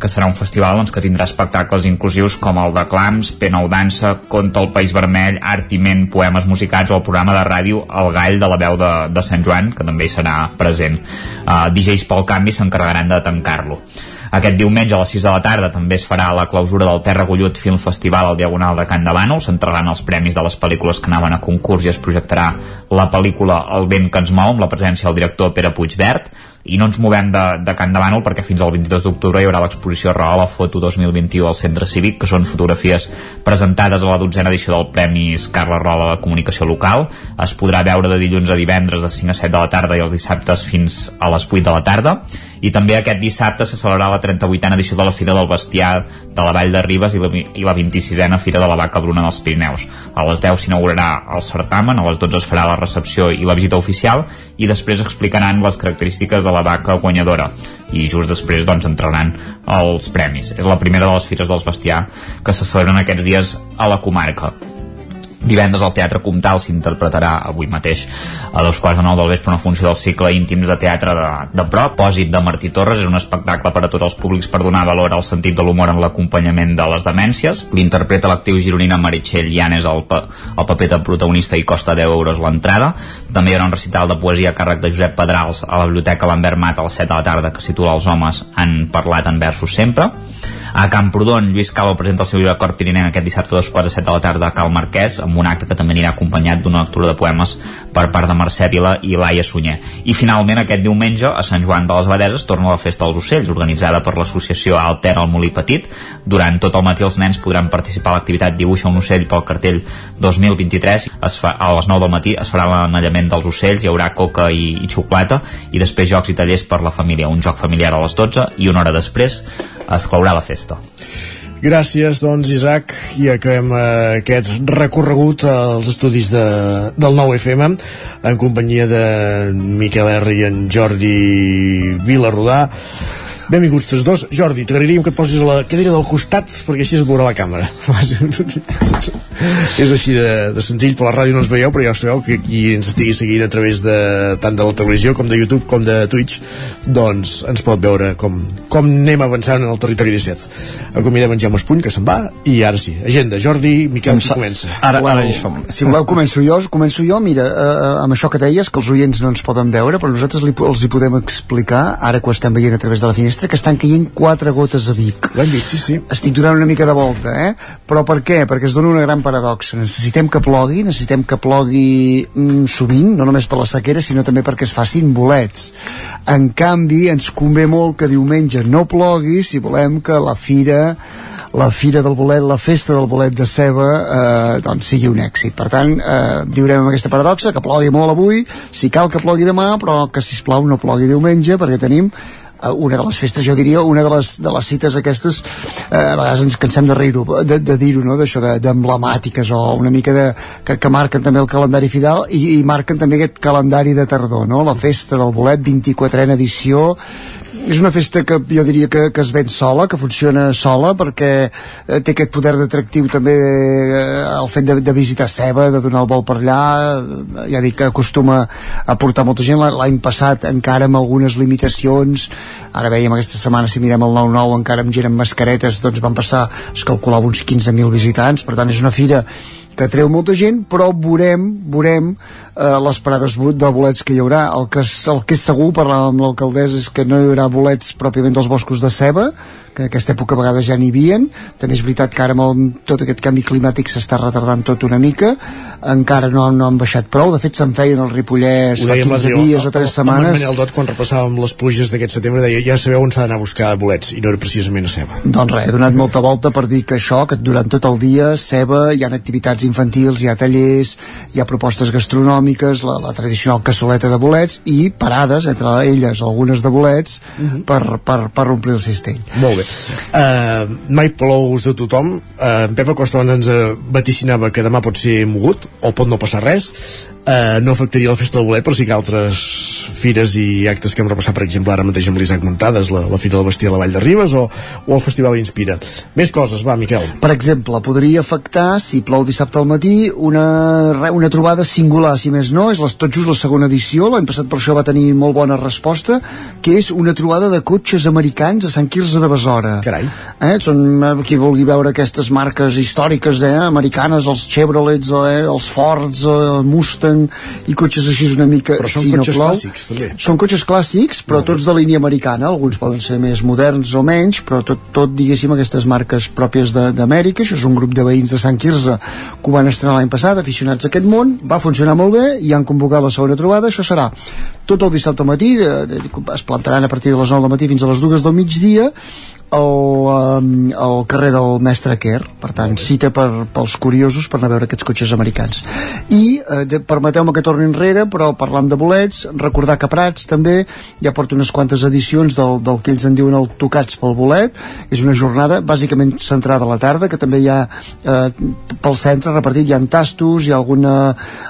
que serà un festival doncs, que tindrà espectacles inclusius com el de Clams, P9 Dansa, Conta el País Vermell, Artiment, Poemes Musicats o el programa de ràdio El Gall de la veu de, de Sant Joan, que també hi serà present. Uh, DJs pel canvi s'encarregaran de tancar-lo. Aquest diumenge a les 6 de la tarda també es farà la clausura del Terra Gullut Film Festival al Diagonal de Can de Bànol. S'entregaran els premis de les pel·lícules que anaven a concurs i es projectarà la pel·lícula El vent que ens mou amb la presència del director Pere Puigverd i no ens movem de, de Can de Bànol perquè fins al 22 d'octubre hi haurà l'exposició Rahola Foto 2021 al Centre Cívic que són fotografies presentades a la dotzena edició del Premis Carla Rola de Comunicació Local es podrà veure de dilluns a divendres de 5 a 7 de la tarda i els dissabtes fins a les 8 de la tarda i també aquest dissabte se celebrarà la 38a edició de la Fira del Bestiar de la Vall de Ribes i la, i la 26a Fira de la Vaca Bruna dels Pirineus. A les 10 s'inaugurarà el certamen, a les 12 es farà la recepció i la visita oficial i després explicaran les característiques de la vaca guanyadora i just després doncs entraran els premis. És la primera de les fires dels bestiar que se celebren aquests dies a la comarca. Divendres al Teatre Comtal s'interpretarà avui mateix a dos quarts de nou del vespre una funció del cicle íntims de teatre de, de prop. Pòsit de Martí Torres és un espectacle per a tots els públics per donar valor al sentit de l'humor en l'acompanyament de les demències. L'interpreta l'actriu gironina Meritxell Llanes el, pa, el paper de protagonista i costa 10 euros l'entrada. També hi haurà un recital de poesia a càrrec de Josep Pedrals a la Biblioteca Lambert Mat a les 7 de la tarda que situa Els homes han parlat en versos sempre. A Camprodon, Lluís Calvo presenta el seu llibre Cor Pirinenc aquest dissabte a dos quarts de set de la tarda a Cal Marquès, amb un acte que també anirà acompanyat d'una lectura de poemes per part de Mercè Vila i Laia Sunyer. I finalment, aquest diumenge, a Sant Joan de les Abadeses, torna la Festa dels Ocells, organitzada per l'associació Alter al Molí Petit. Durant tot el matí els nens podran participar a l'activitat Dibuixa un ocell pel cartell 2023. Es fa, a les 9 del matí es farà l'anellament dels ocells, hi haurà coca i, i xocolata, i després jocs i tallers per la família. Un joc familiar a les 12 i una hora després es claurà la festa. Gràcies, doncs, Isaac, i acabem eh, aquest recorregut als estudis de, del nou FM en companyia de Miquel R i en Jordi Vilarrodà. Benvinguts tots dos. Jordi, t'agrairíem que et posis a la cadira del costat perquè així es veurà la càmera. (laughs) és així de, de senzill, per la ràdio no ens veieu, però ja ho sabeu que qui ens estigui seguint a través de tant de la televisió com de YouTube com de Twitch, doncs ens pot veure com, com anem avançant en el territori 17. Acomiadem en Jaume Espuny, que se'n va, i ara sí, agenda. Jordi, Miquel, qui comença? Ara, ara hi som. Si voleu, començo jo. Començo jo, mira, eh, amb això que deies, que els oients no ens poden veure, però nosaltres li, els hi podem explicar, ara que ho estem veient a través de la finestra, que estan caient quatre gotes a Vic. L'hem vist, sí, sí. Estic donant una mica de volta, eh? Però per què? Perquè es dona una gran paradoxa. Necessitem que plogui, necessitem que plogui mm, sovint, no només per la sequera, sinó també perquè es facin bolets. En canvi, ens convé molt que diumenge no plogui si volem que la fira la fira del bolet, la festa del bolet de ceba eh, doncs sigui un èxit per tant, eh, viurem amb aquesta paradoxa que plogui molt avui, si cal que plogui demà però que si plau no plogui diumenge perquè tenim una de les festes, jo diria, una de les, de les cites aquestes, eh, a vegades ens cansem de dir-ho, de, de dir-ho, no?, d'això d'emblemàtiques o una mica de, que, que marquen també el calendari fidel i, i marquen també aquest calendari de tardor, no?, la festa del bolet, 24a edició, és una festa que jo diria que, que es ven sola, que funciona sola, perquè eh, té aquest poder d'atractiu també eh, el fet de, de visitar Ceba, de donar el vol per allà, eh, ja dic que acostuma a portar molta gent, l'any passat encara amb algunes limitacions, ara veiem aquesta setmana si mirem el 9-9 encara amb gent amb mascaretes, doncs van passar, es calculava uns 15.000 visitants, per tant és una fira que treu molta gent, però veurem, veurem eh, les parades de bolets que hi haurà. El que, és, el que és segur, parlant amb l'alcaldessa, és que no hi haurà bolets pròpiament dels boscos de ceba, que en aquesta època a vegades ja n'hi havien. També és veritat que ara amb el, tot aquest canvi climàtic s'està retardant tot una mica. Encara no, no han baixat prou. De fet, se'n feien el Ripollès fa 15 dies o 3 setmanes. El Manel Dot, quan repassàvem les pluges d'aquest setembre, deia ja sabeu on s'ha d'anar a buscar bolets, i no era precisament a ceba. Doncs res, he donat molta volta per dir que això, que durant tot el dia, ceba, hi ha activitats infantils, hi ha tallers, hi ha propostes gastronòmiques, la, la tradicional cassoleta de bolets i parades, entre elles algunes de bolets, uh -huh. per, per, per omplir el cistell. Molt bé. Uh, mai plous de tothom. Uh, en Pep Acosta abans ens vaticinava que demà pot ser mogut, o pot no passar res. Eh, no afectaria la festa del bolet, però sí que altres fires i actes que hem repassat, per exemple, ara mateix amb l'Isaac Muntades, la, la Fira del Bestiar a la Vall de Ribes o, o el Festival Inspira. Més coses, va, Miquel. Per exemple, podria afectar, si plou dissabte al matí, una, una trobada singular, si més no, és les, tot just la segona edició, l'any passat per això va tenir molt bona resposta, que és una trobada de cotxes americans a Sant Quirze de Besora. Carai. Eh, són, eh, qui vulgui veure aquestes marques històriques, eh, americanes, els Chevrolets, eh, els Fords, eh, el Mustang, i cotxes així una mica... Però són si cotxes no plou. clàssics, també. Són cotxes clàssics, però tots de línia americana, alguns poden ser més moderns o menys, però tot, tot diguéssim, aquestes marques pròpies d'Amèrica, això és un grup de veïns de Sant Quirze que ho van estrenar l'any passat, aficionats a aquest món, va funcionar molt bé i han convocat la segona trobada, això serà tot el dissabte al matí, de, es plantaran a partir de les 9 del matí fins a les 2 del migdia, al, um, al carrer del Mestre Quer per tant cita per, pels curiosos per anar a veure aquests cotxes americans. I eh, permeteu-me que torni enrere però parlant de bolets, recordar que Prats també ja porta unes quantes edicions del, del que ells en diuen el Tocats pel bolet. És una jornada bàsicament centrada a la tarda que també hi ha eh, pel centre repartit. Hi ha tastos hi ha alguna,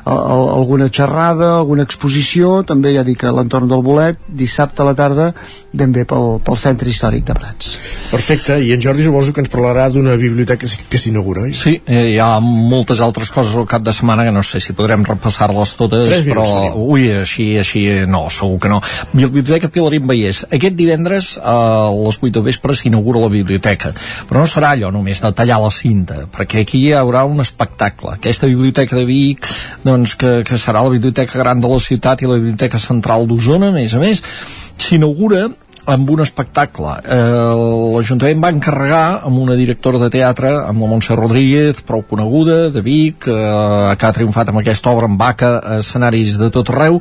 al, alguna xerrada alguna exposició també ja dic a l'entorn del bolet dissabte a la tarda ben bé pel, pel centre històric de Prats Perfecte, i en Jordi suposo que ens parlarà d'una biblioteca que s'inaugura, oi? Sí, eh, hi ha moltes altres coses al cap de setmana que no sé si podrem repassar-les totes, Tres però minuts ui, així, així no, segur que no. Biblioteca Pilarín Vallès. Aquest divendres a les 8 de vespre s'inaugura la biblioteca, però no serà allò només de tallar la cinta, perquè aquí hi haurà un espectacle. Aquesta biblioteca de Vic, doncs que, que serà la biblioteca gran de la ciutat i la biblioteca central d'Osona, a més a més, s'inaugura amb un espectacle. Eh, L'Ajuntament va encarregar amb una directora de teatre, amb la Montse Rodríguez, prou coneguda, de Vic, eh, que ha triomfat amb aquesta obra en vaca a escenaris de tot arreu,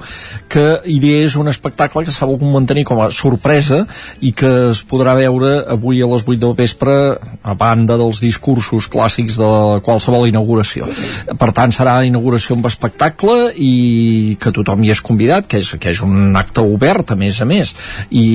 que ideés un espectacle que s'ha volgut mantenir com a sorpresa i que es podrà veure avui a les 8 del vespre a banda dels discursos clàssics de qualsevol inauguració. Per tant, serà inauguració amb espectacle i que tothom hi és convidat, que és, que és un acte obert, a més a més, i,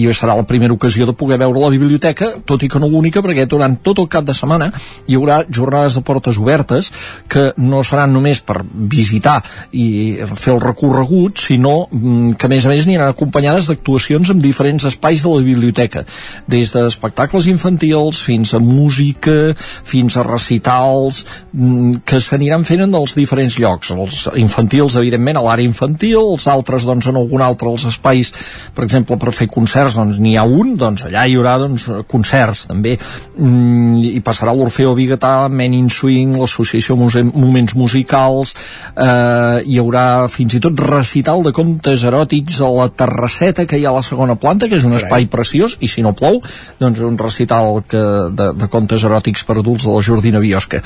i serà la primera ocasió de poder veure la biblioteca, tot i que no l'única, perquè durant tot el cap de setmana hi haurà jornades de portes obertes que no seran només per visitar i fer el recorregut, sinó mm, que a més a més aniran acompanyades d'actuacions en diferents espais de la biblioteca, des d'espectacles infantils fins a música, fins a recitals, mm, que s'aniran fent en els diferents llocs. Els infantils, evidentment, a l'àrea infantil, els altres, doncs, en algun altre dels espais, per exemple, per fer concerts, doncs n'hi ha un, doncs allà hi haurà doncs, concerts també, mm, i passarà l'Orfeo Bigatà, Men in Swing, l'Associació Moments Musicals, eh, hi haurà fins i tot recital de contes eròtics a la terrasseta que hi ha a la segona planta, que és un espai preciós, i si no plou, doncs un recital que, de, de contes eròtics per adults de la Jordina Biosca.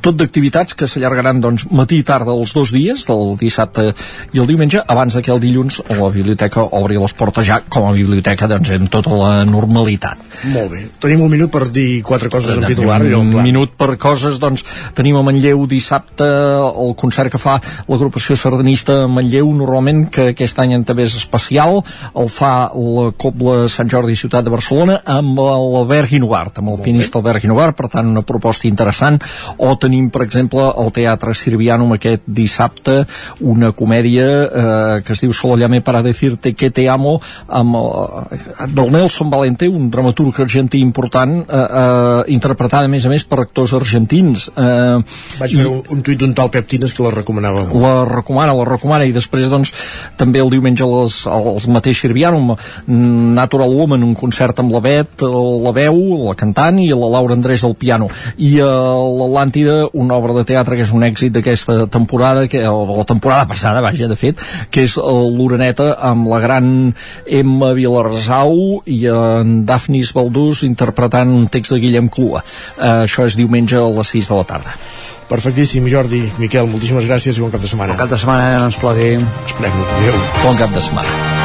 Tot d'activitats que s'allargaran doncs, matí i tarda els dos dies, del dissabte i el diumenge, abans que el dilluns la biblioteca obri les portes ja com a biblioteca doncs, amb tota la normalitat. Molt bé. Tenim un minut per dir quatre coses en titular. allò en un plan. minut per coses, doncs tenim a Manlleu dissabte el concert que fa l'agrupació sardanista a Manlleu normalment, que aquest any també és especial, el fa la Cobla Sant Jordi Ciutat de Barcelona amb l'Albert Guinovart, amb el finista Albert Guinovart, per tant una proposta interessant, o tenim per exemple el Teatre Sirvianum aquest dissabte, una comèdia eh, que es diu Solo llame para decirte que te amo amb eh, del Nelson Valente, un dramaturg argentí important, eh, eh, interpretada a més a més per actors argentins. Eh, Vaig veure un, un tuit d'un tal Pep Tines que la recomanava molt. la recomana, la recomana i després doncs també el diumenge les, el mateix Sirvianum Natural Woman, un concert amb la Bet la veu, la cantant i la Laura Andrés al piano i a l'Atlàntida una obra de teatre que és un èxit d'aquesta temporada que, o la temporada passada, vaja, de fet que és l'Uraneta amb la gran Emma Vilarsau i en Dafnis Baldús interpretant un text de Guillem Clua uh, això és diumenge a les 6 de la tarda Perfectíssim, Jordi. Miquel, moltíssimes gràcies i bon cap de setmana. Bon cap de setmana, no ens plogui. Esperem. Adéu. Bon cap de setmana.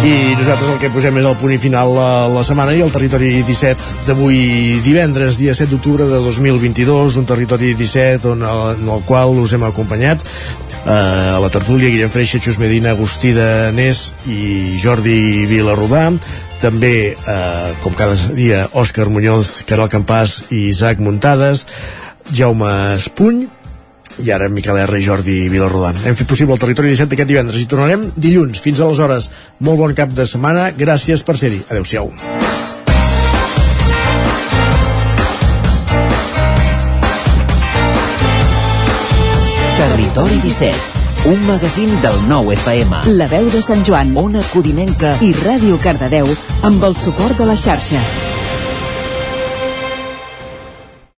I nosaltres el que posem és el punt i final a la setmana i el territori 17 d'avui divendres, dia 7 d'octubre de 2022, un territori 17 on, en el qual us hem acompanyat eh, a la tertúlia Guillem Freixa, Xus Medina, Agustí de Nes i Jordi Vilarrodà també, eh, com cada dia, Òscar Muñoz, Caral Campàs i Isaac Muntades Jaume Espuny i ara Miquel R i Jordi Vilarrodant. Hem fet possible el territori 17 aquest divendres i tornarem dilluns. Fins aleshores, molt bon cap de setmana. Gràcies per ser-hi. Adéu-siau. Territori 17, un magazín del nou FM. La veu de Sant Joan, Ona Codinenca i Ràdio Cardedeu amb el suport de la xarxa.